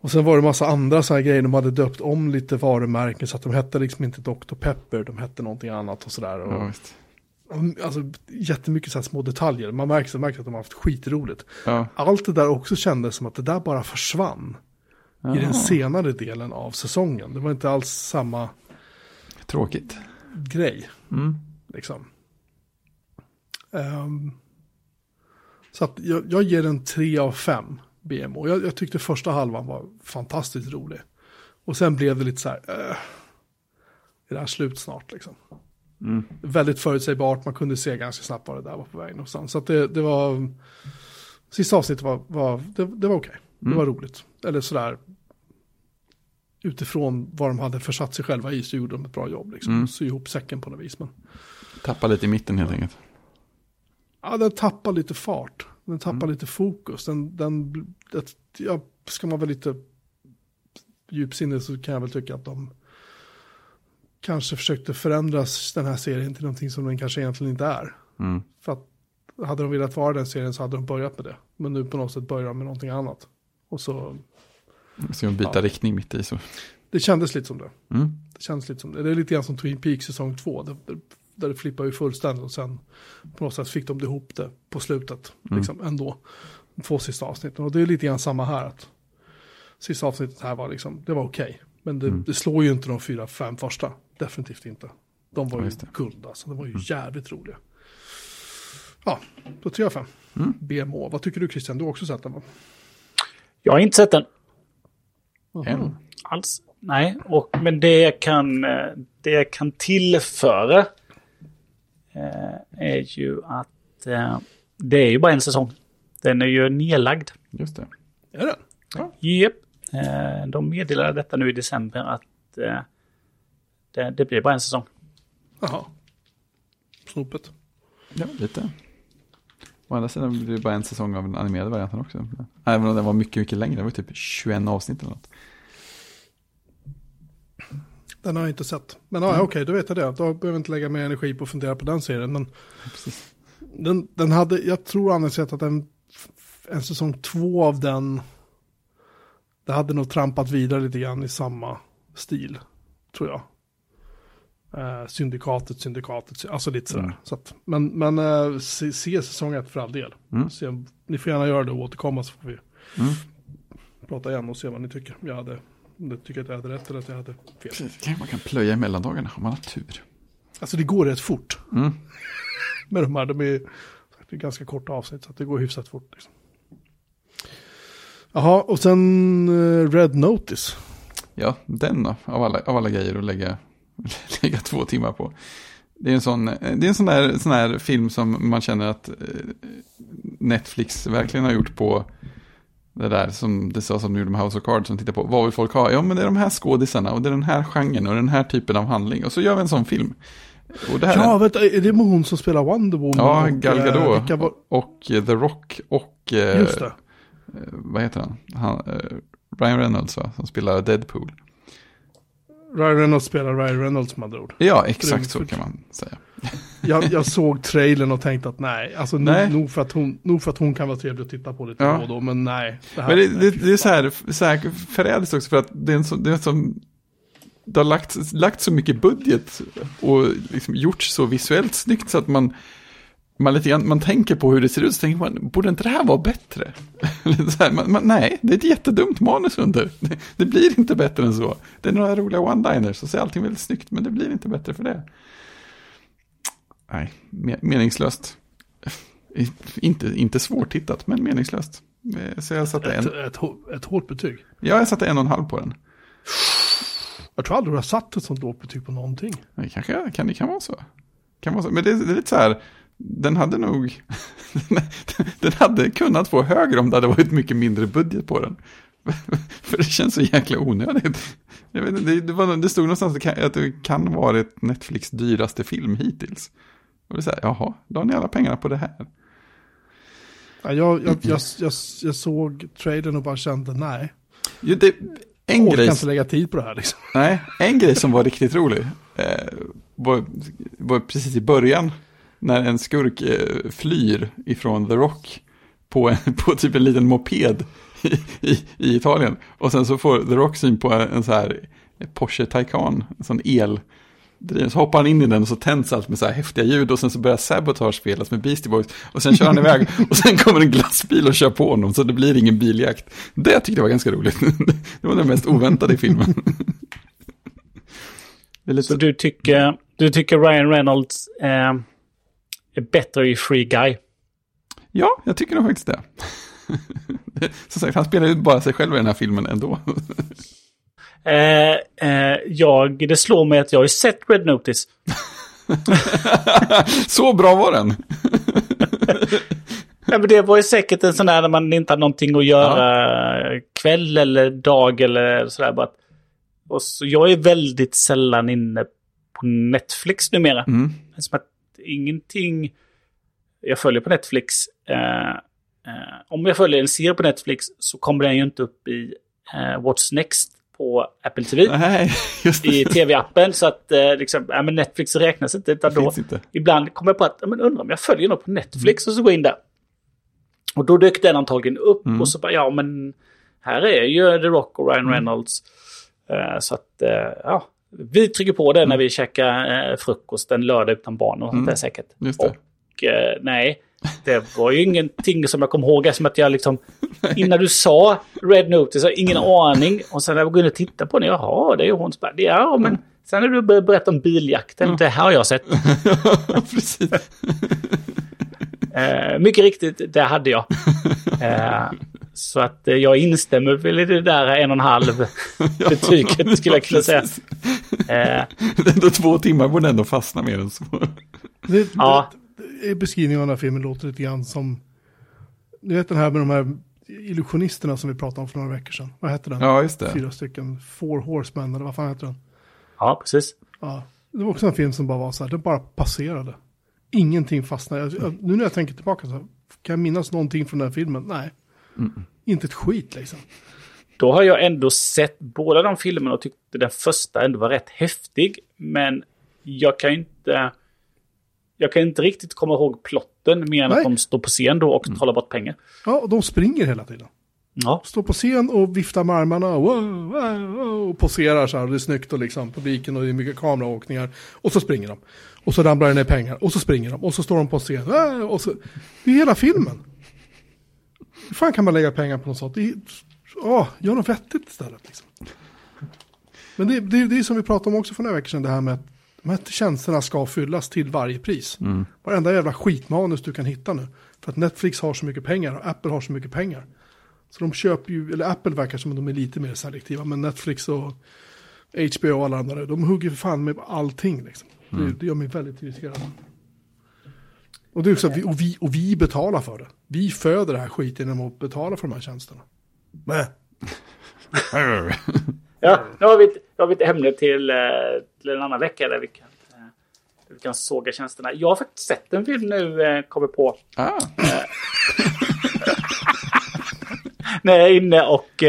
Och sen var det massa andra så här grejer. De hade döpt om lite varumärken så att de hette liksom inte Dr. Pepper. De hette någonting annat och sådär. Och, Ja, visst. Alltså jättemycket så här små detaljer. Man märker, märker att de har haft skitroligt. Ja. Allt det där också kändes som att det där bara försvann. I den senare delen av säsongen. Det var inte alls samma Tråkigt. grej. Mm. Liksom. Ehm, så att jag, jag ger den 3 av 5 BMO. Jag, jag tyckte första halvan var fantastiskt rolig. Och sen blev det lite så här, äh, är det här slut snart liksom? Mm. Väldigt förutsägbart, man kunde se ganska snabbt vad det där var på väg någonstans. Så att det, det var, sista avsnittet var, var det, det var okej. Det Mm. var roligt. Eller sådär, utifrån vad de hade försatt sig själva i så gjorde de ett bra jobb. Liksom. Mm. Sy ihop säcken på något vis. Men Tappa lite i mitten helt enkelt. Ja, den tappar lite fart. Den tappar Mm. lite fokus. Den, den, det, ja, ska man vara lite djupsinnig så kan jag väl tycka att de kanske försökte förändras den här serien till någonting som den kanske egentligen inte är. Mm. För att hade de velat vara den serien så hade de börjat med det. Men nu på något sätt börjar de med någonting annat. Och så, Så byta Ja. riktning mitt i så. det kändes lite som det. Mm. Det känns lite som det. Det är lite grann som Twin Peaks säsong två. Där, där det flippar ju fullständigt och sen på något sätt fick de det ihop det på slutet. Mm. Liksom ändå. De två sista avsnitten. Och det är lite grann samma här. Att sista avsnittet här var liksom, det var okej. Men det, Mm. det slår ju inte de fyra, fem första. Definitivt inte. De var Ja, ju guld alltså. De var ju Mm. jävligt roliga. Ja, då 3 av 5. BMO. Vad tycker du Christian? Du har också sett den va? Jag har inte sett den En. alls. Nej, och, men det jag kan, eh, det jag kan tillföra eh, är ju att eh, det är ju bara en säsong. Den är ju nedlagd. Just det. Är den? Japp. Eh, de meddelade detta nu i december att eh, det, det blir bara en säsong. Jaha. Snopet. Ja, lite. Å andra sidan blir det bara en säsong av den animerade varianten också. Även om den var mycket, mycket längre. Det var typ 21 avsnitt eller något. Den har jag inte sett. Men ja, okej, då vet jag det. Då behöver jag inte lägga mer energi på att fundera på den serien. Men Precis. den, den hade, jag tror annars sett att en, en säsong två av den, det hade nog trampat vidare lite grann i samma stil, tror jag. Eh, syndikatet, syndikatet, alltså lite sådär. Mm. Så att, men men eh, se, se säsong ett för all del. Mm. Se, ni får gärna göra det och återkomma så får vi Mm. prata igen och se vad ni tycker. Jag hade, du tycker att jag hade rätt eller att jag hade fel. Kanske man kan plöja i mellandagarna om man har tur. Alltså det går rätt fort. Mm. med de här. De är, det är ganska korta avsnitt så det går hyfsat fort. Liksom. Jaha, och sen eh, Red Notice. Ja, den av alla, av alla grejer att lägga, lägga två timmar på. Det är en sån, det är en sån där, sån här film som man känner att eh, Netflix verkligen har gjort på det där som det sa som de gjorde med House of Cards som tittar på. Vad vill folk ha? Ja, men det är de här skådisarna och det är den här genren och den här typen av handling. Och så gör vi en sån film. Och det här Ja, vet du, är det med hon som spelar Wonder Woman? Ja, och, Gal eh, Gadot. vilka var- Och eh, The Rock och... eh, Just det. eh, Vad heter han? han eh, Ryan Reynolds va? Som spelar Deadpool. Ryan Reynolds spelar Ryan Reynolds med andra ord. Ja, exakt så kan man säga. Jag, jag såg trailern och tänkte att nej, alltså Nej. nog, för att hon, nog för att hon kan vara trevlig att titta på lite Ja. då och då, men nej. Det här, Men det, nej, det, det är så här, så här förrädiskt också för att det är en så, det är som... Det har lagt, lagt så mycket budget och liksom gjorts så visuellt snyggt så att man, man, lite grann, man tänker på hur det ser ut så tänker man, borde inte det här vara bättre? Här, man, man, nej, det är ett jättedumt manus under. Det, det blir inte bättre än så. Det är några roliga one-liners och så är allting väldigt snyggt, men det blir inte bättre för det. Nej, me- meningslöst. Inte, inte svårtittat, men meningslöst. Eh, Så jag satte en, Ett, ett, hå- ett hårt betyg. ja, jag satte en och en halv på den. Jag tror aldrig du har satt ett sånt lågt betyg på någonting. Det kanske kan, det kan vara så. Kan vara så. Men det, det är lite så här, den hade nog, den hade kunnat få högre om det hade varit mycket mindre budget på den. För det känns så jäkla onödigt. Jag vet, inte, det, det, var, det stod någonstans att det kan, att det kan ha varit Netflix dyraste film hittills. Och det är så här, jaha, la ni alla pengarna på det här? Ja, jag, jag, jag, jag, jag såg trailern och bara kände nej. Jo, det, en Jag grej, inte lägga tid på det här liksom. nej, en grej som var riktigt rolig eh, var, var precis i början när en skurk eh, flyr ifrån The Rock på, en, på typ en liten moped i, i, i Italien. Och sen så får The Rock syn på en, så här Porsche Taycan, en sån el. Så hoppar han in i den och så tänds allt med så här häftiga ljud och sen så börjar Sabotage spelas med Beastie Boys och sen kör han iväg och sen kommer en glassbil och kör på honom så det blir ingen biljakt. Det tyckte jag var ganska roligt. Det var det mest oväntade i filmen. Så du tycker, du tycker Ryan Reynolds eh, är bättre i Free Guy? Ja, jag tycker nog faktiskt det. Som sagt, han spelar ju bara sig själv i den här filmen ändå. Eh, eh, jag, det slår mig att jag har sett Red Notice. Så bra var den. Ja, men det var ju säkert en sån där när man inte har någonting att göra kväll eller dag eller sådär. Och så, jag är väldigt sällan inne på Netflix numera. Mm. Som att ingenting jag följer på Netflix. Eh, eh, om jag följer en serie på Netflix så kommer den ju inte upp i eh, What's Next på Apple TV. Nej. I tv-appen. Så att eh, liksom, ja, men Netflix räknas inte. Utan då, inte. ibland kommer jag på att ja, men undrar om jag följer något på Netflix och så går jag in där. Och då dök den antagligen upp Mm. och så bara ja men här är ju The Rock och Ryan Reynolds. Eh, så att eh, ja, vi trycker på det när vi käkar eh, frukost en lördag utan barn och sånt Mm. där säkert. Just det. Och eh, nej, det var ju ingenting som jag kom ihåg. Som att jag liksom, innan du sa Red Notice, har ingen aning. Och sen när jag går in och tittar på den, jaha, det är ju hon som ja men sen när du började berätta om biljakten, det här har jag sett. Precis. Eh, mycket riktigt, det hade jag. Eh, så att eh, jag instämmer väl i det där en och en halv betyget skulle jag kunna säga. Eh, Ändå två timmar borde ändå fastna mer än så. Det, Ja. det, det, beskrivningen av den här filmen låter lite grann som... Du vet den här med de här illusionisterna som vi pratade om för några veckor sedan. Vad hette den? Ja, just det. Fyra stycken. Four Horsemen eller vad fan heter den? ja, precis. Ja. Det var också en film som bara var så här, den bara passerade. Ingenting fastnade. Jag, jag, nu när jag tänker tillbaka så här, kan jag minnas någonting från den här filmen? Nej. Inte ett skit liksom. Då har jag ändå sett båda de filmerna och tyckte den första ändå var rätt häftig. Men jag kan inte... Jag kan inte riktigt komma ihåg plotten mer än Nej. att de står på scen då och trollar bort pengar. Ja, och de springer hela tiden. Ja, Står på scen och viftar med armarna och, wow, wow, och poserar så här. Och det är snyggt och liksom publiken och det är mycket kameraåkningar. Och så springer de. Och så ramlar det ner pengar. Och så springer de. Och så står de på scen. Ah, Och så, det är hela filmen. Hur fan kan man lägga pengar på något sånt? Det är, åh, gör något vettigt istället. Liksom. Men det, det, det är som vi pratade om också för några veckor sedan. Det här med att de här tjänsterna ska fyllas till varje pris. Varenda jävla skitmanus du kan hitta nu. För att Netflix har så mycket pengar och Apple har så mycket pengar. Så de köper ju, eller Apple verkar som att de är lite mer selektiva, men Netflix och HBO och alla andra, de hugger för fan med allting. Liksom. Det, det gör mig väldigt irriterad. Och, det är också, att vi, och, vi, och vi betalar för det. Vi föder det här skiten genom att betala för de här tjänsterna. Nej. ja nu har vi, ett- nu har vi ett ämne till, eh, till en annan vecka där vi kan, eh, där vi kan såga tjänsterna. Jag har faktiskt sett en film nu, eh, kommer på. Ah, när jag är inne och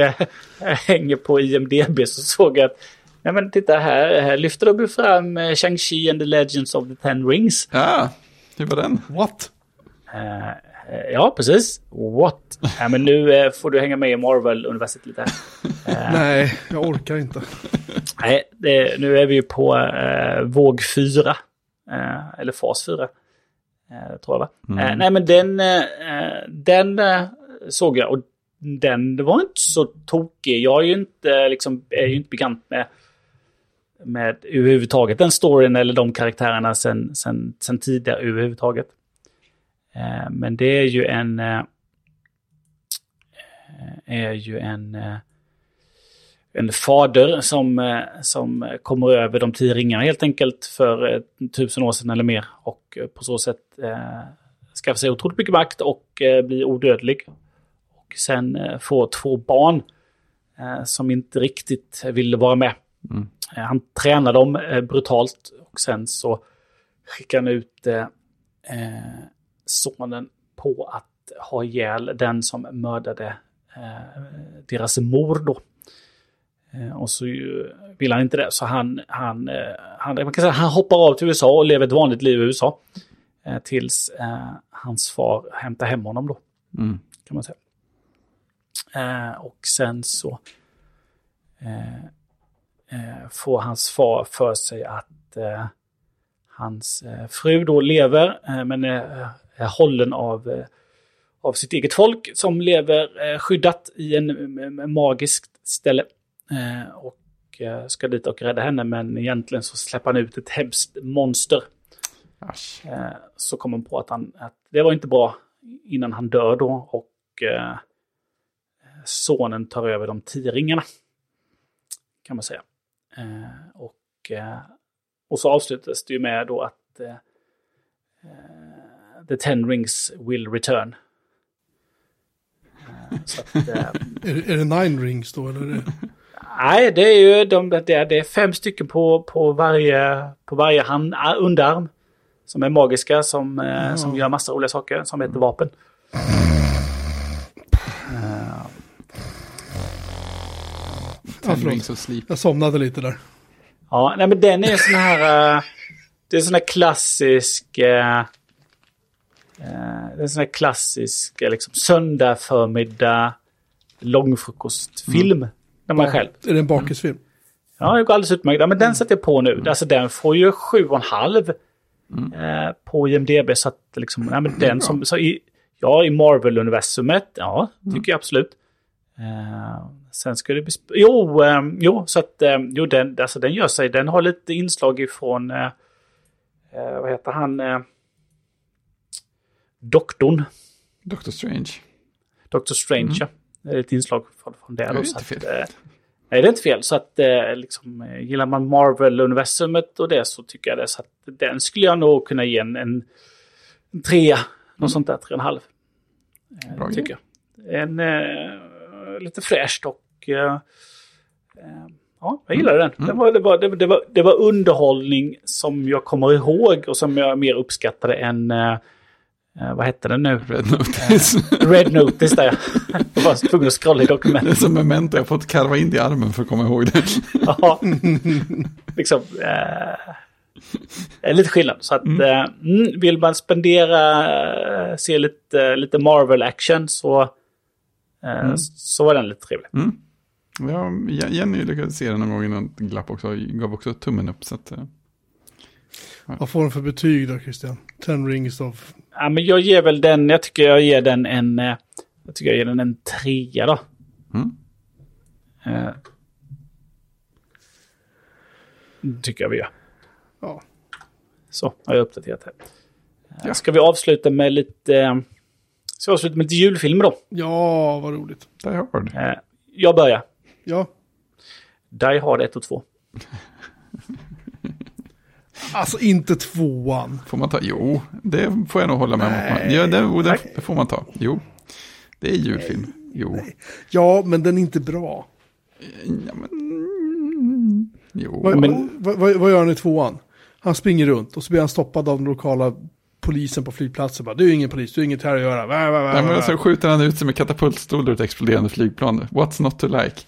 hänger på IMDB så såg jag att Nej men titta här, här lyfter de fram eh, Shang-Chi and the Legends of the Ten Rings. ah, hur var den? What? Eh, ja, precis. What? Ja, men nu eh, får du hänga med i Marvel-universet lite. här. Nej, jag orkar inte. Nej, det, nu är vi ju på eh, våg 4. Eh, eller fas 4. Eh, tror jag va? Eh, nej men den, den såg jag och den var inte så tokig. Jag är ju inte, liksom, är ju inte bekant med, med överhuvudtaget den storyn eller de karaktärerna sen, sen, sen tidigare överhuvudtaget. Eh, men det är ju en... Eh, eh, är ju en... Eh, en fader som, eh, som kommer över de tio ringarna helt enkelt för eh, tusen år sedan eller mer. Och eh, på så sätt eh, skaffar sig otroligt mycket makt och eh, blir odödlig. Och sen eh, får två barn eh, som inte riktigt vill vara med. Mm han tränar dem eh, brutalt och sen så skickar han ut eh, eh, sonen på att ha ihjäl den som mördade eh, deras mor då. Eh, Och så vill han inte det, så han, han, eh, han, man kan säga, han hoppar av till USA och lever ett vanligt liv i USA. Eh, Tills eh, hans far hämtar hem honom då, Mm. kan man säga. Eh, och sen så eh, eh, får hans far för sig att eh, hans eh, fru då lever, eh, men är, är hållen av, eh, av sitt eget folk som lever eh, skyddat i en, en magiskt ställe. Eh, och eh, ska dit och rädda henne, men egentligen så släpper han ut ett hemskt monster. Asch. Eh, så kom han på att, han, att det var inte bra innan han dör då och eh, sonen tar över de tio ringarna. Kan man säga. Eh, och, eh, och så avslutas det ju med då att eh, The Ten Rings will return. Att, Är, det- är det nine rings då? Eller är det... Nej, det är ju de, det, är, det är fem stycken på, på varje, på varje hand, ah, underarm. Som är magiska, som, eh, som gör massa roliga saker, som heter vapen. Ten rings of sleep. Jag somnade lite där. Ja, nej men den är en sån här... eh, det är en sån här klassisk... eh, eh, det är en sån här klassisk eh, liksom, söndag förmiddag långfrukostfilm. När man är själv. Är det en bakisfilm? Ja, det går alldeles utmärkt. Ja, men den sätter jag på nu. Alltså den får ju sju och en halv eh, på IMDB. Så att liksom, ja, men den som, så i, ja, i Marvel-universumet, ja, tycker jag absolut. Eh, sen ska det Jo, eh, jo, så att, eh, jo, den, alltså den gör sig, den har lite inslag ifrån, eh, eh, vad heter han, Doktorn. Doctor Strange. Doctor Strange, ja. Det är ett inslag från, från det. Det är inte att, fel. nej, det är inte fel. Så att liksom, gillar man Marvel-universumet och det så tycker jag det. Så att den skulle jag nog kunna ge en, en, en trea. Något sånt där, tre och en halv. Bra tycker jag. En, lite fräscht och... Eh, eh, ja, jag gillade den. Mm. den var, det, var, det, det, var, det var underhållning som jag kommer ihåg och som jag mer uppskattade än... Eh, eh, vad hette den nu? Red Notice. Red Notice där. Jag var tvungen att scrolla i det är dokumentet. som memento, jag har fått karva in det i armen för att komma ihåg det. Ja. liksom, eh, det lite skillnad. Så att, eh, mm, vill man spendera, eh, se lite, lite Marvel-action så, eh, så var den lite trevlig. Mm. Ja, Jenny lyckades se den någon gång innan det glapp också, gav också tummen upp. Så att, eh, Vad får den för betyg då Christian? Ten rings of... Ja, men jag ger väl den, jag tycker jag ger den en, eh, jag tycker jag ger den en trea då. Mm. Eh, tycker jag vi gör. Ja. Så, har jag uppdaterat här. Ja. Ska vi avsluta med lite... eh, Ska vi avsluta med lite julfilmer då? ja, vad roligt. Die Hard. Eh, Jag börjar. Ja, Die Hard 1 och 2. alltså inte tvåan. Får man ta? Jo, det får jag nog hålla med om. Nej. Ja, det, det, Nej. det får man ta. Jo, det är julfilm. Jo. Ja, men den är inte bra. Ja, men... Jo. Vad, Men- vad, vad, vad gör han i tvåan? Han springer runt och så blir han stoppad av den lokala polisen på flygplatsen. Bara, du är ingen polis, du har inget här att göra. Va, va, va, Nej, men så skjuter han ut sig med katapultstol ur ett exploderande flygplan. What's not to like?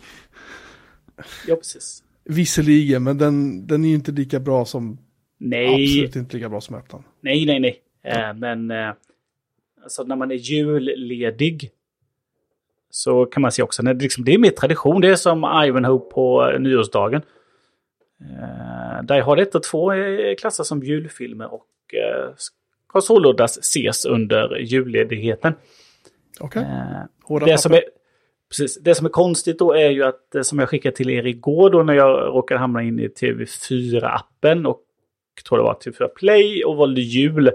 Ja, precis. Visserligen, men den, den är ju inte lika bra som... Nej, Absolut inte lika bra som ettan. nej, nej, nej. Eh, men eh, alltså när man är julledig så kan man se också, när det, liksom, det är mer tradition. Det är som Ivanhoe på eh, nyårsdagen. Eh, Die Hard 1 och 2 är klassas som julfilmer och eh, ska således ses under julledigheten. Okej, Eh, hårda det, som är, precis, det som är konstigt då är ju att, eh, som jag skickade till er igår då när jag råkade hamna in i TV4-appen och tror det var TV4 Play och valde jul.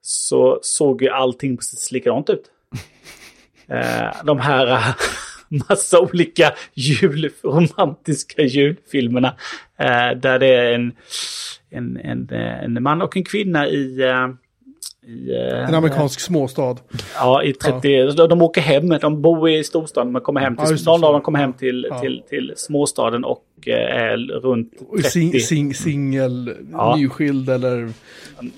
Så såg ju allting precis likadant ut. Eh, de här eh, massa olika jul, romantiska julfilmerna. Eh, där det är en, en, en, eh, en man och en kvinna i... eh, i eh, En amerikansk småstad. Ja, i 30... De, de åker hem, de bor i storstaden, men kommer hem till... Ja, någon av dem kommer hem till, Ja. till, till småstaden och eh, är runt Och sing, 30. sing, singel, Ja. nyskild eller,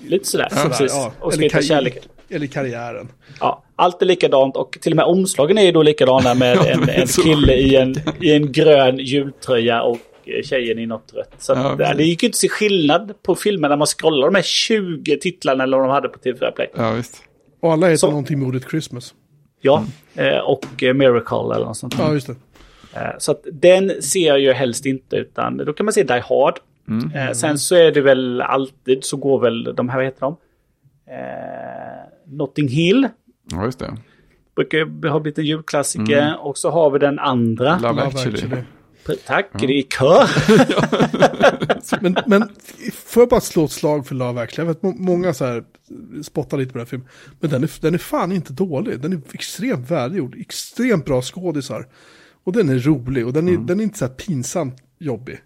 Lite sådär, sådär. precis. Ja. Och ska Eller, hitta kärleken. eller karriären. Ja, allt är likadant och till och med omslagen är ju då likadana med Ja, en, en kille i en, i en grön jultröja och tjejen i något rött. Så Ja, att, precis. det gick ju inte att se skillnad på filmerna när man scrollar de här 20 titlarna eller vad de hade på TV4 Play. Ja, visst. Och alla heter Så- någonting med ordet Christmas. Ja, eh, och eh, Miracle eller något sånt. Ja, just det. Eh, Så att den ser jag ju helst inte utan då kan man se Die Hard. Mm. Eh, sen så är det väl alltid så går väl de här, vad heter de? Eh, Notting Hill. Ja, just det. Brukar ju ha blivit en julklassiker. Och så har vi den andra. Love, Love actually. actually. Tack, det är i kör. Men, men får jag bara slå ett slag för Love actually? Jag vet må- många så här spottar lite på den här filmen. Men den är, den är fan inte dålig. Den är extremt välgjord. Extremt bra skådisar. Och den är rolig. Och den är, den är inte så här pinsamt jobbig.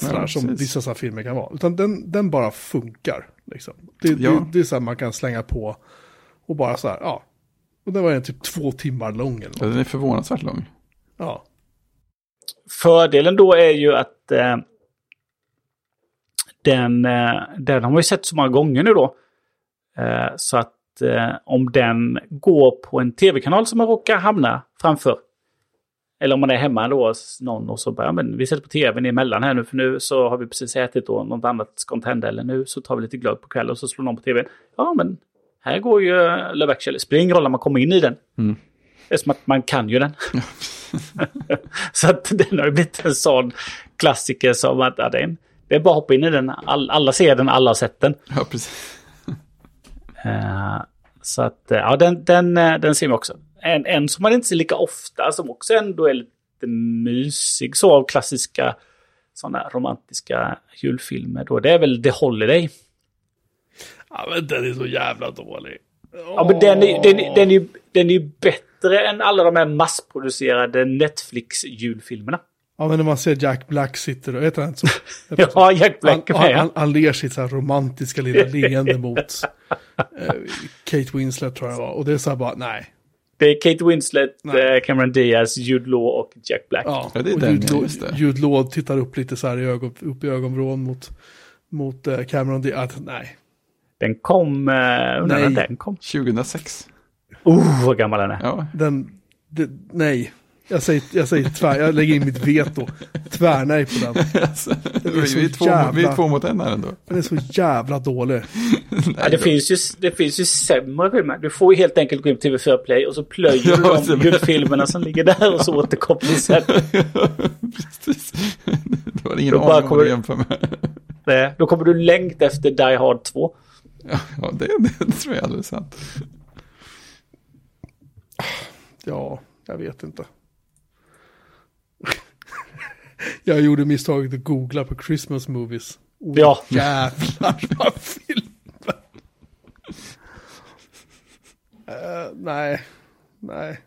Sådär, Ja, som precis. vissa så här filmer kan vara. Utan den, den bara funkar. Liksom. Det, Ja. det, det är så här man kan slänga på. Och bara så här, ja. Och den var en typ två timmar lång eller något. den är förvånansvärt lång. Ja. Fördelen då är ju att eh, den, eh, den har man ju sett så många gånger nu då. Eh, så att eh, om den går på en tv-kanal som man råkar hamna framför. Eller om man är hemma då hos någon och så bara, ja, men vi sätter på tvn emellan här nu för nu så har vi precis ätit och något annat ska inte hända. Eller nu så tar vi lite glögg på kvällen och så slår någon på tvn. Ja men här går ju eh, Love actually. Spelar ingen roll när man kommer in i den. Mm. Det är som att man kan ju den. så att den har ju blivit en sån klassiker som att ja, det, är det är bara att hoppa in i den. All, alla ser den, alla har sett den. Ja, precis. Eh, så att eh, ja, den, den, eh, den ser vi också. En, en som man inte ser lika ofta, som också ändå är lite mysig, så av klassiska sådana romantiska julfilmer. Då, det är väl The Holiday. ja, men den är så jävla dålig. Ja, men den är, den, den, är, den är ju bättre än alla de här massproducerade Netflix-julfilmerna. Ja, men när man ser Jack Black sitter och, heter han inte så? Ja, Jack Black han, är med. han, han ler sitt så här romantiska lilla leende mot eh, Kate Winslet tror jag var. Och det är så här bara, nej. Det är Kate Winslet, Nej. Cameron Diaz, Jude Law och Jack Black. Ja, Ja, det är och den, Jude, Law- just det. Jude Law tittar upp lite så här i ögon, upp i ögonvrån mot, mot eh, Cameron Diaz. Nej. Den kom... Eh, undrar när Nej. den kom. 2006. Oh, vad gammal den är. Ja, Den, det, nej. Jag säger, jag säger tvär, jag lägger in mitt veto. Tvärnej på den. alltså, vi, så vi, är två, jävla- vi är två mot en här ändå. Den är så jävla dålig. Ja, det, finns ju, det finns ju sämre filmer. Du får ju helt enkelt gå in på TV4 Play och så plöjer du Ja, de det- julfilmerna som ligger där och så återkopplar sen. Precis. Du har ingen aning om kommer- vad du jämför med. Då kommer du längta efter Die Hard 2. Ja, ja det, det tror jag är alldeles sant. Ja, jag vet inte. jag gjorde misstaget att googla på Christmas movies. Oh, Ja. Jävlar vad filmer. Eh, nej, nej.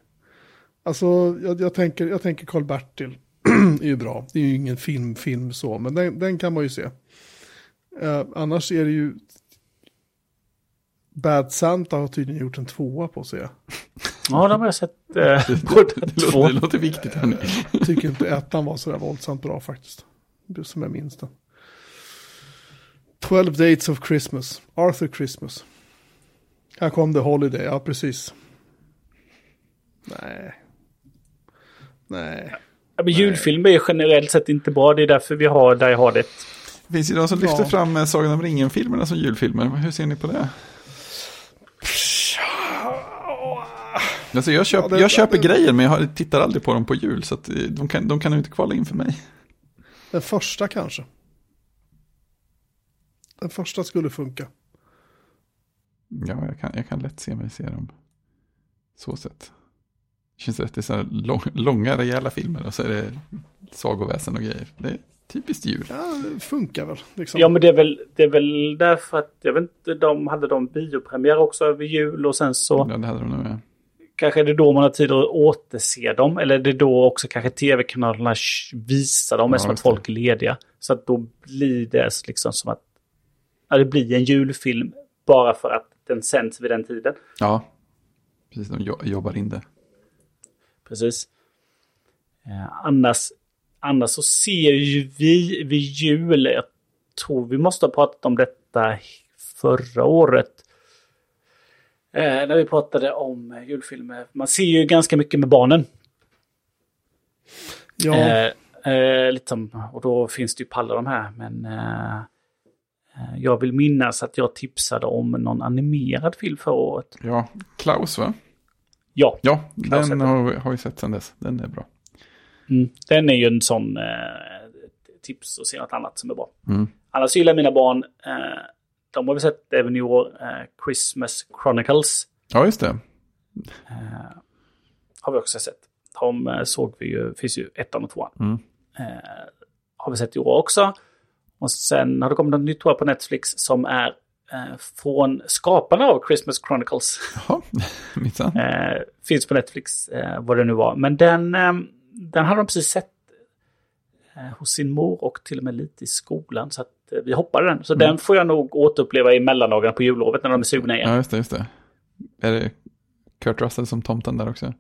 Alltså, jag, jag tänker, jag tänker Karl-Bertil är ju bra. Det är ju ingen film, film så, men den, den kan man ju se. Eh, annars är det ju... Bad Santa har tydligen gjort en tvåa på sig. Ja, de har jag sett eh, Det två. låter, det låter viktigt. Hörni. Jag tycker inte ettan var sådär våldsamt bra faktiskt. Det som jag minns den. 12 Dates of Christmas. Arthur Christmas. Här kom The Holiday, ja precis. Nej. Nej. Ja, men julfilm är generellt sett inte bra. Det är därför vi har Die Hard 1. Det finns ju de som lyfter Ja. fram eh, Sagan om ringen-filmerna som julfilmer. Hur ser ni på det? Alltså jag, köp, Ja, det- jag köper det- grejer men jag tittar aldrig på dem på jul. Så att eh, de, kan, de kan inte kvala in för mig. Den första kanske. Den första skulle funka. Ja, jag kan, jag kan lätt se mig se dem. Så sett. Det känns rätt, det är så här lång, långa rejäla filmer och så är det sagoväsen och grejer. Det är typiskt jul. Ja, det funkar väl. Liksom. Ja, men det är, väl, det är väl därför att, jag vet inte, de hade de biopremiär också över jul och sen så Ja, det hade de nog med. Kanske är det då man har tid att återse dem. Eller är det då också kanske tv-kanalerna visar dem Ja, eftersom att folk är lediga. Så att då blir det liksom som att ja, det blir en julfilm bara för att den sänds vid den tiden. Ja, precis. De jo- jobbar in det. Precis. Eh, annars, annars så ser ju vi vid jul, jag tror vi måste ha pratat om detta förra året. Eh, när vi pratade om eh, julfilmer. Man ser ju ganska mycket med barnen. Ja, Eh, eh, lite som, och då finns det ju på alla de här. Men eh, jag vill minnas att jag tipsade om någon animerad film förra året. Ja, Klaus va? Ja, Ja, Klaus den har, har vi sett sedan dess. Den är bra. mm, den är ju en sån eh, tips och se något annat som är bra. Mm. Annars gillar mina barn, de har vi sett även i år, eh, Christmas Chronicles. Ja, just det. Eh, har vi också sett. De eh, såg vi ju, finns ju ettan och tvåan. Mm. Eh, har vi sett i år också. Och sen har det kommit något nytt tror jag, på Netflix som är eh, från skaparna av Christmas Chronicles. Jaha, minsann. Eh, finns på Netflix, vad det nu var. Men den, den hade de precis sett hos sin mor och till och med lite i skolan. Så att, vi hoppade den. Så den får jag nog återuppleva i mellandagarna på jullovet när de är sugna igen. Ja, just det, just det. Är det Kurt Russell som tomten där också?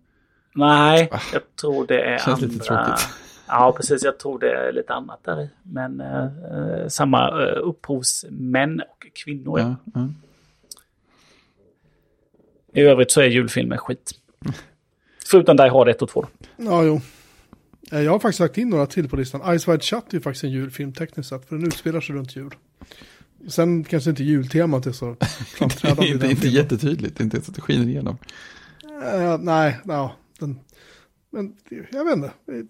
Nej, jag tror det är Känns andra... lite tråkigt. Ja, precis. Jag tror det är lite annat där i. Men eh, eh, samma eh, upphovsmän och kvinnor. Ja, ja. I övrigt så är julfilmer skit. Förutom Die Hard 1 och 2. ja, jo. Eh, Jag har faktiskt lagt in några till på listan. Ice Wide Shut är ju faktiskt en julfilm tekniskt sett, för den utspelar sig runt jul. Sen kanske inte jultemat är så Det framträdande är i inte, den inte filmen. jättetydligt, det är inte så att det skiner igenom. Eh, nej, ja, den, men jag vet inte. Det är-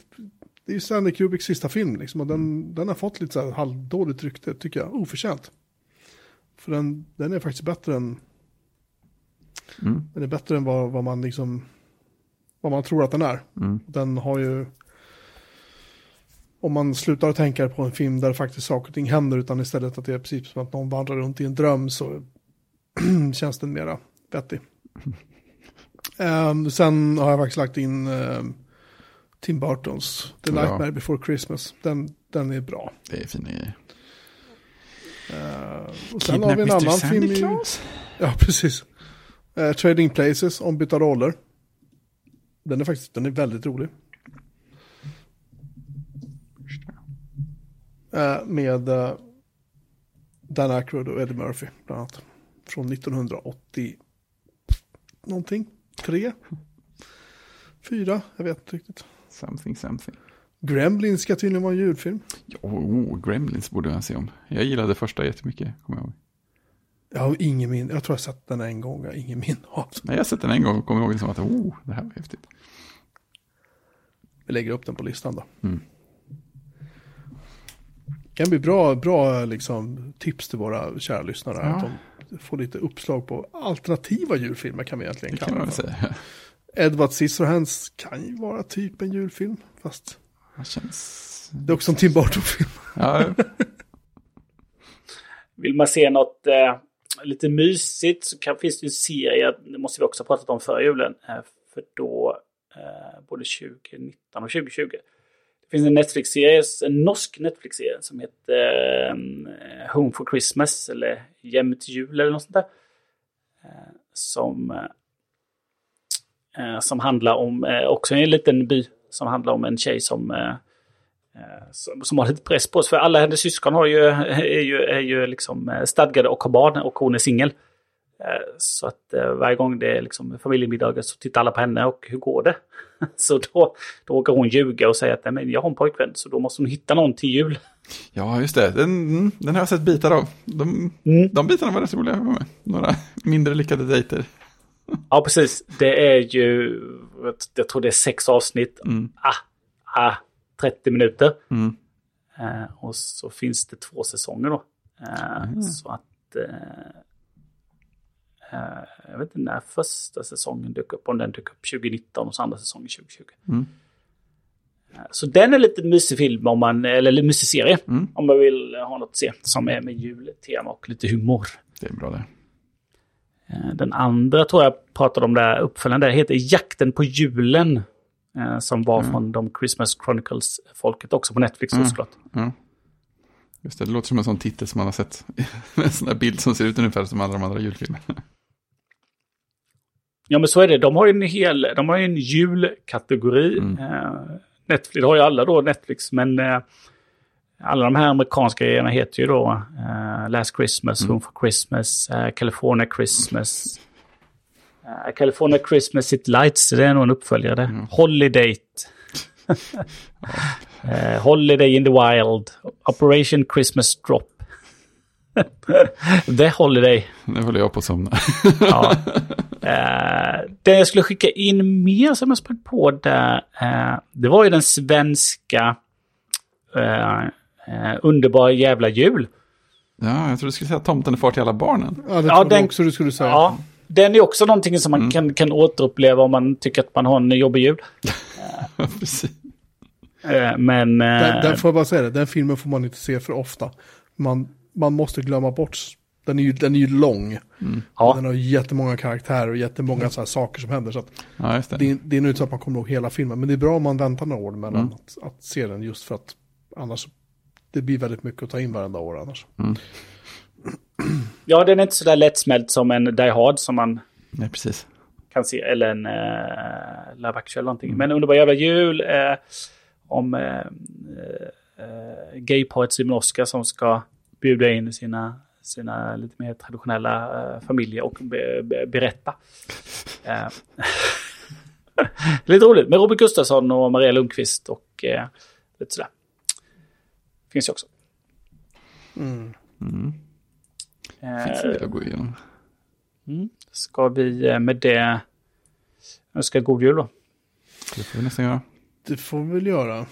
Det är ju Stanley Kubricks sista film liksom, och den, den har fått lite så här halvdåligt rykte, tycker jag. Oförtjänt. För den, den är faktiskt bättre än, Mm. den är bättre än vad, vad man liksom, vad man tror att den är. Mm. Den har ju, om man slutar tänka på en film där faktiskt saker och ting händer, utan istället att det är precis som att någon vandrar runt i en dröm, så känns den mera vettig. Ehm, sen har jag faktiskt lagt in ehm, Tim Burtons The Ja. Nightmare Before Christmas. Den, den är bra. Det är fina grejer. Ehm, och sen har vi en Kidnap Mr. annan Sandy film. I, ja, precis. Eh, Trading Places, ombytta roller. Den är faktiskt den är väldigt rolig. Med eh, Dan Aykroyd och Eddie Murphy bland annat. Från 1980 någonting. Tre? Fyra? Jag vet inte riktigt. Something, something. Gremlins ska tydligen vara en julfilm. Jo, oh, Gremlins borde jag se om. Jag gillade första jättemycket, kommer jag ihåg. Jag har ingen min. Jag tror jag sett den en gång. Jag har ingen minne av den. Nej, jag har sett den en gång och kommer ihåg det som att oh, det här var häftigt. Vi lägger upp den på listan då. Mm. Kan bli bra, bra liksom, tips till våra kära lyssnare. Ja. Att de får lite uppslag på alternativa julfilmer kan vi egentligen Det kan kalla man det för. säga. Edward Scissorhands kan ju vara typ en julfilm. Fast Det känns... det är också en Tim Burton-film. Ja, Vill man se något eh, lite mysigt så kan, finns det ju en serie, det måste vi också ha pratat om före julen, eh, för då eh, både 2019 och 2020. Det finns en Netflix-serie, en norsk Netflix-serie som heter eh, Home for Christmas eller Hem till jul eller något sånt där. Eh, som, eh, eh, som handlar om, eh, också en liten by, som handlar om en tjej som eh, eh, som, som har lite press på sig. För alla hennes syskon har ju, är, ju, är ju liksom eh, stadgade och har barn och hon är singel. Eh, Så att eh, varje gång det är liksom familjemiddagar så tittar alla på henne och hur går det? Så då, då åker hon ljuga och säga att men jag har en pojkvän så då måste hon hitta någon till jul. ja just det. Den, mm, den har jag sett bitar av. De, Mm. de bitarna var rätt roliga. med. Några mindre lyckade dejter. Ja, precis. Det är ju, jag tror det är sex avsnitt. Mm. Ah, ah, 30 minuter. Mm. Eh, och så finns det två säsonger då. Eh, Mm. Så att... Eh, jag vet inte när första säsongen dök upp. Om den dök upp 2019 och så andra säsongen 2020. Mm. Eh, Så den är lite mysig film om man, eller mysig serie. Mm. Om man vill ha något att se som är med jultema och lite humor. Det är bra det. Eh, Den andra tror jag pratade om där, uppföljaren där, heter Jakten på julen. eh, Som var Mm. från de Christmas Chronicles-folket också på Netflix Mm. såklart. Ja. Just det, det låter som en sån titel som man har sett. en sån där bild som ser ut ungefär som alla de andra julfilmerna. Ja men så är det, de har ju en hel, de har ju en julkategori. Mm. Eh, Netflix, det har ju alla då Netflix, men eh, alla de här amerikanska grejerna heter ju då eh, Last Christmas, Mm. Home for Christmas, California Christmas. California Christmas City Lights, det är nog en uppföljare. Mm. Holiday. Holiday in the Wild. Operation Christmas Drop. The Holiday. Nu håller jag på att somna. Ja. Eh, det jag skulle skicka in mer som jag sprang på där, eh, det var ju den svenska eh, eh, Underbara jävla jul. ja, jag tror du skulle säga Tomten är far till alla barnen. Ja, det Ja, trodde jag den- också du skulle säga. Ja, den är också någonting som man Mm. kan, kan återuppleva om man tycker att man har en jobbig jul. Precis. Eh, men... eh, Den, den får jag bara säga det, den filmen får man inte se för ofta. Man, man måste glömma bort, den är ju, den är ju lång. ja, Den har ju jättemånga karaktärer och jättemånga så här saker som händer. Så att Ja, just det. det, är- det är nog inte så att man kommer ihåg hela filmen. Men det är bra om man väntar några år mellan Mm. att, att se den just för att annars det blir väldigt mycket att ta in varenda år annars. ja, den är inte så där lättsmält som en Die Hard som man Nej, precis. kan se. Eller en uh, Love Actual eller någonting. Men Underbara jävla jul eh, om eh, eh, gayparet Simon Oskar som ska bjuda in sina, sina lite mer traditionella eh, familjer och be, be, berätta. Eh, lite roligt med Robert Gustafsson och Maria Lundqvist och eh, lite sådär. Finns ju också. Mm. Mm. Finns del att gå igenom. mm. Ska vi med det önska god jul då? Det får vi nästan göra. Det får vi väl göra.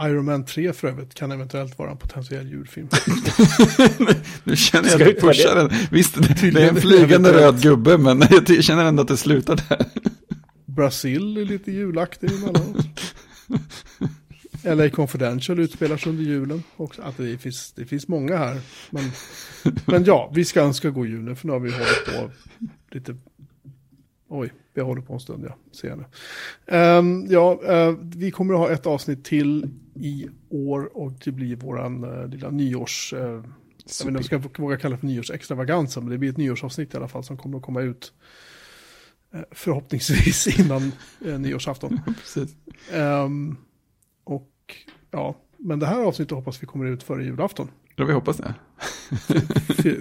Iron Man 3 för övrigt kan eventuellt vara en potentiell julfilm. Nu känner jag att du det? pushar den. Visst, det, det är en flygande röd gubbe, men jag känner ändå att det slutar där. Brasil är lite julaktig emellanåt. LA Confidential utspelar sig under julen. Också, att det, finns, det finns många här. Men, men ja, vi ska önska god jul nu för nu har vi hållit på lite... Oj, vi har hållit på en stund, ja. Ser jag nu. Um, ja, uh, vi kommer att ha ett avsnitt till i år och det blir våran uh, lilla nyårs... Uh, jag vet inte om jag ska våga kalla det för nyårsextravaganza, men det blir ett nyårsavsnitt i alla fall som kommer att komma ut förhoppningsvis innan nyårsafton. Um, och ja, men det här avsnittet hoppas vi kommer ut före julafton. Ja, vi hoppas det.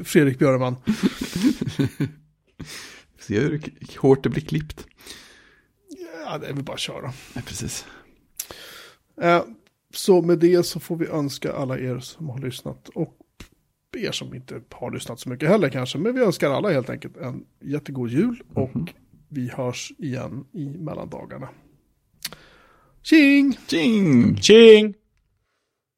Fredrik Björman. Se hur hårt det blir klippt. Ja, det är väl bara att köra. Ja, precis. Eh, så med det så får vi önska alla er som har lyssnat och er som inte har lyssnat så mycket heller kanske. Men vi önskar alla helt enkelt en jättegod jul och mm -hmm. vi hörs igen i mellandagarna. Tjing! Tjing! Tjing!